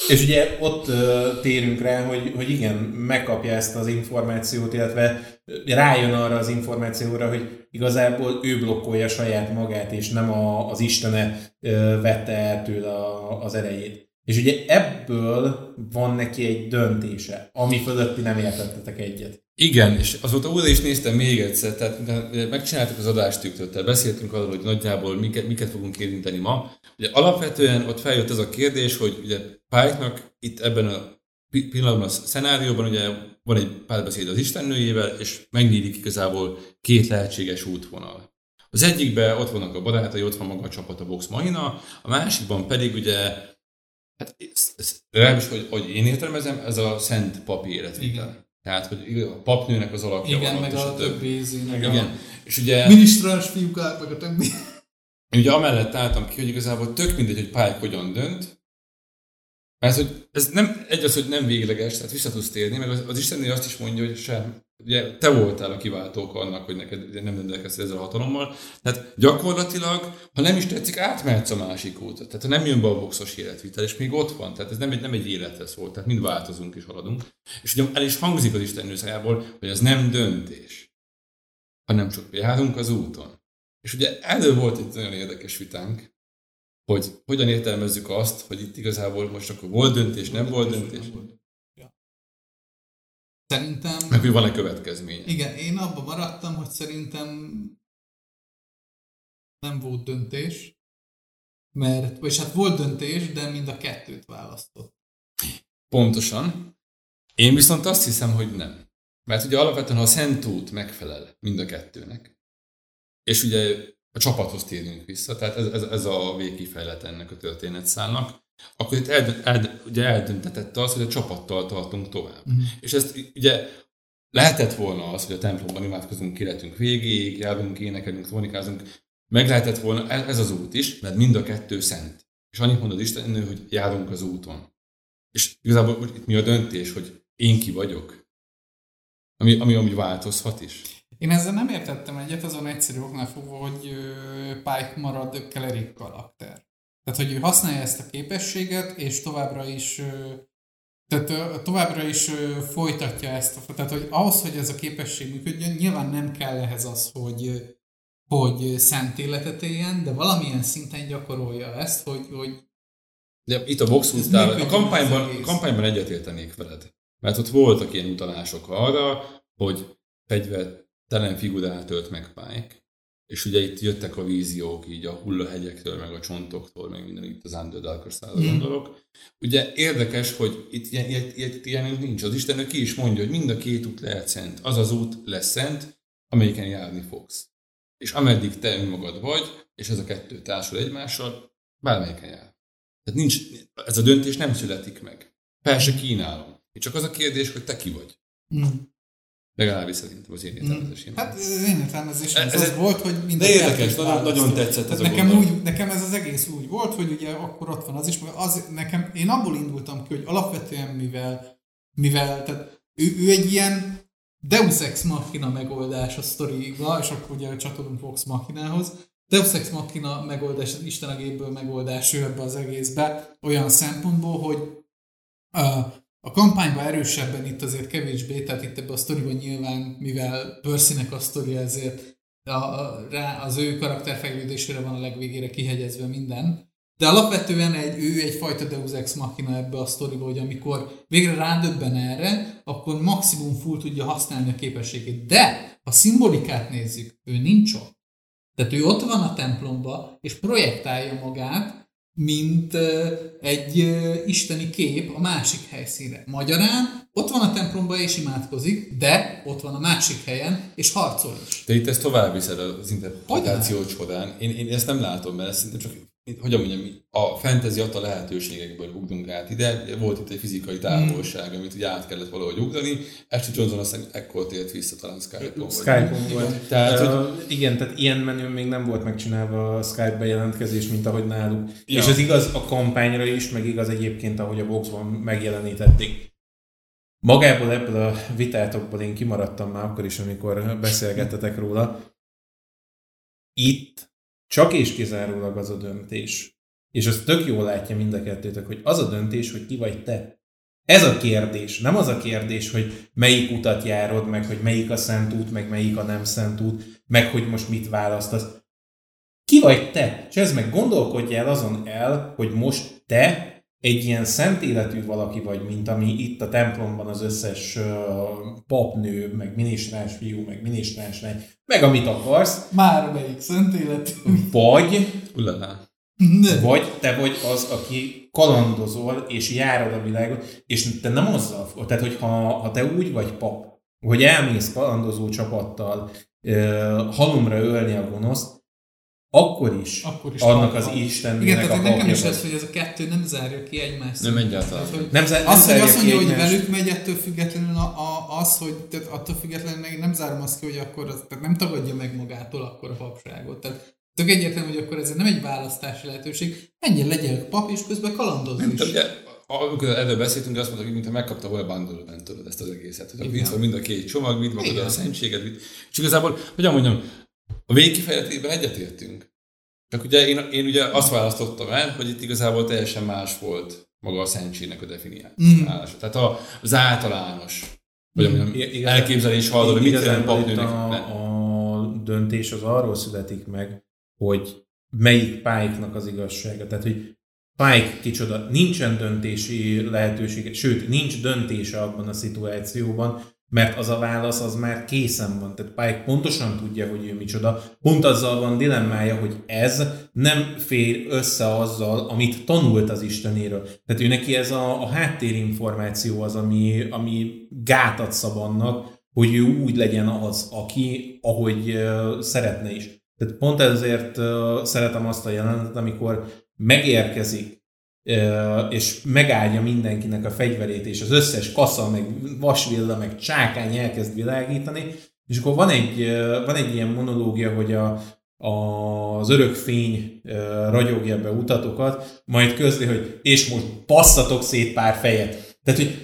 És ugye ott ö, térünk rá, hogy, hogy igen, megkapja ezt az információt, illetve rájön arra az információra, hogy igazából ő blokkolja saját magát, és nem a, az Istene vette el tőle a, az erejét. És ugye ebből van neki egy döntése, ami fölötti nem értettetek egyet. Igen, és azóta újra is néztem még egyszer, tehát megcsináltuk az adást tüktöttel, beszéltünk arról, hogy nagyjából miket, miket fogunk érinteni ma. Ugye alapvetően ott feljött ez a kérdés, hogy ugye Pike-nak itt ebben a pi- pillanatban, a szenárióban ugye van egy párbeszéd az istennőjével, és megnyílik igazából két lehetséges útvonal. Az egyikben ott vannak a barátai, ott van maga a csapat, a Vox Mahina, a másikban pedig ugye, hát ez, ez, legalábbis, hogy, hogy én értelmezem, ez a szent pap életvitel. Tehát, hogy a papnőnek az alakja igen, van meg ott, és a többi ízének. Igen. És ugye, Minisztráns fiúkák, meg a többi. ugye amellett álltam ki, hogy igazából tök mindegy, hogy Pike hogyan dönt, mert hogy ez nem egy az, hogy nem végleges, tehát vissza tudsz térni, meg az, az Istennél azt is mondja, hogy sem, ugye te voltál a kiváltók annak, hogy neked nem rendelkeztél ezzel a hatalommal. Tehát gyakorlatilag, ha nem is tetszik, átmehetsz a másik útra. Tehát ha nem jön be a boxos életvitel, és még ott van. Tehát ez nem egy, nem egy életre szól, tehát mind változunk és haladunk. És ugye el is hangzik az Isten szájából, hogy ez nem döntés, hanem csak járunk az úton. És ugye elő volt egy nagyon érdekes vitánk, hogy hogyan értelmezzük azt, hogy itt igazából most akkor volt döntés, nem volt döntés, Szerintem... meg hogy van-e következménye. Igen, én abban maradtam, hogy szerintem nem volt döntés, mert, vagy hát volt döntés, de mind a kettőt választott. Pontosan. Én viszont azt hiszem, hogy nem. Mert ugye alapvetően, ha a Szent út megfelel mind a kettőnek, és ugye a csapathoz térünk vissza, tehát ez, ez, ez a végkifejlet ennek a történetszálnak, akkor itt eld, eld, ugye eldöntetette az, hogy a csapattal tartunk tovább. Mhm. És ezt ugye lehetett volna az, hogy a templomban imádkozunk, kiletünk végig, járunk, énekelünk, tonikázunk, meg lehetett volna ez, ez az út is, mert mind a kettő szent. És annyit mondod Isten, hogy járunk az úton. És igazából itt mi a döntés, hogy én ki vagyok? Ami, ami amúgy változhat is. Én ezzel nem értettem egyet, azon egyszerű oknál fogva, hogy Pike marad Kellerik karakter. Tehát, hogy ő használja ezt a képességet, és továbbra is tehát továbbra is folytatja ezt. Tehát, hogy ahhoz, hogy ez a képesség működjön, nyilván nem kell ehhez az, hogy hogy szent életet éljen, de valamilyen szinten gyakorolja ezt, hogy, hogy De itt a box működik a kampányban, kampányban egyetértenék veled. Mert ott voltak ilyen utalások arra, hogy fegyvertelen figurát ölt meg Pike. És ugye itt jöttek a víziók így a hullahegyektől, meg a csontoktól, meg minden itt az Underdark szállra Mm. gondolok. Ugye érdekes, hogy itt ilyen, ilyen, ilyen, ilyen nincs. Az Isten ki is mondja, hogy mind a két út lehet szent. Az az út lesz szent, amelyiken járni fogsz. És ameddig te önmagad vagy, és ez a kettő társul egymással, bármelyiken jár. Tehát nincs, ez a döntés nem születik meg. Fel se kínálom. Csak az a kérdés, hogy te ki vagy. mm, Legalábbis szerintem az én értelmezésem. Hát az én értelmezésem Ez- az, ez- az volt, hogy mind de érdekes, nagyon- nagyon tetszett ez Tehát a nekem, gondolat. úgy, nekem ez az egész úgy volt, hogy ugye akkor ott van az is, az, nekem, én abból indultam ki, hogy alapvetően mivel, mivel tehát ő, ő egy ilyen Deus Ex Machina megoldás a sztoriba, és akkor ugye csatolunk Vox Machinához. Deus Ex Machina megoldás, az Isten a gépből megoldás ő ebbe az egészbe, olyan szempontból, hogy uh, a kampányban erősebben itt azért kevésbé, tehát itt ebben a sztoriban nyilván, mivel Percynek a sztoria ezért a, a, rá, az ő karakterfejlődésére van a legvégére kihegyezve minden. De alapvetően egy, ő egyfajta Deus Ex Machina ebbe a sztoriba, hogy amikor végre rádöbben erre, akkor maximum full tudja használni a képességét. De, ha szimbolikát nézzük, ő nincs ott. Tehát ő ott van a templomba, és projektálja magát, mint egy isteni kép a másik helyszínre. Magyarán ott van a templomba és imádkozik, de ott van a másik helyen, és harcol is. Te itt ezt tovább viszed az interpretáció során. Én, én ezt nem látom, mert ez szinte csak, hogyan mondjam, a fantasy adta lehetőségekből ugrunk át ide. Volt itt egy fizikai távolság, amit ugye át kellett valahogy ugrani. Ashley Johnson aztán ekkor tért vissza, talán Skype-on. Skype-on volt. Tehát, Tehát, hogy- uh, igen, tehát ilyen menő még nem volt megcsinálva a Skype bejelentkezés, mint ahogy náluk. Ja. És ez igaz a kampányra is, meg igaz egyébként, ahogy a boxban megjelenítették. Magából ebből a vitátokból én kimaradtam már akkor is, amikor beszélgettetek róla. Itt csak és kizárólag az a döntés. És azt tök jól látja mind a kettőtök, hogy az a döntés, hogy ki vagy te. Ez a kérdés. Nem az a kérdés, hogy melyik utat járod, meg hogy melyik a szent út, meg melyik a nem szent út, meg hogy most mit választasz. Ki vagy te? És ez meg gondolkodj el azon el, hogy most te egy ilyen szent életű valaki vagy, mint ami itt a templomban az összes uh, papnő, meg minisztráns fiú, meg minisztráns lány, meg amit akarsz, Már melyik szent életű. vagy Ulala. Vagy te vagy az, aki kalandozol, és járod a világot, és te nem azzal, tehát hogy ha, ha te úgy vagy pap, hogy elmész kalandozó csapattal halomra ölni a gonoszt, akkor is, Akkor is annak van. az Istennek Igen, a tehát nekem is ez, hogy ez a kettő nem zárja ki egymást. Nem egyáltalán. Tehát, hogy Nem, zá- nem az, hogy zárja azt mondja, hogy velük megy, ettől függetlenül a, a, az, hogy tehát attól függetlenül én nem zárom azt ki, hogy akkor az, tehát nem tagadja meg magától akkor a papságot. Tehát tök egyértelmű, hogy akkor ez nem egy választási lehetőség. Menjen, legyen pap, és közben kalandoz Nem, is. de ugye, amikor erről beszéltünk, azt mondták, mintha megkapta volna bundle tudod ezt az egészet. Hogy itt van mind a két csomag, vidd magad a szentséget, vidd. És igazából, hogyan mondjam, a végkifejletében egyetértünk. Csak ugye én, én ugye azt választottam el, hogy itt igazából teljesen más volt maga a szentségnek a definiálása. Tehát a, az általános, vagy I- igazán- elképzelés hallod, hogy mit jelent papnőnek. a, a döntés az arról születik meg, hogy melyik Pike-nak az igazsága. Tehát, hogy Pike kicsoda, nincsen döntési lehetősége, sőt, nincs döntése abban a szituációban, mert az a válasz az már készen van. Tehát Pike pontosan tudja, hogy ő micsoda. Pont azzal van dilemmája, hogy ez nem fér össze azzal, amit tanult az Istenéről. Tehát ő neki ez a, a háttérinformáció az, ami, ami gátat szab annak, hogy ő úgy legyen az, aki, ahogy uh, szeretne is. Tehát pont ezért uh, szeretem azt a jelenetet, amikor megérkezik és megállja mindenkinek a fegyverét, és az összes kasza, meg vasvilla, meg csákány elkezd világítani, és akkor van egy, van egy ilyen monológia, hogy a, az örök fény ragyogja be utatokat, majd közli, hogy és most basszatok szét pár fejet. Tehát, hogy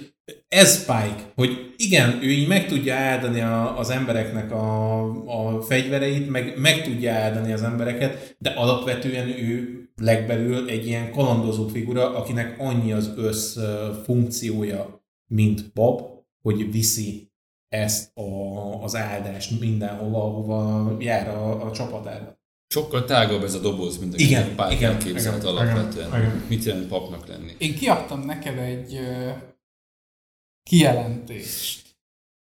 ez Spike, hogy igen, ő így meg tudja áldani a, az embereknek a, a fegyvereit, meg meg tudja áldani az embereket, de alapvetően ő legbelül egy ilyen kalandozó figura, akinek annyi az össz funkciója, mint pap, hogy viszi ezt a, az áldást mindenhova, ahova jár a, a csapatára. Sokkal tágabb ez a doboz, mint igen, a igen, képzelt igen, alapvetően. Igen, igen. Mit jelent papnak lenni? Én kiadtam neked egy kijelentést,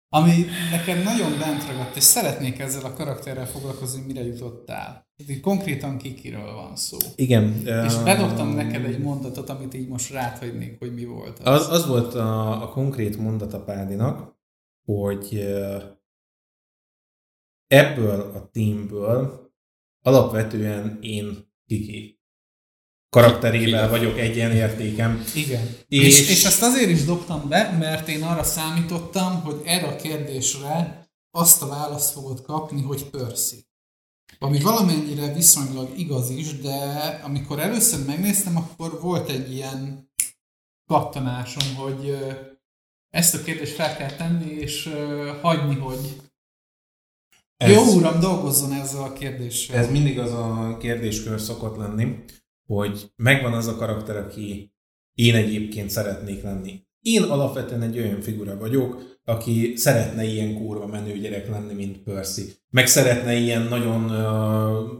ami nekem nagyon bent ragadt, és szeretnék ezzel a karakterrel foglalkozni, mire jutottál. Itt konkrétan Kikiről van szó. Igen. És bedobtam neked egy mondatot, amit így most ráthagynék, hogy mi volt az. Az, az volt a, a konkrét mondat a Pádinak, hogy ebből a teamből alapvetően én Kiki karakterével vagyok egyenértékem. Igen. És, és, és ezt azért is dobtam be, mert én arra számítottam, hogy erre a kérdésre azt a választ fogod kapni, hogy Percy. Ami valamennyire viszonylag igaz is, de amikor először megnéztem, akkor volt egy ilyen kattanásom, hogy ezt a kérdést fel kell tenni, és hagyni, hogy ez, jó uram, dolgozzon ezzel a kérdéssel. Ez mindig az a kérdéskör szokott lenni, hogy megvan az a karakter, aki én egyébként szeretnék lenni. Én alapvetően egy olyan figura vagyok, aki szeretne ilyen kurva menő gyerek lenni, mint Percy. Meg szeretne ilyen nagyon,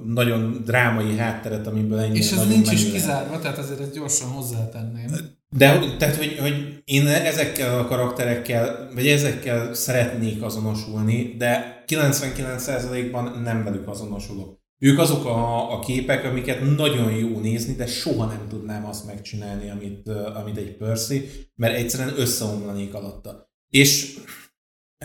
nagyon drámai hátteret, amiből ennyi És ez nincs is kizárva, tehát azért ezt gyorsan hozzátenném. De tehát, hogy, hogy én ezekkel a karakterekkel, vagy ezekkel szeretnék azonosulni, de 99%-ban nem velük azonosulok. Ők azok a, a képek, amiket nagyon jó nézni, de soha nem tudnám azt megcsinálni, amit, amit egy Percy, mert egyszerűen összeomlanék alatta. És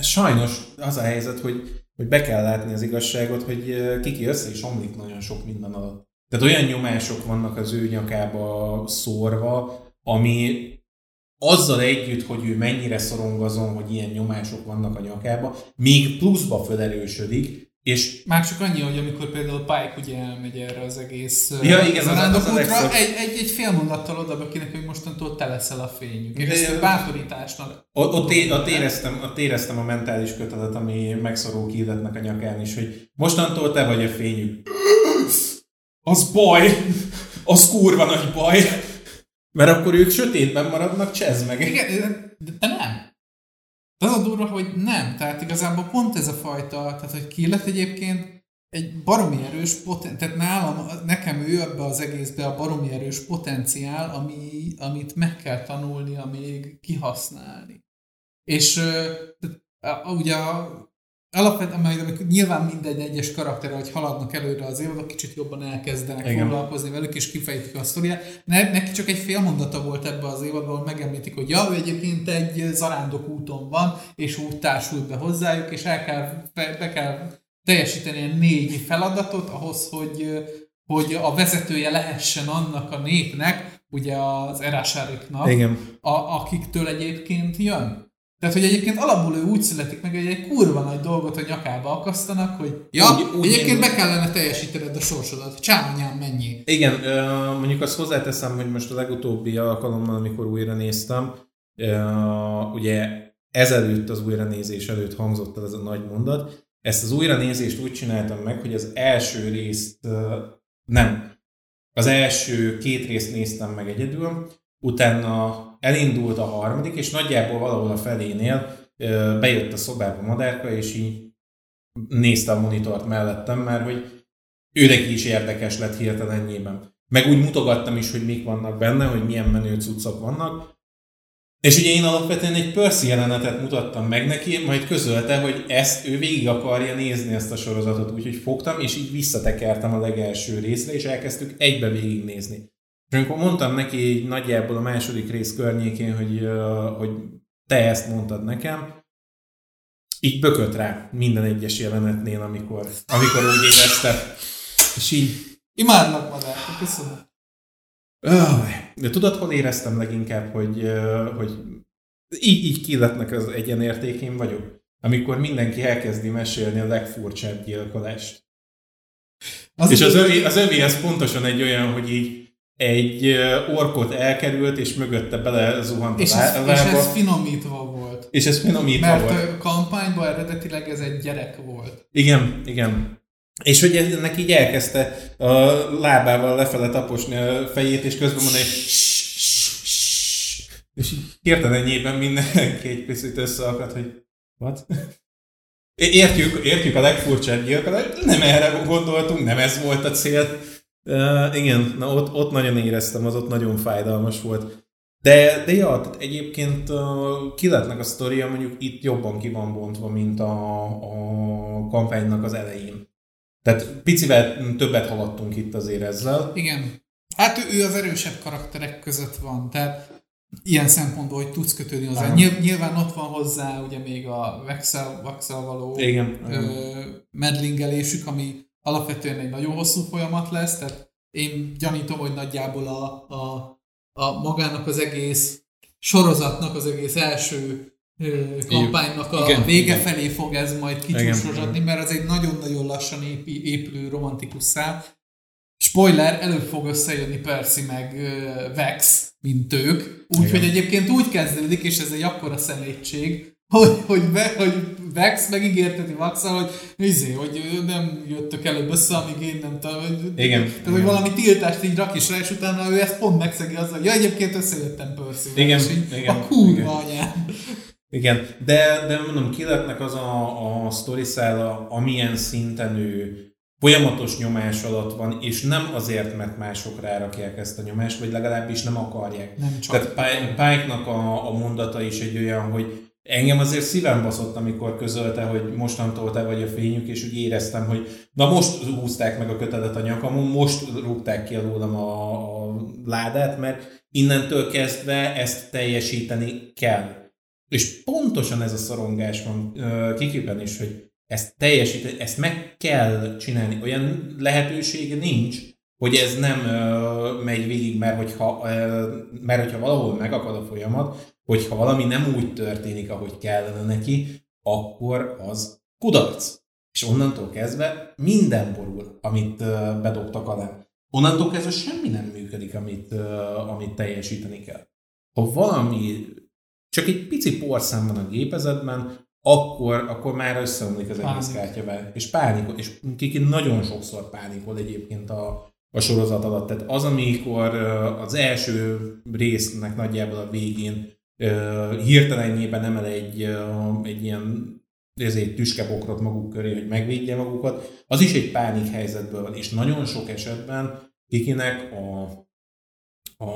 sajnos az a helyzet, hogy, hogy be kell látni az igazságot, hogy Kiki össze is omlik nagyon sok minden alatt. Tehát olyan nyomások vannak az ő nyakába szórva, ami azzal együtt, hogy ő mennyire szorong azon, hogy ilyen nyomások vannak a nyakába, még pluszba felerősödik, és már csak annyi, hogy amikor például Pike ugye elmegy erre az egész ja, igen, az, az, az egy, egy, egy fél mondattal oda kinek, hogy mostantól te leszel a fényük. És ezt a bátorításnak. Ott, ott, é, ott, éreztem, ott éreztem a mentális kötelet, ami megszorul kiidetnek a nyakán is, hogy mostantól te vagy a fényük. Az baj! Az kurva nagy baj! Mert akkor ők sötétben maradnak, csez meg. Igen, de nem. Az a durva, hogy nem. Tehát igazából pont ez a fajta, tehát hogy ki lett egyébként egy baromi erős potenciál, tehát nálam, nekem ő ebbe az egészbe a baromi erős potenciál, ami, amit meg kell tanulnia még kihasználni. És ugye alapvetően, majd amikor nyilván minden egyes karakter, hogy haladnak előre az évadok, kicsit jobban elkezdenek Igen. foglalkozni velük, és kifejtik a sztoriát. Ne, neki csak egy fél mondata volt ebbe az évadban, ahol megemlítik, hogy ja, ő egyébként egy zarándok úton van, és úgy társult be hozzájuk, és el kell, be kell teljesíteni egy négy feladatot ahhoz, hogy, hogy a vezetője lehessen annak a népnek, ugye az erásáriknak, a, akiktől egyébként jön. Tehát, hogy egyébként alapból ő úgy születik meg, hogy egy kurva nagy dolgot a nyakába akasztanak, hogy ja, úgy, úgy egyébként be kellene teljesítened a sorsodat. Csámanyám mennyi. Igen, mondjuk azt hozzáteszem, hogy most a legutóbbi alkalommal, amikor újra néztem, ugye ezelőtt az újranézés előtt hangzott el ez a nagy mondat. Ezt az újranézést úgy csináltam meg, hogy az első részt nem. Az első két részt néztem meg egyedül, utána elindult a harmadik, és nagyjából valahol a felénél bejött a szobába madárka, és így nézte a monitort mellettem, mert hogy őnek is érdekes lett hirtelen ennyiben. Meg úgy mutogattam is, hogy mik vannak benne, hogy milyen menő cuccok vannak. És ugye én alapvetően egy Percy jelenetet mutattam meg neki, majd közölte, hogy ezt ő végig akarja nézni ezt a sorozatot, úgyhogy fogtam, és így visszatekertem a legelső részre, és elkezdtük egybe végignézni. És amikor mondtam neki így nagyjából a második rész környékén, hogy, hogy te ezt mondtad nekem, így bökött rá minden egyes jelenetnél, amikor, amikor úgy érezte. És így... Imádlak madár, köszönöm. De tudod, hol éreztem leginkább, hogy, hogy így, így kiletnek az egyenértékén vagyok? Amikor mindenki elkezdi mesélni a legfurcsább gyilkolást. Az és az övé, az övé az pontosan egy olyan, hogy így egy orkot elkerült, és mögötte bele zuhant és ez, a És ez finomítva volt. És ez finomítva Mert volt. Mert a kampányban eredetileg ez egy gyerek volt. Igen, igen. És hogy ennek így elkezdte a lábával lefele taposni a fejét, és közben mondani, és így hirtelenjében mindenki egy picit összeakadt, hogy what? Értjük, értjük a legfurcsább gyilkolást, nem erre gondoltunk, nem ez volt a cél. Uh, igen, na ott, ott nagyon éreztem, az ott nagyon fájdalmas volt. De, de ja, tehát egyébként uh, kiletnek a sztoria mondjuk itt jobban ki van bontva, mint a, a kampánynak az elején. Tehát picivel többet haladtunk itt azért ezzel. Igen. Hát ő, ő az erősebb karakterek között van, tehát ilyen szempontból, hogy tudsz kötődni hozzá. Nyilv, nyilván ott van hozzá ugye még a Vexel, Vexel való Igen. Ö, medlingelésük, ami alapvetően egy nagyon hosszú folyamat lesz, tehát én gyanítom, hogy nagyjából a, a, a magának az egész sorozatnak az egész első kampánynak a igen, vége igen. felé fog ez majd kicsúsosodni, mert az egy nagyon-nagyon lassan épi, épülő romantikus szám. Spoiler, előbb fog összejönni Percy meg Vex, mint ők. Úgyhogy egyébként úgy kezdődik, és ez egy akkora szemétség, hogy, hogy, be, hogy Vex megígérteti Vaxa, hogy izé, hogy nem jöttök előbb össze, amíg én nem tudom. Igen. Tehát, igen. hogy valami tiltást így rak is rá, és utána ő ezt pont megszegi azzal, hogy ja, egyébként összejöttem Percy. Igen, így, igen. A kurva anyám. Igen, de, de mondom, kiletnek az a, a sztori szála, amilyen szinten ő folyamatos nyomás alatt van, és nem azért, mert mások rárakják ezt a nyomást, vagy legalábbis nem akarják. Nem csak. Tehát Pike-nak a, a mondata is egy olyan, hogy engem azért szívem baszott, amikor közölte, hogy mostantól te vagy a fényük, és úgy éreztem, hogy na most húzták meg a kötelet a nyakamon, most rúgták ki alólam a, a ládát, mert innentől kezdve ezt teljesíteni kell. És pontosan ez a szorongás van Kikiben is, hogy ezt teljesíteni, ezt meg kell csinálni. Olyan lehetősége nincs, hogy ez nem uh, megy végig, mert hogyha, uh, mert hogyha valahol megakad a folyamat, hogyha valami nem úgy történik, ahogy kellene neki, akkor az kudarc. És onnantól kezdve minden borul, amit uh, bedobtak alá. Onnantól kezdve semmi nem működik, amit, uh, amit teljesíteni kell. Ha valami csak egy pici porszám van a gépezetben, akkor, akkor már összeomlik az egész kártya És pánikol, és Kiki nagyon sokszor pánikol egyébként a, a sorozat alatt. Tehát az, amikor az első résznek nagyjából a végén hirtelenjében emel egy, egy ilyen ezért tüskebokrot maguk köré, hogy megvédje magukat, az is egy pánik helyzetből van, és nagyon sok esetben Kikinek a, a,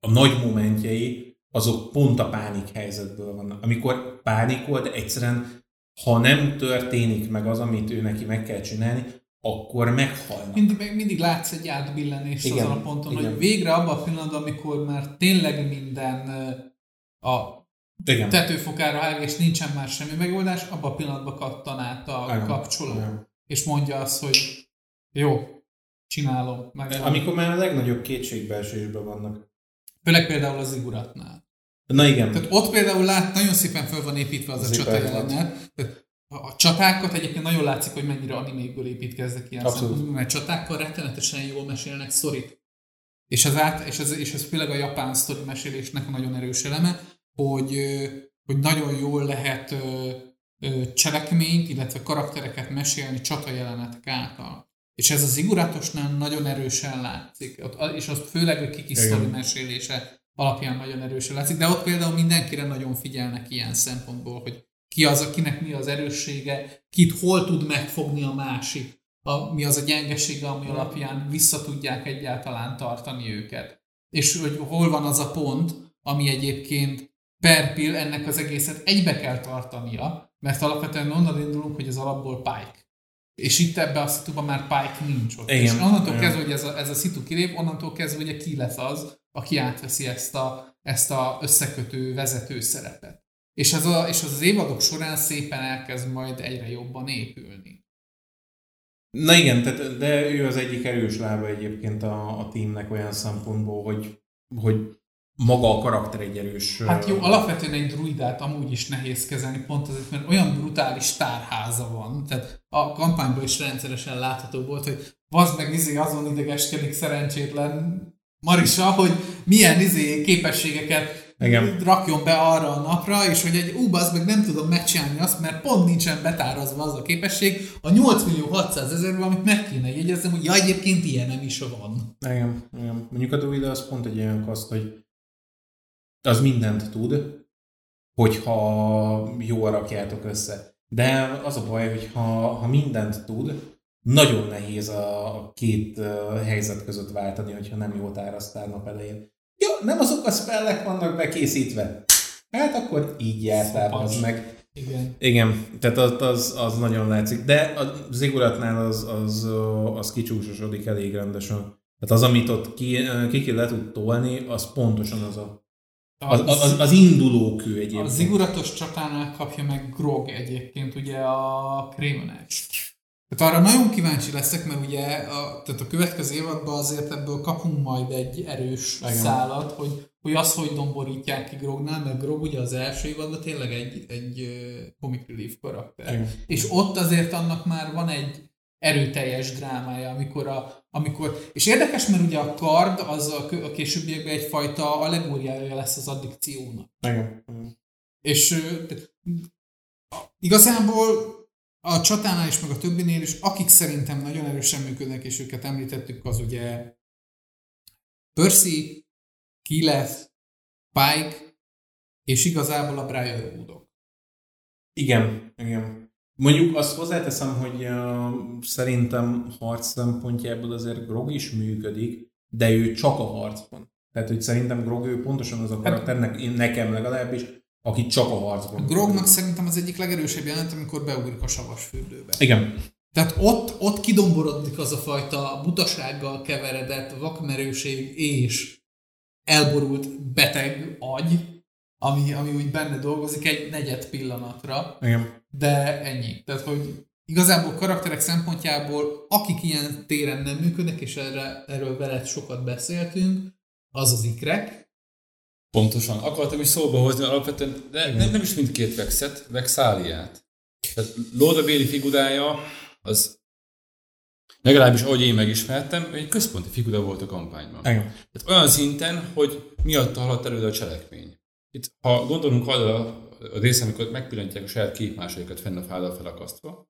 a nagy momentjei azok pont a pánik helyzetből vannak. Amikor pánikol, de egyszerűen, ha nem történik meg az, amit ő neki meg kell csinálni, akkor meghalnak. Mindig, mindig látsz egy átbillenést igen, azon a ponton, igen. hogy végre abban a pillanatban, amikor már tényleg minden a igen. tetőfokára áll, és nincsen már semmi megoldás, abban a pillanatban kattan át a igen. kapcsoló. Igen. És mondja azt, hogy jó, csinálom. Meg Amikor már a legnagyobb kétségbeesésben vannak. Főleg például az iguratnál. Na igen. Tehát ott például lát, nagyon szépen fel van építve az, az a csata jelenet. A csatákat egyébként nagyon látszik, hogy mennyire animékből építkeznek ilyen szempontból, mert csatákkal rettenetesen jól mesélnek sztorit. És ez, át, és, ez, és ez főleg a japán sztori mesélésnek a nagyon erős eleme, hogy, hogy nagyon jól lehet cselekményt, illetve karaktereket mesélni csata jelenetek által. És ez az iguratosnál nagyon erősen látszik, és azt főleg a kiki sztori mesélése alapján nagyon erősen látszik, de ott például mindenkire nagyon figyelnek ilyen szempontból, hogy ki az, akinek mi az erőssége, kit hol tud megfogni a másik, a, mi az a gyengesége, ami alapján vissza tudják egyáltalán tartani őket. És hogy hol van az a pont, ami egyébként per pill ennek az egészet egybe kell tartania, mert alapvetően onnan indulunk, hogy az alapból Pike. És itt ebbe a szituban már Pike nincs ott. Igen, És onnantól igen. kezdve, hogy ez a, ez a szitu kilép, onnantól kezdve ugye ki lesz az, aki átveszi ezt a, ezt a összekötő vezető szerepet. És az, a, és az az évadok során szépen elkezd majd egyre jobban épülni. Na igen, tehát, de ő az egyik erős lába egyébként a, a teamnek olyan szempontból, hogy, hogy maga a karakter egy erős... Hát jó, alapvetően egy druidát amúgy is nehéz kezelni, pont azért, mert olyan brutális tárháza van. Tehát a kampányban is rendszeresen látható volt, hogy vazd meg izé azon idegeskedik szerencsétlen Marisa, hogy milyen izé képességeket Igen. rakjon be arra a napra, és hogy egy ú, az meg nem tudom megcsinálni azt, mert pont nincsen betárazva az a képesség a 8 millió 600 ezerről, amit meg kéne jegyeznem, hogy ja, egyébként ilyen nem is van. Igen, igen. Mondjuk a druid az pont egy olyan kaszt, hogy az mindent tud, hogyha jól rakjátok össze. De az a baj, hogy ha, ha mindent tud, nagyon nehéz a, a két helyzet között váltani, hogyha nem jól tárasztál nap elején. Jó, nem azok a spellek vannak bekészítve. Hát akkor így jártál, az meg. Igen. Igen, tehát az, az, az nagyon látszik. De a ziguratnál az, az, az kicsúsosodik elég rendesen. Tehát az, amit ott ki, ki le tud tolni, az pontosan az a, az, az, az induló kő A egyébként. ziguratos csatánál kapja meg Grog egyébként ugye a Craven Tehát arra nagyon kíváncsi leszek, mert ugye a, tehát a következő évadban azért ebből kapunk majd egy erős Igen. szálat, hogy, hogy az, hogy domborítják ki Grognál, mert Grog ugye az első évadban tényleg egy, egy comic relief karakter. Igen. És ott azért annak már van egy erőteljes drámája, amikor a, amikor, és érdekes, mert ugye a kard az a, a későbbiekben egyfajta allegóriája lesz az addikciónak. Igen. És igazából a csatánál is, meg a többinél is, akik szerintem nagyon erősen működnek, és őket említettük, az ugye Percy, Keyleth, Pike, és igazából a Brian Woodok. Igen, igen. Mondjuk azt hozzáteszem, hogy uh, szerintem harc szempontjából azért Grog is működik, de ő csak a harcban. Tehát, hogy szerintem Grog ő pontosan az a karakter, ne- nekem legalábbis, aki csak a harcban. Grognak szerintem az egyik legerősebb jelenet, amikor beugrik a savas fürdőbe. Igen. Tehát ott, ott kidomborodik az a fajta butasággal keveredett vakmerőség és elborult beteg agy, ami, ami úgy benne dolgozik egy negyed pillanatra, Igen. de ennyi. Tehát, hogy igazából karakterek szempontjából, akik ilyen téren nem működnek, és erre, erről veled sokat beszéltünk, az az ikrek. Pontosan. Akartam is szóba hozni alapvetően, de nem, nem is mindkét vexet, vexáliát. Tehát Lorda Béli figurája az legalábbis ahogy én megismertem, egy központi figura volt a kampányban. Igen. Tehát olyan szinten, hogy miatta haladt előre a cselekmény. Itt, ha gondolunk arra a részre, amikor megpillantják a saját képmásaikat fenn a fállal felakasztva,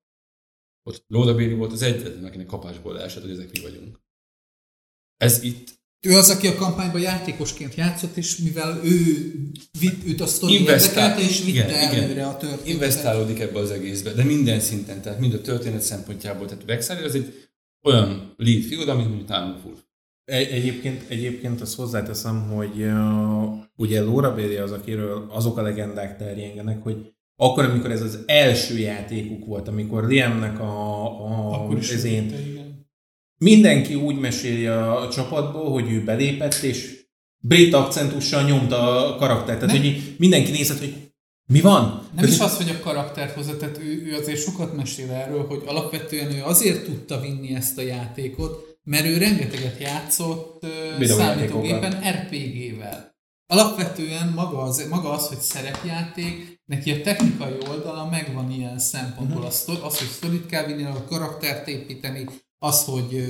ott Lorda Béli volt az egyetlen, akinek kapásból leesett, hogy ezek mi vagyunk. Ez itt Ő az, aki a kampányban játékosként játszott, és mivel ő vitt, őt a sztori érdekelte, és vitte igen, igen. előre a történetet. investálódik ebbe az egészbe, de minden szinten, tehát mind a történet szempontjából. Tehát Vexáli az egy olyan lead figura, mint mondjuk full. Egy, egyébként, egyébként azt hozzáteszem, hogy uh, ugye Laura Bailey az, akiről azok a legendák terjengenek, hogy akkor, amikor ez az első játékuk volt, amikor Liamnek a, a Akkor is ez én. Mindenki úgy meséli a csapatból, hogy ő belépett, és brit akcentussal nyomta a karaktert. Tehát, Nem. hogy mindenki nézett, hogy mi van? Nem is az, hogy a karaktert hozza, tehát ő, ő azért sokat mesél erről, hogy alapvetően ő azért tudta vinni ezt a játékot, mert ő rengeteget játszott Videójátékokkal. számítógépen RPG-vel. Alapvetően maga az, maga az, hogy szerepjáték, neki a technikai oldala megvan ilyen szempontból. Az, az hogy sztorit kell vinni, a karaktert építeni, az, hogy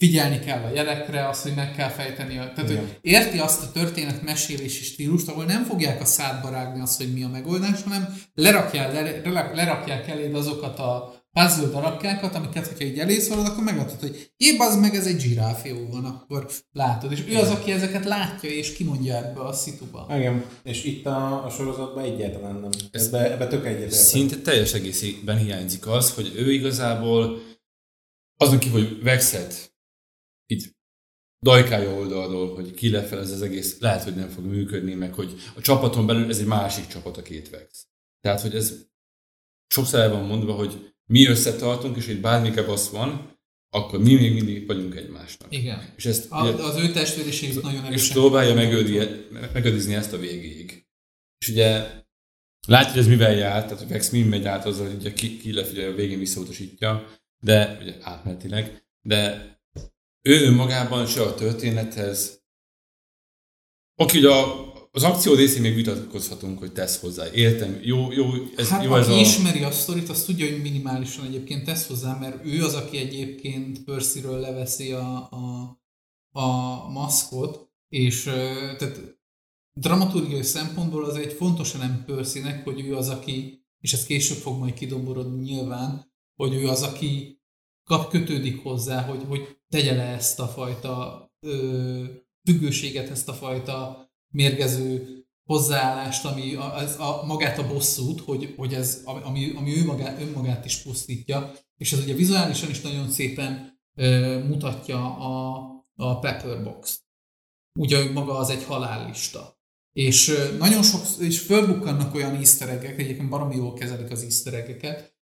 figyelni kell a jelekre, az, hogy meg kell fejteni. A, tehát, Igen. hogy érti azt a történet mesélési stílust, ahol nem fogják a szádba rágni azt, hogy mi a megoldás, hanem lerakják, le, lerakják eléd azokat a puzzle darabkákat, amiket, hogyha így elészolod, akkor megadod, hogy épp az meg ez egy zsiráf, jó van, akkor látod. És ő az, aki ezeket látja és kimondja ebbe a szituba. Igen, és itt a, a sorozatban egyáltalán nem. Ebbe, ebbe tök egyetértek. Szinte teljes egészében hiányzik az, hogy ő igazából azon kívül, hogy Vexet így dajkája oldalról, hogy ki lefel ez az egész, lehet, hogy nem fog működni, meg hogy a csapaton belül ez egy másik csapat a két vex. Tehát, hogy ez sokszor el van mondva, hogy mi összetartunk, és egy bármi kebasz van, akkor mi még mindig vagyunk egymásnak. Igen. És ezt A, az ő testvériség nagyon erősen. és próbálja megőrizni ezt a végéig. És ugye látja, hogy ez mivel jár, tehát hogy Vex mind megy át azzal, hogy ugye ki, ki ugye a végén visszautasítja, de ugye átmenetileg, de ő önmagában se a történethez Oké, ugye a, az akció részén még vitatkozhatunk, hogy tesz hozzá. Értem, jó, jó, ez, hát jó aki ez a... ismeri a sztorit, az tudja, hogy minimálisan egyébként tesz hozzá, mert ő az, aki egyébként Percyről leveszi a, a, a maszkot, és tehát dramaturgiai szempontból az egy fontos elem Percynek, hogy ő az, aki, és ez később fog majd kidoborodni nyilván, hogy ő az, aki kap, kötődik hozzá, hogy, hogy tegye le ezt a fajta ö, függőséget, ezt a fajta mérgező hozzáállást, ami a, az, a, magát a bosszút, hogy, hogy ez, ami, ami ő magát, önmagát is pusztítja, és ez ugye vizuálisan is nagyon szépen ö, mutatja a, a Pepperbox. Ugye maga az egy halállista. És ö, nagyon sok, és fölbukkannak olyan easter egyébként baromi jól kezelik az easter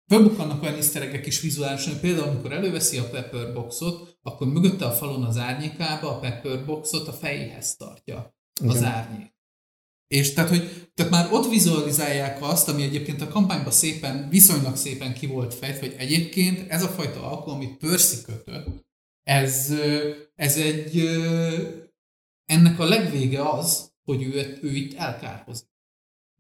Fölbukkannak olyan easter egg is vizuálisan, például amikor előveszi a Pepperboxot, akkor mögötte a falon az árnyékába a Pepperboxot a fejéhez tartja az Igen. árnyék. És tehát, hogy tehát már ott vizualizálják azt, ami egyébként a kampányban szépen, viszonylag szépen ki volt fejtve, hogy egyébként ez a fajta alkohol, amit Percy kötött, ez, ez egy, ennek a legvége az, hogy ő, ő itt elkárhozik.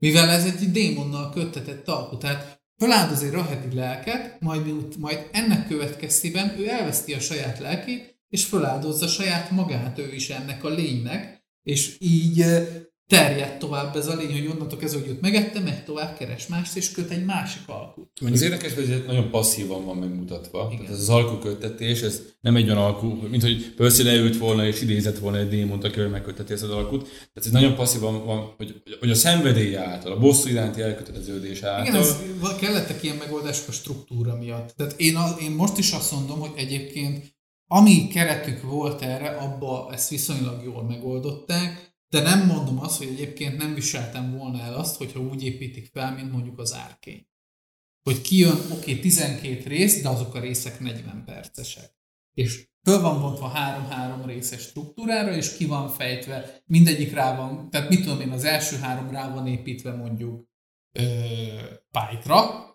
Mivel ez egy démonnal köttetett alkú, tehát feláldoz egy rahedi lelket, majd, majd ennek következtében ő elveszti a saját lelkét, és feláldozza saját magát ő is ennek a lénynek, és így eh, terjed tovább ez a lény, hogy onnantól kezdve, hogy őt megette, megy tovább, keres mást, és köt egy másik alkut. Az érdekes, hogy ez nagyon passzívan van megmutatva. Igen. Tehát ez az alkuköttetés, ez nem egy olyan alkú, mint hogy Percy leült volna és idézett volna egy démont, akivel megkötteti ezt az alkut. Tehát ez nagyon passzívan van, hogy, hogy a szenvedély által, a bosszú iránti elköteleződés által. Igen, ez, kellettek ilyen megoldások a struktúra miatt. Tehát én, a, én most is azt mondom, hogy egyébként ami keretük volt erre, abba ezt viszonylag jól megoldották, de nem mondom azt, hogy egyébként nem viseltem volna el azt, hogyha úgy építik fel, mint mondjuk az árkény. Hogy kijön, oké, okay, 12 rész, de azok a részek 40 percesek. És föl van bontva három-három részes struktúrára, és ki van fejtve, mindegyik rá van, tehát mit tudom én, az első három rá van építve mondjuk Pike-ra,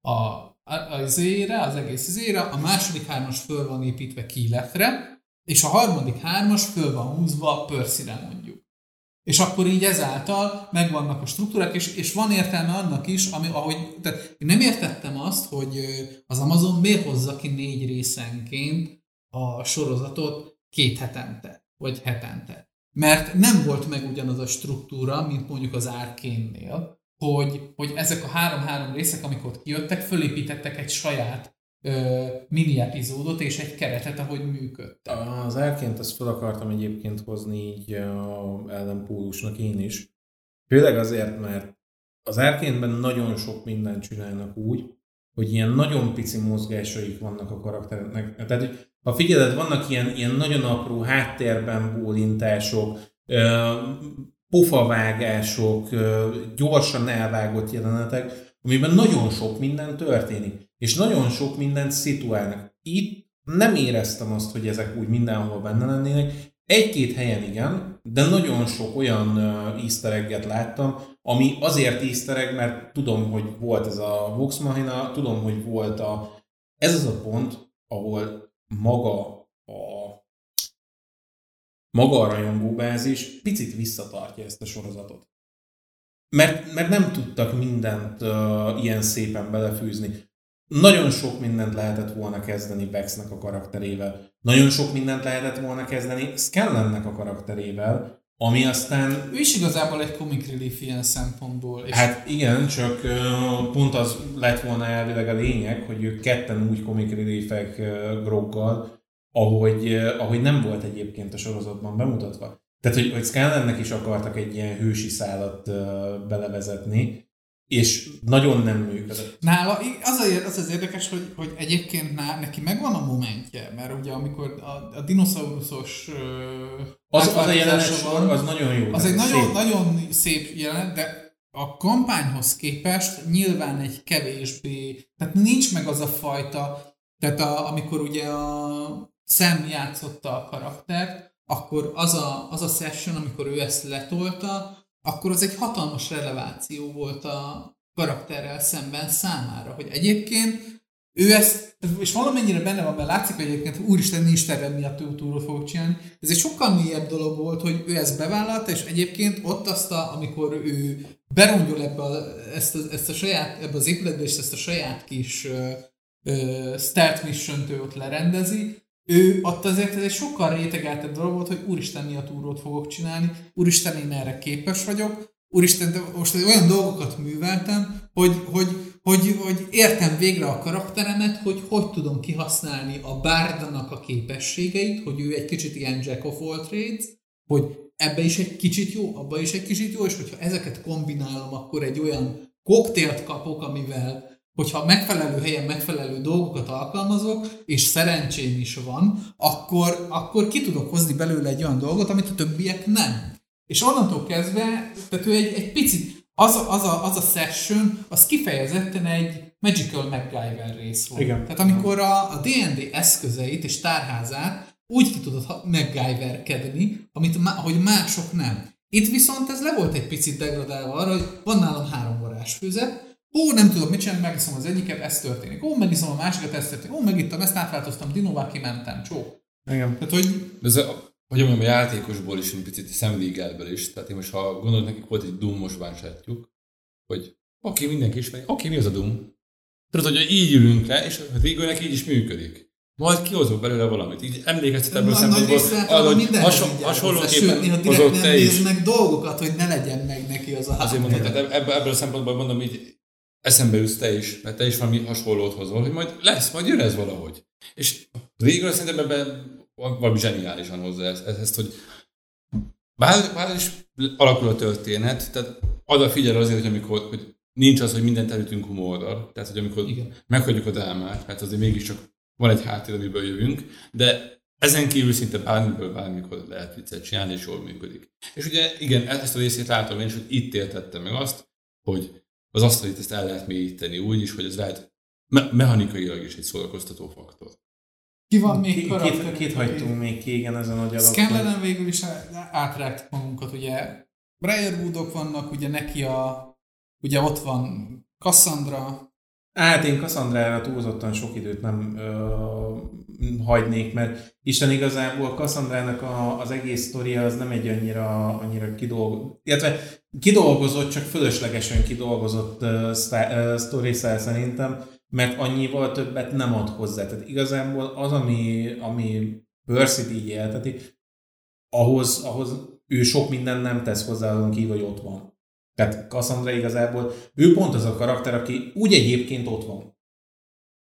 a, a, az izére, az egész izére, a második hármas föl van építve Keylethre, és a harmadik hármas föl van húzva Percy-re mondjuk. És akkor így ezáltal megvannak a struktúrák, és, és van értelme annak is, ami, ahogy, tehát én nem értettem azt, hogy az Amazon miért hozza ki négy részenként a sorozatot két hetente, vagy hetente. Mert nem volt meg ugyanaz a struktúra, mint mondjuk az Arcane-nél, hogy, hogy ezek a három-három részek, amik ott kijöttek, fölépítettek egy saját ö, és egy keretet, ahogy működtek. Az elként ezt fel akartam egyébként hozni így a ellenpólusnak én is. Főleg azért, mert az árkénben nagyon sok mindent csinálnak úgy, hogy ilyen nagyon pici mozgásaik vannak a karaktereknek. Tehát, hogy ha figyeled, vannak ilyen, ilyen nagyon apró háttérben bólintások, pofavágások, gyorsan elvágott jelenetek, amiben nagyon sok minden történik, és nagyon sok mindent szituálnak. Itt nem éreztem azt, hogy ezek úgy mindenhol benne lennének. Egy-két helyen igen, de nagyon sok olyan easter egget láttam, ami azért easter egg, mert tudom, hogy volt ez a Vox Machina, tudom, hogy volt a... Ez az a pont, ahol maga a maga a rajongóbázis picit visszatartja ezt a sorozatot. Mert, mert nem tudtak mindent uh, ilyen szépen belefűzni. Nagyon sok mindent lehetett volna kezdeni Bexnek a karakterével. Nagyon sok mindent lehetett volna kezdeni Scanlannek a karakterével, ami aztán... Ő is igazából egy comic relief ilyen szempontból. És Hát igen, csak uh, pont az lett volna elvileg a lényeg, hogy ők ketten úgy comic reliefek uh, Groggal, ahogy, uh, ahogy nem volt egyébként a sorozatban bemutatva. Tehát, hogy, hogy Scanlannek is akartak egy ilyen hősi szálat uh, belevezetni, és nagyon nem működött. Nála az az, az, az érdekes, hogy, hogy egyébként ná, neki megvan a momentje, mert ugye amikor a, a dinoszauruszos az, az a jelenet sor, az nagyon jó. Az egy nagyon, szép. nagyon szép jelenet, de a kampányhoz képest nyilván egy kevésbé, tehát nincs meg az a fajta, tehát a, amikor ugye a Sam játszotta a karaktert, akkor az a, az a session, amikor ő ezt letolta, akkor az egy hatalmas releváció volt a karakterrel szemben számára, hogy egyébként ő ezt, és valamennyire benne van, mert látszik, hogy egyébként úristen nincs terve miatt ő túl fogok csinálni. Ez egy sokkal mélyebb dolog volt, hogy ő ezt bevállalta, és egyébként ott azt, a, amikor ő berongyol ebbe a, ezt, a, ezt a saját, ebbe az épületbe, és ezt a saját kis uh, uh, start mission ott lerendezi, ő ott azért ez egy sokkal rétegeltebb dolog volt, hogy úristen mi a túrót fogok csinálni, úristen én erre képes vagyok, úristen, de most olyan dolgokat műveltem, hogy, hogy, hogy, hogy értem végre a karakteremet, hogy hogy tudom kihasználni a bárdanak a képességeit, hogy ő egy kicsit ilyen jack of all trades, hogy ebbe is egy kicsit jó, abba is egy kicsit jó, és hogyha ezeket kombinálom, akkor egy olyan koktélt kapok, amivel hogyha megfelelő helyen megfelelő dolgokat alkalmazok, és szerencsém is van, akkor, akkor ki tudok hozni belőle egy olyan dolgot, amit a többiek nem. És onnantól kezdve, tehát ő egy, egy picit, az a, az, a, az a session, az kifejezetten egy Magical MacGyver rész volt. Igen. Tehát amikor a, a D&D eszközeit és tárházát úgy ki tudod MacGyverkedni, amit, hogy mások nem. Itt viszont ez le volt egy picit degradálva arra, hogy van nálam három varázsfőzet, Ó, nem tudom mit csinálni, megiszom az egyiket, ez történik. Ó, megiszom a másikat, ez történik. Ó, megittam, ezt átváltoztam, dinóvá kimentem, csó. Igen. Tehát, hogy... Ez a, hogy mondjam, a játékosból is, egy picit szemlégelből is. Tehát én most, ha gondolod, nekik volt egy Doom-os bánsátjuk, hogy oké, mindenki ismeri, oké, mi az a Doom? Tudod, hogy így ülünk le, és a végülnek így is működik. Majd kihozok belőle valamit. Így emlékeztet ebből a szempontból, hogy hasonló, hasonlóképpen hozott te is. meg dolgokat, hogy ne legyen meg neki az a Azért mondom, tehát ebből, ebből a szempontból mondom, így eszembe jutsz te is, mert te is valami hasonlót hozol, hogy majd lesz, majd jön ez valahogy. És végül szerintem ebben valami zseniálisan hozza ezt, ezt hogy bár, bár is alakul a történet, tehát a figyel azért, hogy amikor hogy nincs az, hogy mindent elütünk humorral, tehát hogy amikor Igen. meghagyjuk a drámát, mert azért mégiscsak van egy háttér, amiből jövünk, de ezen kívül szinte bármiből bármikor lehet viccet csinálni, és jól működik. És ugye igen, ezt a részét látom én is, hogy itt értettem meg azt, hogy az asztalit ezt el lehet mélyíteni úgy is, hogy ez lehet me- mechanikailag is egy szórakoztató faktor. Ki van még Ki, Két, két hagytunk még ki, igen, ezen a gyalogban. Scanlenen végül is átrágtuk magunkat, ugye Briarwoodok vannak, ugye neki a, ugye ott van Cassandra, Hát én Cassandrára túlzottan sok időt nem ö, hagynék, mert Isten igazából Cassandrának a, az egész sztoria az nem egy annyira, annyira kidolgozott, illetve kidolgozott, csak fölöslegesen kidolgozott uh, sztori szerintem, mert annyival többet nem ad hozzá. Tehát igazából az, ami, ami Percy-t így élteti, ahhoz, ahhoz ő sok minden nem tesz hozzá azon kívül, hogy ott van. Tehát Cassandra igazából, ő pont az a karakter, aki úgy egyébként ott van.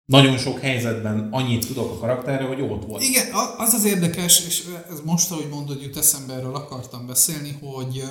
Nagyon sok helyzetben annyit tudok a karakterről, hogy ott volt. Igen, az az érdekes, és ez most, ahogy mondod, jut eszembe, erről akartam beszélni, hogy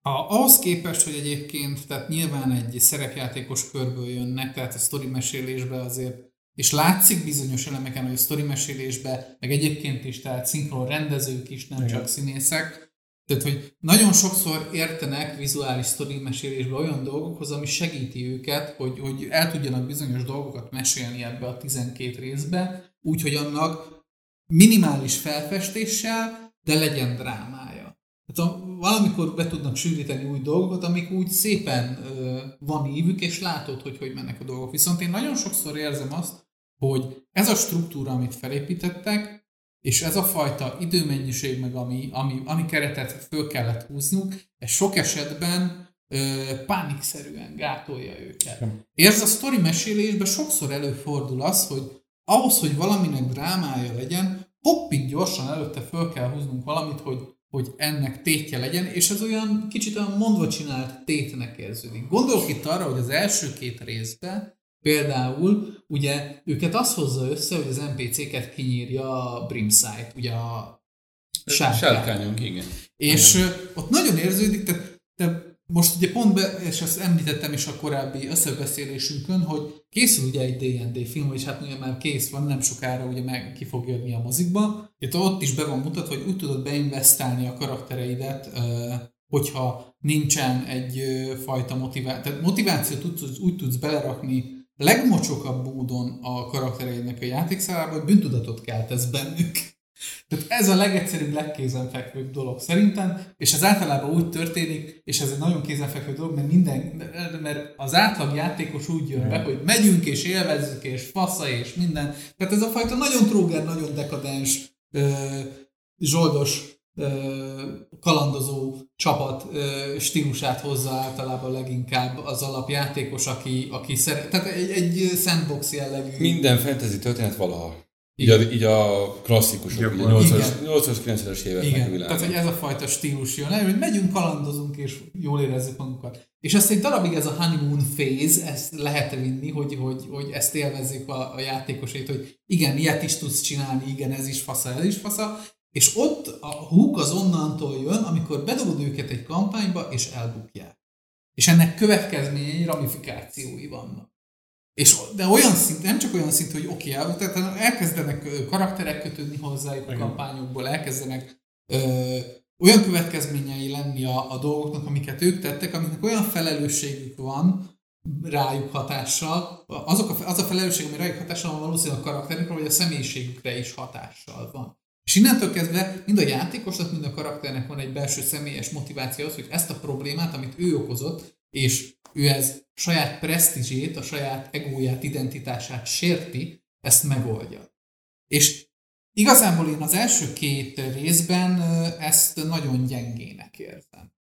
a, ahhoz képest, hogy egyébként, tehát nyilván egy szerepjátékos körből jönnek, tehát a sztori mesélésbe azért, és látszik bizonyos elemeken, hogy a sztori mesélésbe, meg egyébként is, tehát szinkron rendezők is, nem Igen. csak színészek, tehát, hogy nagyon sokszor értenek vizuális sztori mesélésbe olyan dolgokhoz, ami segíti őket, hogy, hogy el tudjanak bizonyos dolgokat mesélni ebbe a 12 részbe, úgyhogy annak minimális felfestéssel, de legyen drámája. Tehát valamikor be tudnak sűríteni új dolgokat, amik úgy szépen ö, van ívük, és látod, hogy hogy mennek a dolgok. Viszont én nagyon sokszor érzem azt, hogy ez a struktúra, amit felépítettek, és ez a fajta időmennyiség, meg ami, ami, ami keretet föl kellett húznunk, ez sok esetben ö, pánikszerűen gátolja őket. Érz a sztori mesélésben sokszor előfordul az, hogy ahhoz, hogy valaminek drámája legyen, hoppig gyorsan előtte föl kell húznunk valamit, hogy, hogy ennek tétje legyen, és ez olyan kicsit olyan mondva csinált tétnek érződik. Gondolok itt arra, hogy az első két részben Például ugye őket az hozza össze, hogy az NPC-ket kinyírja a Brimside, ugye a sárkány. Sárkányunk, igen. És igen. ott nagyon érződik, te, te most ugye pont, be, és ezt említettem is a korábbi összebeszélésünkön, hogy készül ugye egy D&D film, és hát ugye már kész van, nem sokára ugye meg ki fog jönni a mozikba. Itt ott is be van mutatva, hogy úgy tudod beinvestálni a karaktereidet, hogyha nincsen egy fajta motiváció. Tehát motivációt úgy tudsz belerakni legmocsokabb módon a karaktereidnek a játékszálába, hogy bűntudatot keltesz bennük. Tehát ez a legegyszerűbb, legkézenfekvőbb dolog szerintem, és ez általában úgy történik, és ez egy nagyon kézenfekvő dolog, mert minden, mert az átlag játékos úgy jön be, hogy megyünk és élvezzük, és fasza és minden. Tehát ez a fajta nagyon tróger, nagyon dekadens, zsoldos kalandozó csapat stílusát hozza általában leginkább az alapjátékos, aki, aki szeret, tehát egy, egy sandbox jellegű. Minden fantasy történet valaha. Így a, így a klasszikusok, 80-as, 90-es éveknek Igen. a világ. Tehát, hogy ez a fajta stílus jön el, hogy megyünk, kalandozunk, és jól érezzük magunkat. És ezt egy darabig ez a honeymoon phase, ezt lehet vinni, hogy, hogy, hogy ezt élvezzék a, a játékosait, hogy igen, ilyet is tudsz csinálni, igen, ez is fasza, ez is fasza, és ott a húk az onnantól jön, amikor bedobod őket egy kampányba, és elbukják. És ennek következményei, ramifikációi vannak. És, de olyan szint, nem csak olyan szint, hogy oké, okay, tehát elkezdenek karakterek kötődni hozzájuk a kampányokból, elkezdenek ö, olyan következményei lenni a, a dolgoknak, amiket ők tettek, amiknek olyan felelősségük van rájuk hatással, azok a, az a felelősség, ami rájuk hatással van valószínűleg a karakterükre, vagy a személyiségükre is hatással van. És innentől kezdve mind a játékosnak, mind a karakternek van egy belső személyes motiváció az, hogy ezt a problémát, amit ő okozott, és ő ez saját presztízsét, a saját egóját, identitását sérti, ezt megoldja. És igazából én az első két részben ezt nagyon gyengének érzem.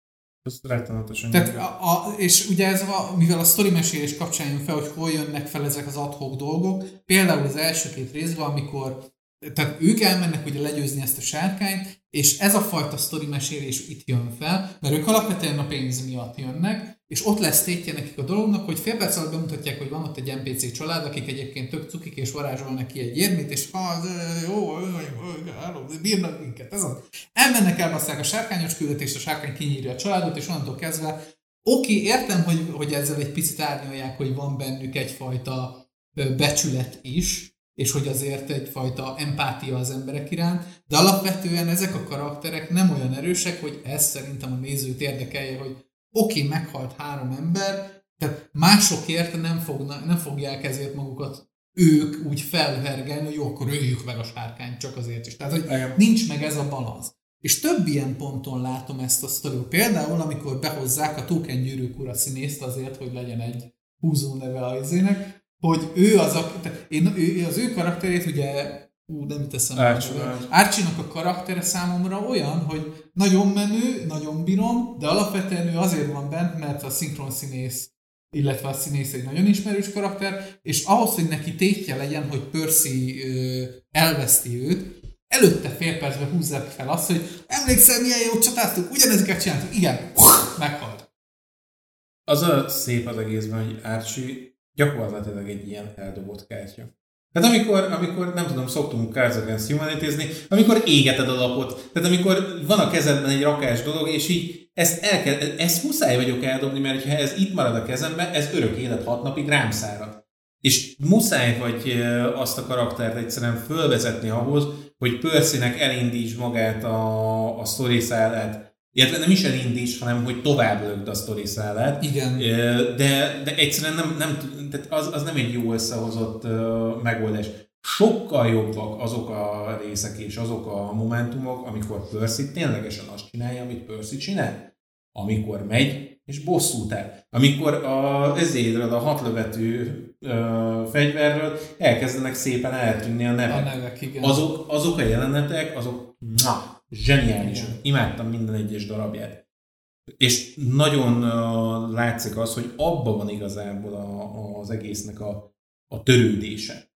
Ez rettenetesen Tehát a, a, és ugye ez, a, mivel a sztori mesélés kapcsán jön fel, hogy hol jönnek fel ezek az adhok dolgok, például az első két részben, amikor tehát ők elmennek ugye legyőzni ezt a sárkányt, és ez a fajta sztori mesélés itt jön fel, mert ők alapvetően a pénz miatt jönnek, és ott lesz tétje nekik a dolognak, hogy fél perc alatt bemutatják, hogy van ott egy NPC család, akik egyébként tök cukik és varázsolnak ki egy érmét, és ha, jó, jó, bírnak minket. Ez az. Elmennek, elbasszák a sárkányos küldetést, a sárkány kinyírja a családot, és onnantól kezdve Oké, értem, hogy, hogy ezzel egy picit árnyalják, hogy van bennük egyfajta becsület is, és hogy azért egyfajta empátia az emberek iránt, de alapvetően ezek a karakterek nem olyan erősek, hogy ez szerintem a nézőt érdekelje, hogy oké, okay, meghalt három ember, tehát másokért nem, fogna, nem fogják ezért magukat ők úgy felvergelni, hogy jó, akkor öljük meg a sárkányt csak azért is. Tehát, hogy Igen. nincs meg ez a balansz. És több ilyen ponton látom ezt a sztori. Például, amikor behozzák a Tóken gyűrűk ura színészt azért, hogy legyen egy húzó neve az ének, hogy ő az a, én, ő, az ő karakterét ugye Ú, nem teszem. Árcsinak a karaktere számomra olyan, hogy nagyon menő, nagyon bírom, de alapvetően ő azért van bent, mert a szinkron színész, illetve a színész egy nagyon ismerős karakter, és ahhoz, hogy neki tétje legyen, hogy Percy ö, elveszti őt, előtte fél percben húzzák fel azt, hogy emlékszel, milyen jó csatáztuk, ugyanezeket csináltuk, igen, meghalt. Az a szép az egészben, hogy Árcsi gyakorlatilag egy ilyen eldobott kártya. Tehát amikor, amikor nem tudom, szoktunk Cards Against humanity amikor égeted a lapot, tehát amikor van a kezedben egy rakás dolog, és így ezt, el kell, ezt muszáj vagyok eldobni, mert ha ez itt marad a kezemben, ez örök élet hat napig rám szárad. És muszáj vagy azt a karaktert egyszerűen fölvezetni ahhoz, hogy Percynek elindíts magát a, a sztori szállát, illetve nem is elindíts, hanem hogy tovább lögd a sztori szállát. Igen. De, de egyszerűen nem, nem tehát az, az nem egy jó összehozott uh, megoldás. Sokkal jobbak azok a részek és azok a momentumok, amikor Percy ténylegesen azt csinálja, amit Percy csinál. Amikor megy, és bosszút el. Amikor a, ezéről, a hatlövető uh, fegyverről elkezdenek szépen eltűnni a nevek. A nevek, igen. Azok, azok a jelenetek, azok na, Zseniálisak. Imádtam minden egyes darabját. És nagyon uh, látszik az, hogy abban van igazából a, az egésznek a, a törődése.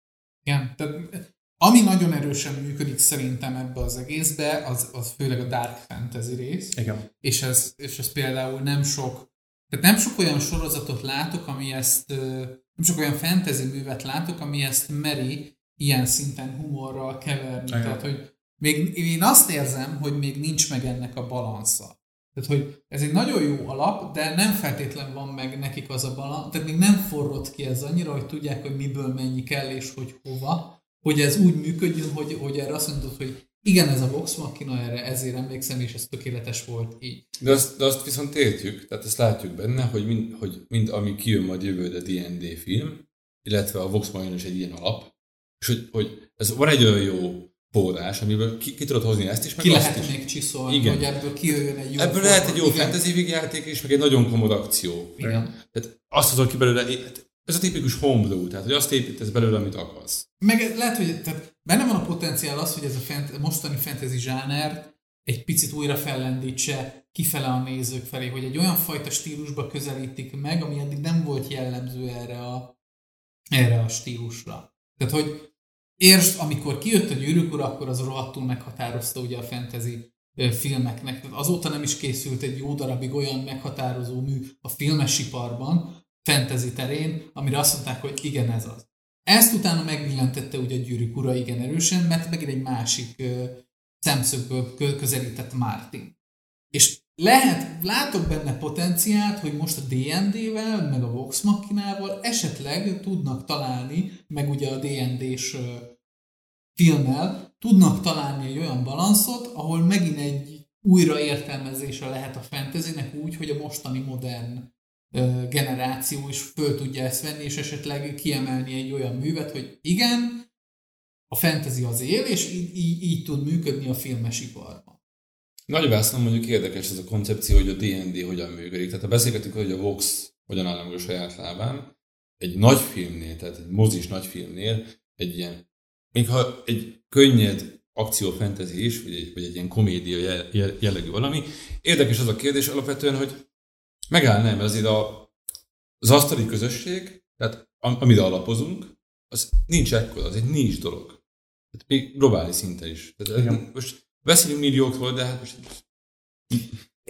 Igen, tehát ami nagyon erősen működik szerintem ebbe az egészbe, az, az főleg a Dark Fantasy rész. Igen. És ez, és ez például nem sok, tehát nem sok olyan sorozatot látok, ami ezt, nem sok olyan fantasy művet látok, ami ezt meri ilyen szinten humorral keverni. Igen. Tehát, hogy még én azt érzem, hogy még nincs meg ennek a balansza. Tehát, hogy ez egy nagyon jó alap, de nem feltétlen van meg nekik az a balans, tehát még nem forrott ki ez annyira, hogy tudják, hogy miből mennyi kell és hogy hova, hogy ez úgy működjön, hogy, hogy erre azt mondod, hogy igen, ez a Vox Machina, erre ezért emlékszem, és ez tökéletes volt így. De azt, de azt viszont értjük, tehát ezt látjuk benne, hogy mind, hogy mind ami kijön majd jövőre a D&D film, illetve a Vox Machina is egy ilyen alap, és hogy, hogy ez van egy olyan jó forrás, amiből ki, ki tudod hozni ezt is, meg Ki azt lehet is. még csiszolni, Igen. hogy ebből kijöjjön egy jó Ebből lehet forma. egy jó Igen. fantasy vígjáték is, meg egy nagyon komoly akció. Igen. Tehát azt hozol ki belőle, hát ez a tipikus homebrew, tehát hogy azt építesz belőle, amit akarsz. Meg lehet, hogy tehát benne van a potenciál az, hogy ez a fent, mostani fantasy zsáner egy picit újra fellendítse kifele a nézők felé, hogy egy olyan fajta stílusba közelítik meg, ami eddig nem volt jellemző erre a, erre a stílusra. Tehát, hogy értsd, amikor kijött a gyűrűk ura, akkor az rohadtul meghatározta ugye a fantasy filmeknek. Tehát azóta nem is készült egy jó darabig olyan meghatározó mű a filmes iparban, fantasy terén, amire azt mondták, hogy igen, ez az. Ezt utána megvillentette ugye a gyűrűk ura igen erősen, mert megint egy másik ö, szemszögből kö- közelített Martin. És lehet, látok benne potenciált, hogy most a D&D-vel, meg a Vox Machinával esetleg tudnak találni, meg ugye a D&D-s filmmel tudnak találni egy olyan balanszot, ahol megint egy újraértelmezése lehet a fantasynek úgy, hogy a mostani modern generáció is föl tudja ezt venni, és esetleg kiemelni egy olyan művet, hogy igen, a fantasy az él, és így, így, így tud működni a filmes iparban. Nagy vásznom mondjuk érdekes ez a koncepció, hogy a D&D hogyan működik. Tehát ha beszélgetünk, hogy a Vox hogyan áll meg a saját lábán, egy nagy filmnél, tehát egy mozis nagy filmnél, egy ilyen, még ha egy könnyed akció fantasy is, vagy egy, vagy egy ilyen komédia jel- jel- jellegű valami, érdekes az a kérdés alapvetően, hogy megáll nem, azért a, az asztali közösség, tehát am- amire alapozunk, az nincs ekkora, az egy nincs dolog. Tehát még globális szinten is. Tehát Igen. most beszélünk milliókról, de hát most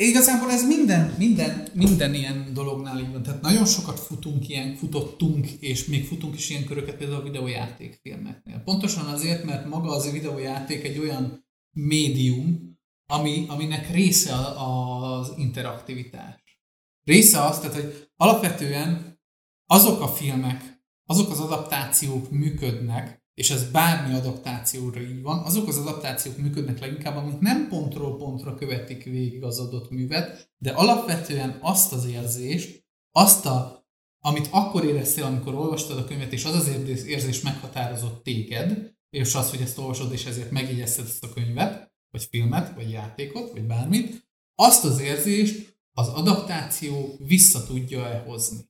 Igazából ez minden, minden, minden ilyen dolognál így van. Tehát nagyon sokat futunk ilyen, futottunk, és még futunk is ilyen köröket például a videójátékfilmeknél. Pontosan azért, mert maga az a videójáték egy olyan médium, ami, aminek része az interaktivitás. Része az, tehát, hogy alapvetően azok a filmek, azok az adaptációk működnek, és ez bármi adaptációra így van, azok az adaptációk működnek leginkább, amik nem pontról pontra követik végig az adott művet, de alapvetően azt az érzést, azt a, amit akkor éreztél, amikor olvastad a könyvet, és az az érzés- meghatározott téged, és az, hogy ezt olvasod, és ezért megjegyezted ezt a könyvet, vagy filmet, vagy játékot, vagy bármit, azt az érzést az adaptáció vissza tudja-e hozni.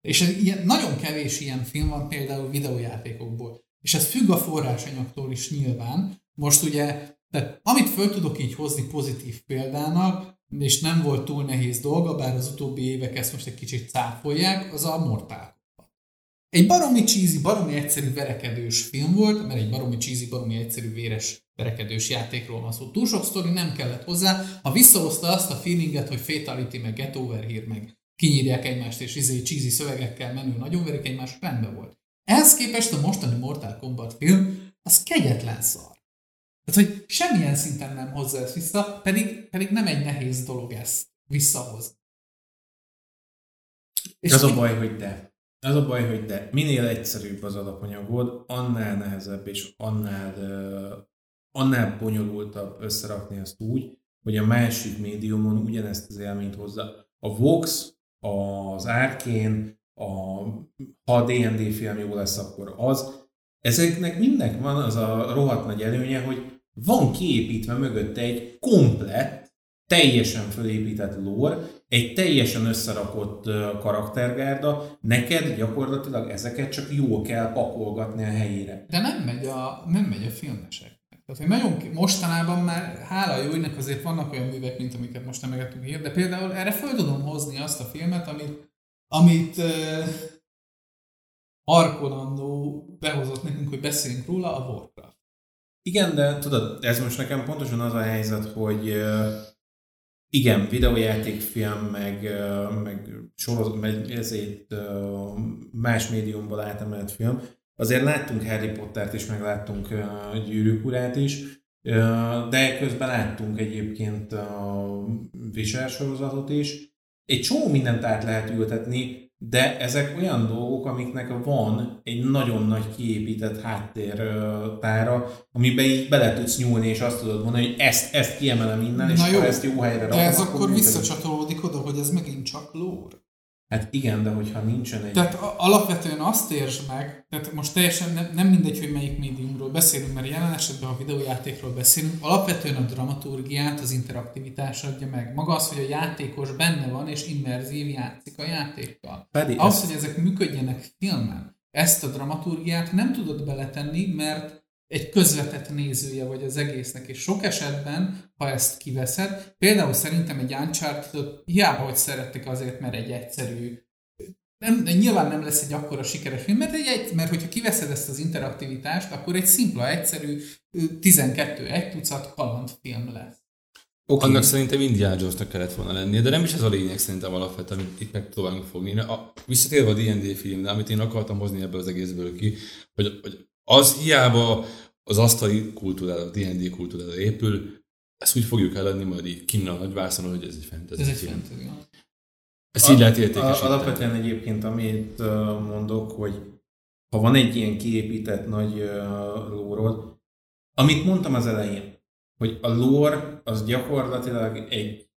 És ez ilyen, nagyon kevés ilyen film van például videójátékokból. És ez függ a forrásanyagtól is nyilván. Most ugye, tehát amit föl tudok így hozni pozitív példának, és nem volt túl nehéz dolga, bár az utóbbi évek ezt most egy kicsit cáfolják, az a Mortal. Egy baromi cheesy, baromi egyszerű verekedős film volt, mert egy baromi cheesy, baromi egyszerű véres verekedős játékról van szó. Túl sok sztori nem kellett hozzá, ha visszahozta azt a feelinget, hogy Fatality, meg Get Over Here, meg kinyírják egymást, és izé cheesy szövegekkel menő nagyon verik egymást, rendben volt. Ehhez képest a mostani Mortal Kombat film, az kegyetlen szar. Tehát, hogy semmilyen szinten nem hozza ezt vissza, pedig, pedig nem egy nehéz dolog ezt visszahozni. És Az a baj, hogy de. Az a baj, hogy de. Minél egyszerűbb az alapanyagod, annál nehezebb és annál, uh, annál bonyolultabb összerakni azt úgy, hogy a másik médiumon ugyanezt az élményt hozza. A Vox, az Arkane, a, ha a D&D film jó lesz, akkor az. Ezeknek mindnek van az a rohadt nagy előnye, hogy van kiépítve mögötte egy komplett, teljesen fölépített lore, egy teljesen összerakott karaktergárda, neked gyakorlatilag ezeket csak jól kell pakolgatni a helyére. De nem megy a, nem megy a filmeseknek. Tehát, hogy nagyon mostanában már, hála jó égnek azért vannak olyan művek, mint amiket most nem megettünk ír, de például erre föl tudom hozni azt a filmet, amit, amit uh, Arkonandó behozott nekünk, hogy beszéljünk róla, a Warcraft. Igen, de tudod, ez most nekem pontosan az a helyzet, hogy ö, igen, videójátékfilm, meg, ö, meg sorozat, meg ezért ö, más médiumból átemelt film. Azért láttunk Harry Pottert is, meg láttunk ö, Gyűrűk urát is, de közben láttunk egyébként a Witcher sorozatot is. Egy csomó mindent át lehet ültetni, de ezek olyan dolgok, amiknek van egy nagyon nagy kiépített háttértára, amiben így bele tudsz nyúlni, és azt tudod mondani, hogy ezt, ezt kiemelem innen, és Na jó, ezt jó helyre De ez rakom, akkor visszacsatolódik oda, hogy ez megint csak lore. Hát igen, de hogyha nincsen egy... Tehát a- alapvetően azt értsd meg, tehát most teljesen nem, nem mindegy, hogy melyik médiumról beszélünk, mert jelen esetben, ha videójátékról beszélünk, alapvetően a dramaturgiát, az interaktivitás adja meg. Maga az, hogy a játékos benne van és immerzív játszik a játékkal. Pedig Ahhoz, ezt- hogy ezek működjenek filmen, ezt a dramaturgiát nem tudod beletenni, mert egy közvetett nézője vagy az egésznek, és sok esetben, ha ezt kiveszed, például szerintem egy uncharted hiába, hogy szerettek azért, mert egy egyszerű nem, nyilván nem lesz egy akkora sikeres film, mert, egy, mert hogyha kiveszed ezt az interaktivitást, akkor egy szimpla, egyszerű, ö, 12 egy tucat kalandfilm lesz. Oké. Annak szerintem Indiana Jonesnak kellett volna lennie, de nem is ez a lényeg szerintem alapvetően, amit itt meg próbálunk fogni. A, visszatérve a D&D filmre, amit én akartam hozni ebből az egészből ki, hogy, hogy az hiába az asztali kultúrára, a D&D kultúrára épül, ezt úgy fogjuk eladni majd így kinn a nagyvászonon, hogy ez egy fantasy Ez egy fantasy. Ezt így lehet A- értékesíteni. Alapvetően egyébként, amit mondok, hogy ha van egy ilyen kiépített nagy lórod, amit mondtam az elején, hogy a lore az gyakorlatilag egy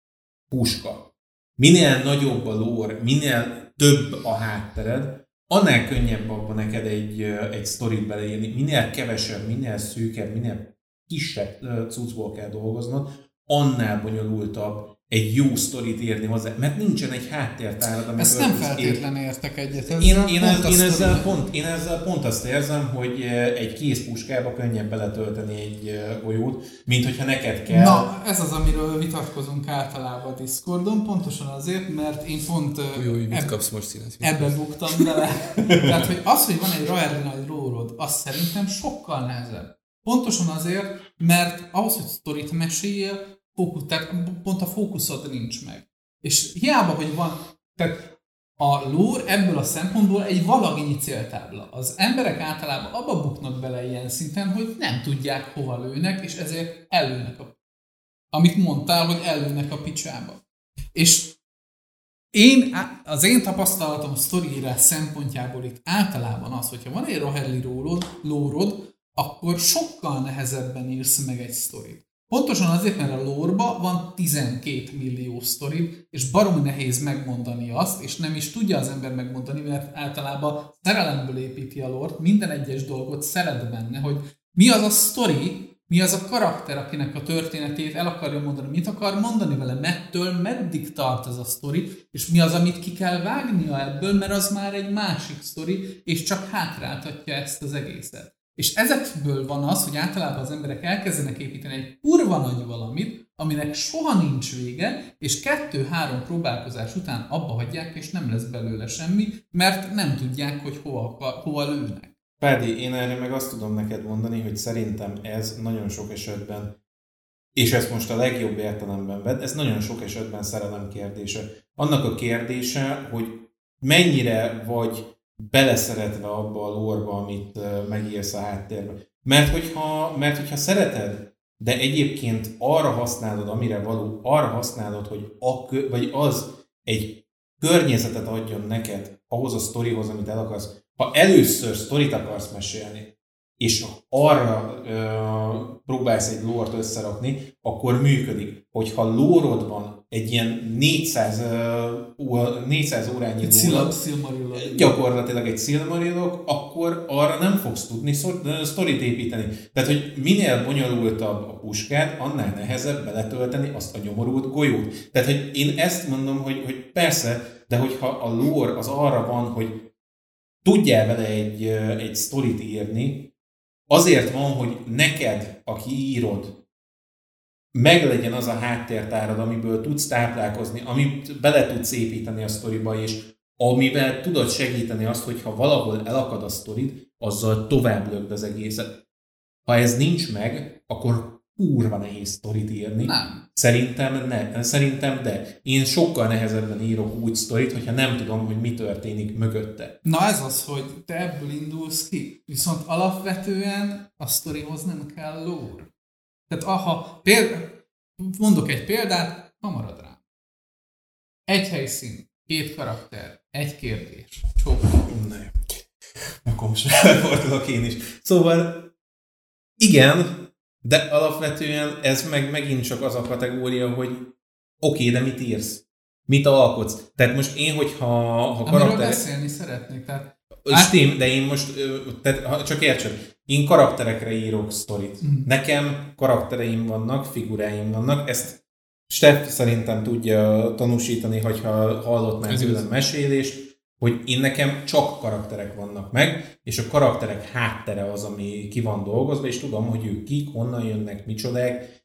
puska. Minél nagyobb a lore, minél több a háttered, annál könnyebb abban neked egy, egy sztorit beleírni. Minél kevesebb, minél szűkebb, minél kisebb cuccból kell dolgoznod, annál bonyolultabb egy jó sztorit írni hozzá, mert nincsen egy háttértárad, amit Ezt nem tudsz építeni. feltétlen értek egyet. Én, ezzel, én, pont ez, én, azt ezzel pont, én ezzel pont azt érzem, hogy eh, egy kész puskába könnyebb beletölteni egy eh, golyót, mint hogyha neked kell. Na, ez az, amiről vitatkozunk általában a Discordon, pontosan azért, mert én pont ö, Jó, mit eb- kapsz most színes? ebbe buktam bele. [laughs] Tehát, hogy az, hogy van egy rohadt nagy lórod, az szerintem sokkal nehezebb. Pontosan azért, mert ahhoz, hogy sztorit meséljél, fókusz, tehát pont a fókuszod nincs meg. És hiába, hogy van, tehát a lore ebből a szempontból egy valaginyi céltábla. Az emberek általában abba buknak bele ilyen szinten, hogy nem tudják hova lőnek, és ezért előnek a amit mondtál, hogy előnek a picsába. És én, az én tapasztalatom a sztoriírás szempontjából itt általában az, hogyha van egy rohelli rólod, lórod, akkor sokkal nehezebben írsz meg egy sztorit. Pontosan azért, mert a lórba van 12 millió sztori, és baromi nehéz megmondani azt, és nem is tudja az ember megmondani, mert általában szerelemből építi a lort, minden egyes dolgot szeret benne, hogy mi az a sztori, mi az a karakter, akinek a történetét el akarja mondani, mit akar mondani vele, mettől meddig tart ez a sztori, és mi az, amit ki kell vágnia ebből, mert az már egy másik sztori, és csak hátráltatja ezt az egészet. És ezekből van az, hogy általában az emberek elkezdenek építeni egy kurva nagy valamit, aminek soha nincs vége, és kettő-három próbálkozás után abba hagyják, és nem lesz belőle semmi, mert nem tudják, hogy hova, hova lőnek. Pádi, én erre meg azt tudom neked mondani, hogy szerintem ez nagyon sok esetben, és ezt most a legjobb értelemben vedd, ez nagyon sok esetben szerelem kérdése. Annak a kérdése, hogy mennyire vagy beleszeretve abba a lórba, amit megírsz a háttérbe. Mert hogyha, mert hogyha szereted, de egyébként arra használod, amire való, arra használod, hogy a, vagy az egy környezetet adjon neked ahhoz a sztorihoz, amit el akarsz. Ha először sztorit akarsz mesélni, és arra ö, próbálsz egy lórt összerakni, akkor működik. Hogyha lórod van egy ilyen 400, ö, ó- 400 órányi Silmarillion. gyakorlatilag egy Silmarillok, akkor arra nem fogsz tudni sztorit építeni. Tehát, hogy minél bonyolultabb a puskád, annál nehezebb beletölteni azt a nyomorult golyót. Tehát, hogy én ezt mondom, hogy, hogy persze, de hogyha a lore az arra van, hogy tudjál vele egy, egy sztorit írni, azért van, hogy neked, aki írod, meglegyen az a háttértárad, amiből tudsz táplálkozni, amit bele tudsz építeni a sztoriba, és amivel tudod segíteni azt, hogyha valahol elakad a sztorid, azzal tovább lökd az egészet. Ha ez nincs meg, akkor kurva nehéz sztorit írni. Nem. Szerintem ne, szerintem de. Én sokkal nehezebben írok úgy sztorit, hogyha nem tudom, hogy mi történik mögötte. Na ez az, hogy te ebből indulsz ki. Viszont alapvetően a sztorihoz nem kell lore. Tehát aha, példa, mondok egy példát, marad rá. Egy helyszín, két karakter, egy kérdés, csók. Na jó. Akkor most elfordulok én is. Szóval igen, de alapvetően ez meg megint csak az a kategória, hogy oké, okay, de mit írsz? Mit alkotsz? Tehát most én, hogyha ha Amiről karakter... beszélni szeretnék, tehát Steam, de én most, tehát, csak értsed, én karakterekre írok sztorit. Mhm. Nekem karaktereim vannak, figuráim vannak, ezt Steff szerintem tudja tanúsítani, hogyha hallott már tőlem mesélést, hogy én nekem csak karakterek vannak meg, és a karakterek háttere az, ami ki van dolgozva, és tudom, hogy ők kik, honnan jönnek, micsodák,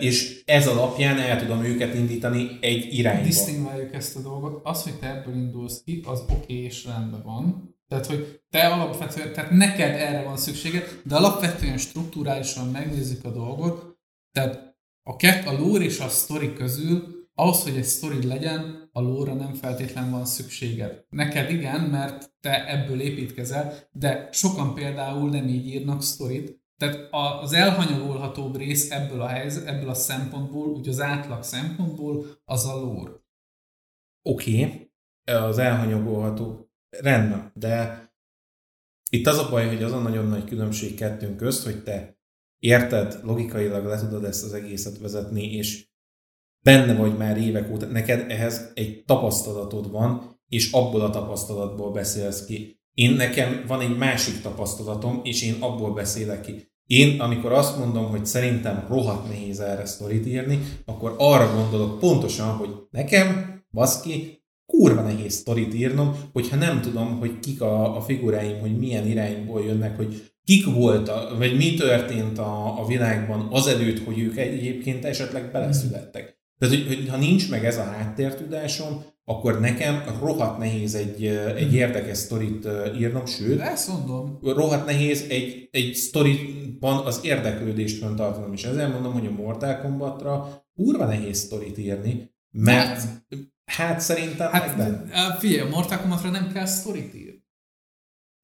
és ez alapján el tudom őket indítani egy irányba. disztingváljuk ezt a dolgot. Az, hogy te ebből indulsz ki, az oké okay és rendben van. Tehát, hogy te alapvetően, tehát neked erre van szükséged, de alapvetően strukturálisan megnézzük a dolgot, tehát a, kett, a lore és a sztori közül ahhoz, hogy egy sztori legyen, a lóra nem feltétlen van szükséged. Neked igen, mert te ebből építkezel, de sokan például nem így írnak sztorit, tehát az elhanyagolhatóbb rész ebből a, helyzet, ebből a szempontból, úgy az átlag szempontból, az a lore. Oké, okay, az elhanyagolható, rendben, de itt az a baj, hogy az a nagyon nagy különbség kettőnk közt, hogy te érted, logikailag le tudod ezt az egészet vezetni, és benne vagy már évek óta, neked ehhez egy tapasztalatod van, és abból a tapasztalatból beszélsz ki. Én nekem van egy másik tapasztalatom, és én abból beszélek ki. Én, amikor azt mondom, hogy szerintem rohadt nehéz erre sztorit írni, akkor arra gondolok pontosan, hogy nekem, baszki, kurva nehéz sztorit írnom, hogyha nem tudom, hogy kik a, a figuráim, hogy milyen irányból jönnek, hogy kik voltak, vagy mi történt a, a világban azelőtt, hogy ők egyébként esetleg beleszülettek. Tehát, hogy, hogy ha nincs meg ez a háttértudásom, akkor nekem rohadt nehéz egy, egy érdekes sztorit írnom, sőt, Ezt mondom. rohadt nehéz egy, egy sztoriban az érdeklődést föntartanom, és ezzel mondom, hogy a Mortal Kombatra kurva nehéz sztorit írni, mert hát szerintem Hát meg nem. figyelj, a Mortal Kombatra nem kell sztorit írni.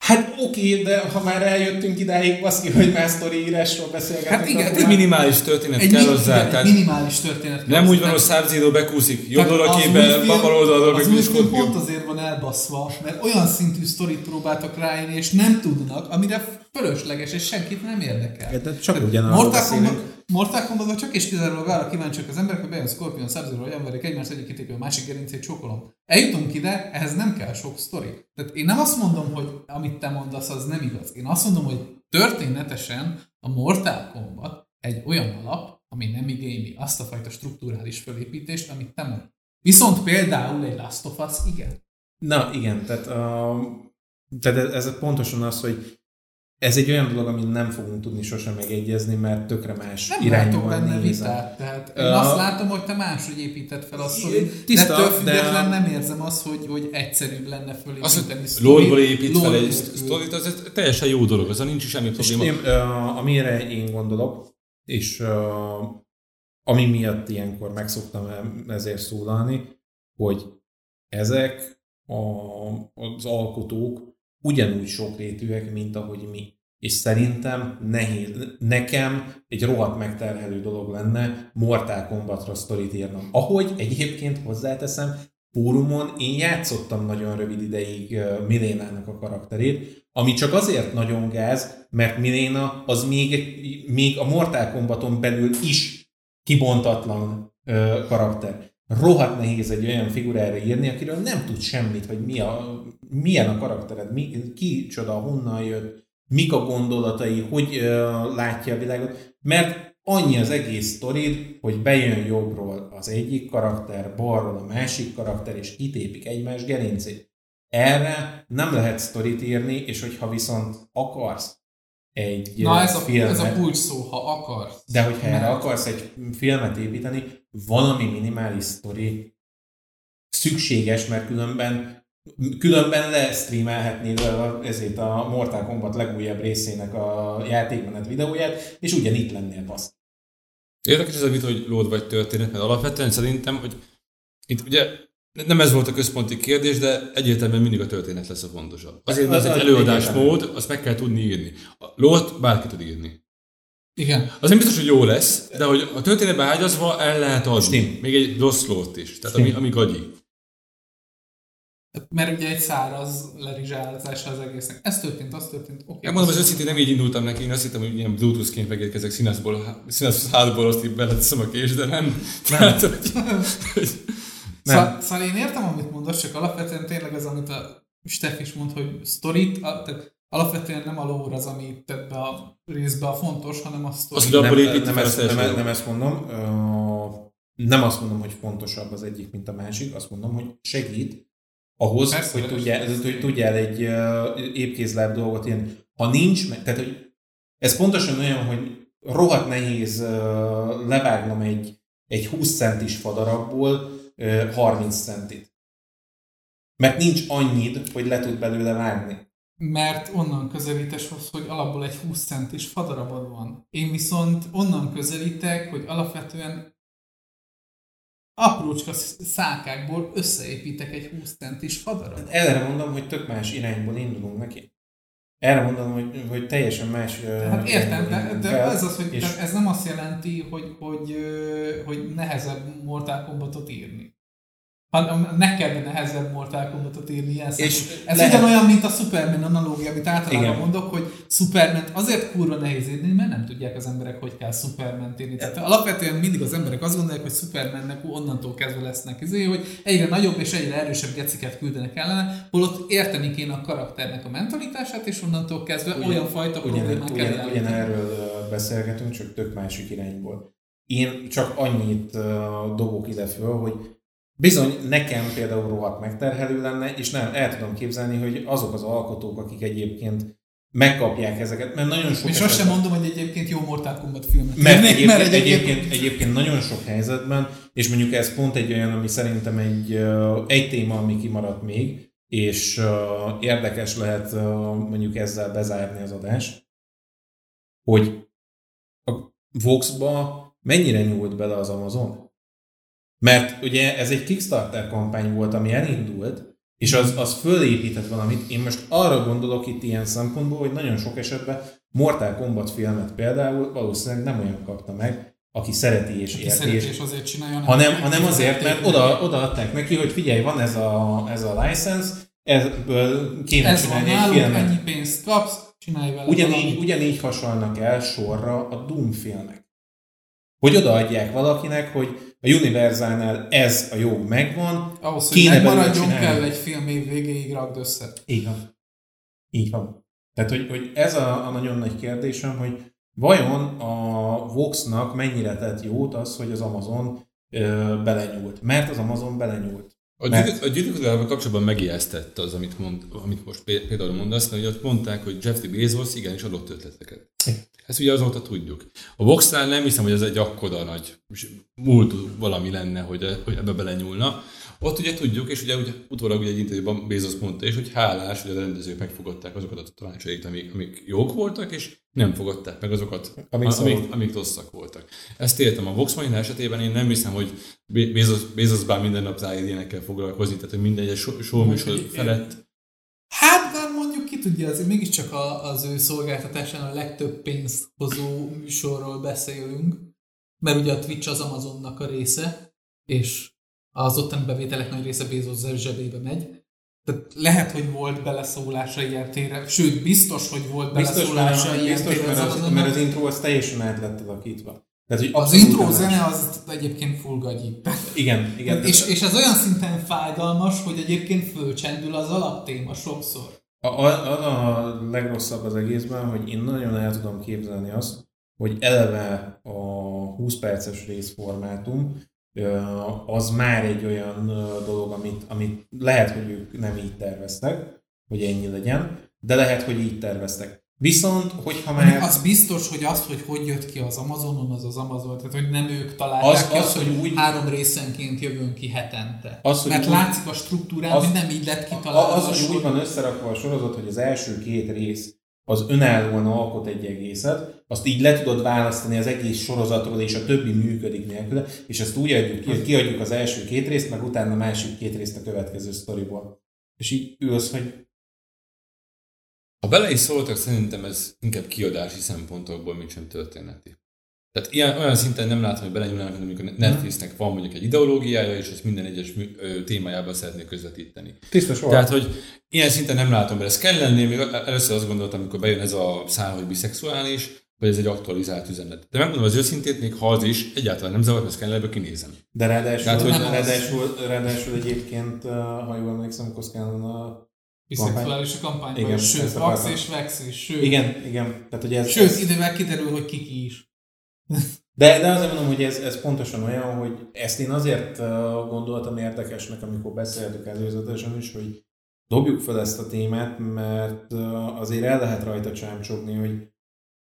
Hát oké, de ha már eljöttünk idáig, baszki, hogy már sztori írásról beszélgetünk. Hát igen, akkor Egy minimális történet Egy, kell hozzá. Tehát minimális történet. kell nem úgy van, hogy Sub-Zero bekúszik jobb az képe, film- bal oldalról, Az meg film pont azért van elbaszva, mert olyan szintű sztorit próbáltak ráírni, és nem tudnak, amire fölösleges, és senkit nem érdekel. De csak ugyanarról Mortal. Kombat, Mortal Kombatban csak és kizárólag arra kíváncsiak az emberek, hogy bejön Scorpion, sub olyan verik egymást egyik kitépő, a másik gerincét csókolom. Eljutunk ide, ehhez nem kell sok sztori. Tehát én nem azt mondom, hogy amit te mondasz, az nem igaz. Én azt mondom, hogy történetesen a Mortal Kombat egy olyan alap, ami nem igényli azt a fajta strukturális fölépítést, amit te mond. Viszont például egy Last of Us igen. Na igen, tehát, uh, tehát ez pontosan az, hogy ez egy olyan dolog, amin nem fogunk tudni sosem megegyezni, mert tökre más Nem látok irányban benne nézem. vitát, tehát én Ö, azt látom, hogy te máshogy építed fel a sztorit, de tiszta, ettől de- független nem érzem azt, hogy, hogy egyszerűbb lenne fölépíteni hogy sztorit. épít fel egy sztorit, az egy teljesen jó dolog, az nincs semmi És probléma. én, uh, amire én gondolok, és uh, ami miatt ilyenkor megszoktam ezért szólalni, hogy ezek a, az alkotók ugyanúgy sokrétűek, mint ahogy mi. És szerintem nehéz, nekem egy rohadt megterhelő dolog lenne Mortal Kombatra sztorit írnom. Ahogy egyébként hozzáteszem, fórumon én játszottam nagyon rövid ideig Milénának a karakterét, ami csak azért nagyon gáz, mert Miléna az még, még a Mortal Kombaton belül is kibontatlan ö, karakter. Rohadt nehéz egy olyan figurára írni, akiről nem tud semmit, hogy mi a, milyen a karaktered, mi, ki csoda, honnan jött, mik a gondolatai, hogy ö, látja a világot, mert annyi az egész sztorid, hogy bejön jobbról az egyik karakter, balról a másik karakter, és kitépik egymás gerincét. Erre nem lehet sztorit írni, és hogyha viszont akarsz egy Na ez a, filmet, ez a kulcs szó, ha akarsz. de hogyha erre Mert- akarsz egy filmet építeni, valami minimális sztori szükséges, mert különben különben lestreamelhetnéd a- ezért a Mortal Kombat legújabb részének a játékmenet videóját, és ugyanitt lennél basz. Érdekes ez a vita, hogy lód vagy történet, mert alapvetően szerintem, hogy itt ugye nem ez volt a központi kérdés, de egyértelműen mindig a történet lesz a fontosabb. Azért, mert ez Az- egy az előadásmód, azt meg kell tudni írni. A lót bárki tud írni. Igen. Az nem biztos, hogy jó lesz, de hogy a történetbe ágyazva el lehet adni. Stim. Még egy rossz lót is. Tehát ami, ami gagyi. Mert ugye egy száraz lerizsálása az egésznek. Ez történt, az történt. Oké. Én mondom, hogy őszintén nem így indultam neki, én azt hittem, hogy ilyen Bluetooth-ként megérkezek színházból, színház hátból, azt így beleteszem a kés, de nem. Tehát, hogy, hogy, Szóval, szóval én értem, amit mondasz, csak alapvetően tényleg az, amit a Steff is mond, hogy sztorit, a, tehát alapvetően nem a lóra az, ami ebbe a részbe a fontos, hanem a sztori. Az, hogy abból nem, építi nem, a ezt, nem, szerződést. nem ezt mondom. Ö, Nem azt mondom, hogy fontosabb az egyik, mint a másik. Azt mondom, hogy segít ahhoz, Persze, hogy, persze. tudjál, hogy tudjál egy ö, épkézláb dolgot ilyen. Ha nincs, tehát hogy ez pontosan olyan, hogy rohadt nehéz ö, levágnom egy, egy 20 centis fadarabból ö, 30 centit. Mert nincs annyit, hogy le tud belőle vágni. Mert onnan közelítes hoz, hogy alapból egy 20 centis fadarabod van. Én viszont onnan közelítek, hogy alapvetően aprócska szákákból összeépítek egy 20 centis fadarabot. Erre mondom, hogy tök más irányból indulunk neki. Erre mondom, hogy, hogy teljesen más Hát értem, de, de ez az, hogy és- ez nem azt jelenti, hogy, hogy, hogy nehezebb Mortal Kombatot írni. Hanem neked nehezebb Mortal Kombatot írni ilyen És Ez lehet- ugyanolyan, mint a Superman analógia, amit általában Igen. mondok, hogy Superman azért kurva nehéz írni, mert nem tudják az emberek, hogy kell Superman írni. Tehát alapvetően mindig az emberek azt gondolják, hogy Supermannek onnantól kezdve lesznek izé, hogy egyre nagyobb és egyre erősebb geciket küldenek ellene, holott érteni kéne a karakternek a mentalitását, és onnantól kezdve Ugyan- olyan fajta ugyan, problémák ugyan, kell ugyan erről beszélgetünk, csak tök másik irányból. Én csak annyit uh, dobok ide föl, hogy bizony nekem például rohadt megterhelő lenne, és nem, el tudom képzelni, hogy azok az alkotók, akik egyébként megkapják ezeket, mert nagyon sok És azt sem mondom, hogy egyébként jó Mortal Kombat filmet Mert írnék, egyébként, egyébként, egyébként nagyon sok helyzetben, és mondjuk ez pont egy olyan, ami szerintem egy, egy téma, ami kimaradt még, és uh, érdekes lehet uh, mondjuk ezzel bezárni az adást, hogy a Vox-ba mennyire nyúlt bele az Amazon? Mert ugye ez egy Kickstarter kampány volt, ami elindult, és az, az fölépített valamit. Én most arra gondolok itt ilyen szempontból, hogy nagyon sok esetben Mortal Kombat filmet például valószínűleg nem olyan kapta meg, aki szereti és Aki érti, szereti és azért csinálja, nem hanem, hanem azért, mert oda, odaadták neki, hogy figyelj, van ez a, ez a license, ebből kéne Ez van csinálni egy nálunk, filmet. ennyi pénzt kapsz, csinálj vele Ugyanígy, valamit. ugyanígy hasonlnak el sorra a Doom filmek. Hogy odaadják valakinek, hogy a Universalnál ez a jog megvan, Ahhoz, hogy kéne megmaradjon, kell egy film év végéig rakd össze. Így van. Így van. Tehát, hogy, hogy ez a, a nagyon nagy kérdésem, hogy vajon a Voxnak mennyire tett jót az, hogy az Amazon ö, belenyúlt. Mert az Amazon belenyúlt. A, Mert- gyűjtő- a kapcsolatban megijesztett az, amit, mond, amit most pé- például mondasz, hogy ott mondták, hogy Jeff Bezos igenis adott ötleteket. Ezt ugye azóta tudjuk. A Voxnál nem hiszem, hogy ez egy akkora nagy múlt valami lenne, hogy, hogy ebbe belenyúlna. Ott ugye tudjuk, és ugye ugye utólag ugye egy interjúban Bezos mondta is, hogy hálás, hogy a rendezők megfogadták azokat a tanácsait, amik, amik jók voltak, és nem fogadták meg azokat, Amik amik, szarok. amik, amik rosszak voltak. Ezt értem. A Vox Machina esetében én nem hiszem, hogy Be- Bezos, Bezos bár minden nap ráér ilyenekkel foglalkozni, tehát hogy minden egyes show- show műsor Úgyhogy- felett Hát, de mondjuk ki tudja, azért mégiscsak a, az ő szolgáltatásán a legtöbb pénzt hozó műsorról beszélünk, mert ugye a Twitch az Amazonnak a része, és az ottani bevételek nagy része Bezos zsebébe megy. Tehát lehet, hogy volt beleszólása ilyen tére, sőt, biztos, hogy volt Biztos, beleszólása mert, ilyen biztos tére mert, az mert az intro az teljesen át lett alakítva. Tehát, hogy Az intro zene az egyébként full gagyi. Igen, igen. És, és ez olyan szinten fájdalmas, hogy egyébként fölcsendül az alaptéma sokszor. A, a, a, legrosszabb az egészben, hogy én nagyon el tudom képzelni azt, hogy eleve a 20 perces részformátum az már egy olyan dolog, amit, amit lehet, hogy ők nem így terveztek, hogy ennyi legyen, de lehet, hogy így terveztek. Viszont, hogyha már... Az biztos, hogy az, hogy hogy jött ki az Amazonon, az az Amazon, tehát hogy nem ők találták Az- ki az, azt, hogy hogy úgy- három részenként jövünk ki hetente. Az, hogy Mert úgy- látszik a struktúrán, az- hogy nem így lett kitalálva. Az, a hogy sor. úgy van összerakva a sorozat, hogy az első két rész az önállóan alkot egy egészet, azt így le tudod választani az egész sorozatról, és a többi működik nélküle, és ezt úgy adjuk ki, hogy kiadjuk az első két részt, meg utána a másik két részt a következő sztoriból. És így ülsz, hogy Ha bele is szóltak, szerintem ez inkább kiadási szempontokból, mint sem történeti. Tehát ilyen, olyan szinten nem látom, hogy belenyúlnának, hogy amikor Netflixnek van mondjuk egy ideológiája, és ezt minden egyes mű, ö, témájában szeretnék közvetíteni. Tiszta sor. Tehát, hogy ilyen szinten nem látom, mert ez kell lenni, még először azt gondoltam, amikor bejön ez a szál, hogy biszexuális, hogy ez egy aktualizált üzenet. De megmondom az őszintét, még ha az is, egyáltalán nem zavar, mert Scannerbe kinézem. De ráadásul, Tehát, hogy- ráadásul, ráadásul egyébként, uh, ha jól emlékszem, akkor Scanlon a... Biszexuális a kampányban, Igen, sőt, Vax és Vex is, sőt, Igen, igen. Tehát, hogy ez, sőt, ez, idővel kiderül, hogy kiki is. de, de azért mondom, hogy ez, ez pontosan olyan, hogy ezt én azért gondoltam érdekesnek, amikor beszéltük előzetesen is, hogy dobjuk fel ezt a témát, mert azért el lehet rajta csámcsogni, hogy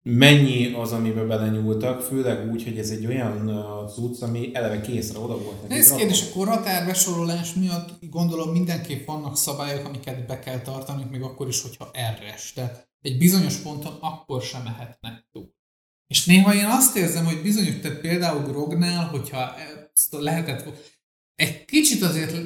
mennyi az, amiben belenyúltak, főleg úgy, hogy ez egy olyan cucc, ami eleve készre oda volt neki. Ez kérdés, a korhatár besorolás miatt gondolom mindenképp vannak szabályok, amiket be kell tartani, még akkor is, hogyha erres. Tehát egy bizonyos ponton akkor sem mehetnek túl. És néha én azt érzem, hogy bizonyos, tehát például Grognál, hogyha ezt lehetett, egy kicsit azért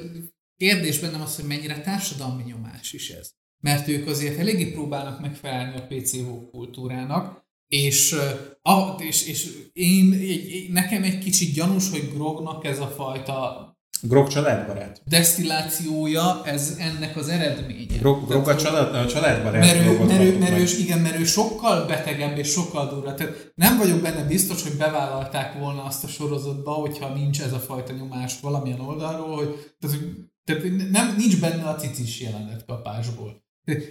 kérdés bennem az, hogy mennyire társadalmi nyomás is ez. Mert ők azért eléggé próbálnak megfelelni a PCO kultúrának, és, a, és, és én, egy, nekem egy kicsit gyanús, hogy Grognak ez a fajta Grog családbarát. desztillációja, ez ennek az eredménye. Grog, Grog a, család, a családbarát. Mert ő, mert, ő, mert, ő, igen, mert ő sokkal betegebb és sokkal durva. Tehát nem vagyok benne biztos, hogy bevállalták volna azt a sorozatba, hogyha nincs ez a fajta nyomás valamilyen oldalról, hogy, tehát, hogy tehát nem, nincs benne a cicis jelenet kapásból.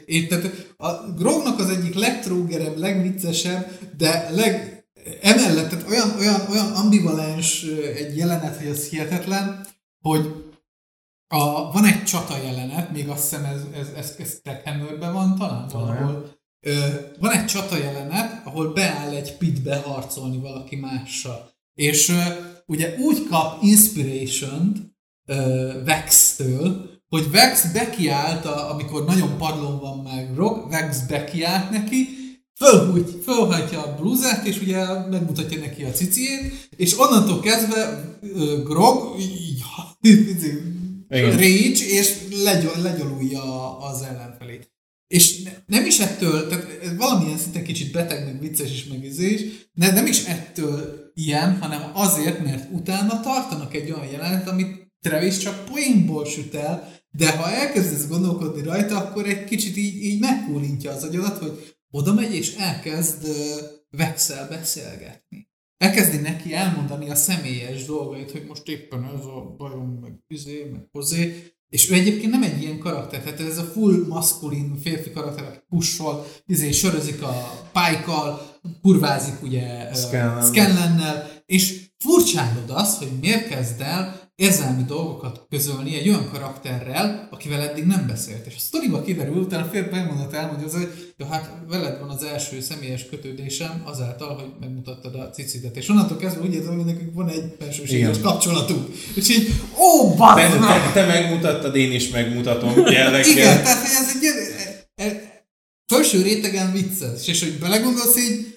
Én, tehát a Grognak az egyik legtrógerebb, legviccesebb, de leg, emellett, tehát olyan, olyan, olyan ambivalens ö, egy jelenet, hogy ez hihetetlen, hogy a, van egy csata jelenet, még azt hiszem ez, ez, ez, ez van talán valahol. Ö, van egy csata jelenet, ahol beáll egy pitbe harcolni valaki mással. És ö, ugye úgy kap inspiration Vex-től, hogy Vex bekiált, a, amikor nagyon padlón van meg Rock, Vex bekiált neki, fölhúgy, fölhajtja a blúzát, és ugye megmutatja neki a ciciét, és onnantól kezdve ö, Grog így, [laughs] rage, és legyol, legyalulja az ellenfelét. És ne, nem is ettől, tehát valamilyen szinten kicsit beteg, meg vicces is, meg izé is, de nem is ettől ilyen, hanem azért, mert utána tartanak egy olyan jelenet, amit Travis csak poénból süt el, de ha elkezdesz gondolkodni rajta, akkor egy kicsit így, így megkúlintja az agyadat, hogy oda megy és elkezd Vexel beszélgetni. Elkezdi neki elmondani a személyes dolgait, hogy most éppen ez a bajom, meg izé, meg hozé, és ő egyébként nem egy ilyen karakter, tehát ez a full maszkulin férfi karakter, aki pussol, izé, sörözik a pálykkal, kurvázik ugye. Scanlannel, és furcsálod azt, hogy miért kezd el érzelmi dolgokat közölni egy olyan karakterrel, akivel eddig nem beszélt. És a sztoriba kiderül, utána fél megmondat elmondja az, hogy ja, hát veled van az első személyes kötődésem azáltal, hogy megmutattad a cicidet. És onnantól kezdve úgy érzem, hogy nekünk van egy belsőséges Igen. kapcsolatunk. És így, ó, Te, bazd te, te megmutattad, én is megmutatom jelleggel. Igen, tehát hogy ez egy e, e, felső rétegen vicces, és hogy belegondolsz így,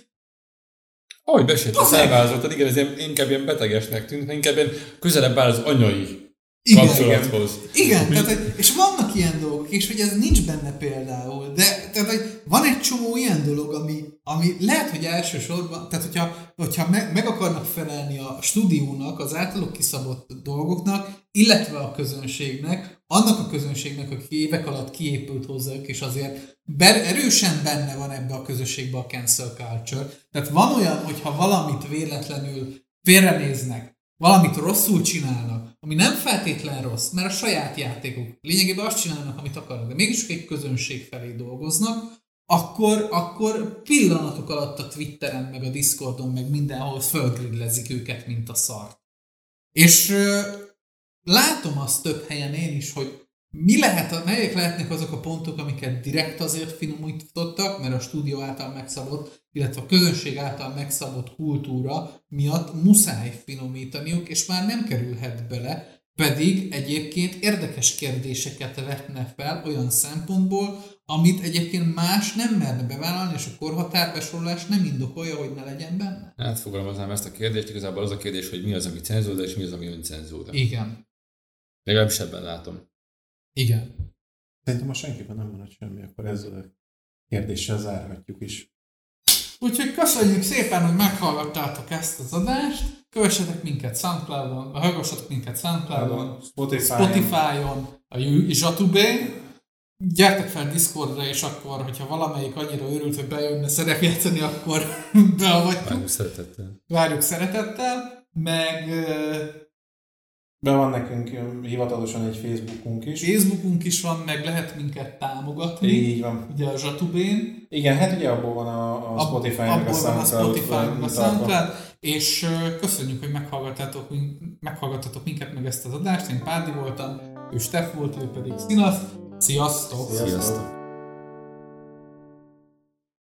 Ahogy besért a Bazeg! felvázoltad, igen, ez ilyen, inkább ilyen betegesnek tűnt, inkább ilyen közelebb áll az anyai Igen, kapcsolathoz. Igen, tehát, hogy- és vannak ilyen dolgok, és hogy ez nincs benne például, de tehát, hogy van egy csomó ilyen dolog, ami, ami lehet, hogy elsősorban, tehát hogyha, hogyha meg, meg akarnak felelni a stúdiónak, az általuk kiszabott dolgoknak, illetve a közönségnek, annak a közönségnek, aki évek alatt kiépült hozzájuk, és azért ber, erősen benne van ebbe a közösségbe a cancel culture. Tehát van olyan, hogyha valamit véletlenül félrenéznek, valamit rosszul csinálnak, ami nem feltétlen rossz, mert a saját játékuk. Lényegében azt csinálnak, amit akarnak, de mégis egy közönség felé dolgoznak, akkor, akkor pillanatok alatt a Twitteren, meg a Discordon, meg mindenhol fölgrillezik őket, mint a szart. És látom azt több helyen én is, hogy mi lehet, melyek lehetnek azok a pontok, amiket direkt azért finomítottak, mert a stúdió által megszabott, illetve a közönség által megszabott kultúra miatt muszáj finomítaniuk, és már nem kerülhet bele, pedig egyébként érdekes kérdéseket vetne fel olyan szempontból, amit egyébként más nem merne bevállalni, és a korhatárbesorolás nem indokolja, hogy ne legyen benne. Hát fogalmaznám ezt a kérdést, igazából az a kérdés, hogy mi az, ami cenzúra, és mi az, ami öncenzúra. Igen. Legalábbis ebben látom. Igen. Szerintem most senkiben nem maradt semmi, akkor ezzel kérdéssel zárhatjuk is. Úgyhogy köszönjük szépen, hogy meghallgattátok ezt az adást. Kövessetek minket Soundcloudon, hallgassatok minket Soundcloudon, Spotify. Spotify-on, a Zsatubén. Gyertek fel Discordra, és akkor, hogyha valamelyik annyira örült, hogy bejönne szerepjátszani, akkor [laughs] beavatjuk. Várjuk szeretettel. Várjuk szeretettel. Meg Be van nekünk ö, hivatalosan egy Facebookunk is. Facebookunk is van, meg lehet minket támogatni. Így van. Ugye a Zsatubén. Igen, hát ugye abból van a, a Spotify meg a SoundCloud. Spotify meg a tartva. SoundCloud, és köszönjük, hogy meghallgattatok, meghallgattatok minket meg ezt az adást. Én Párdi voltam, ő Steff volt, ő pedig Szinasz. Sziasztok! Sziasztok. Sziasztok!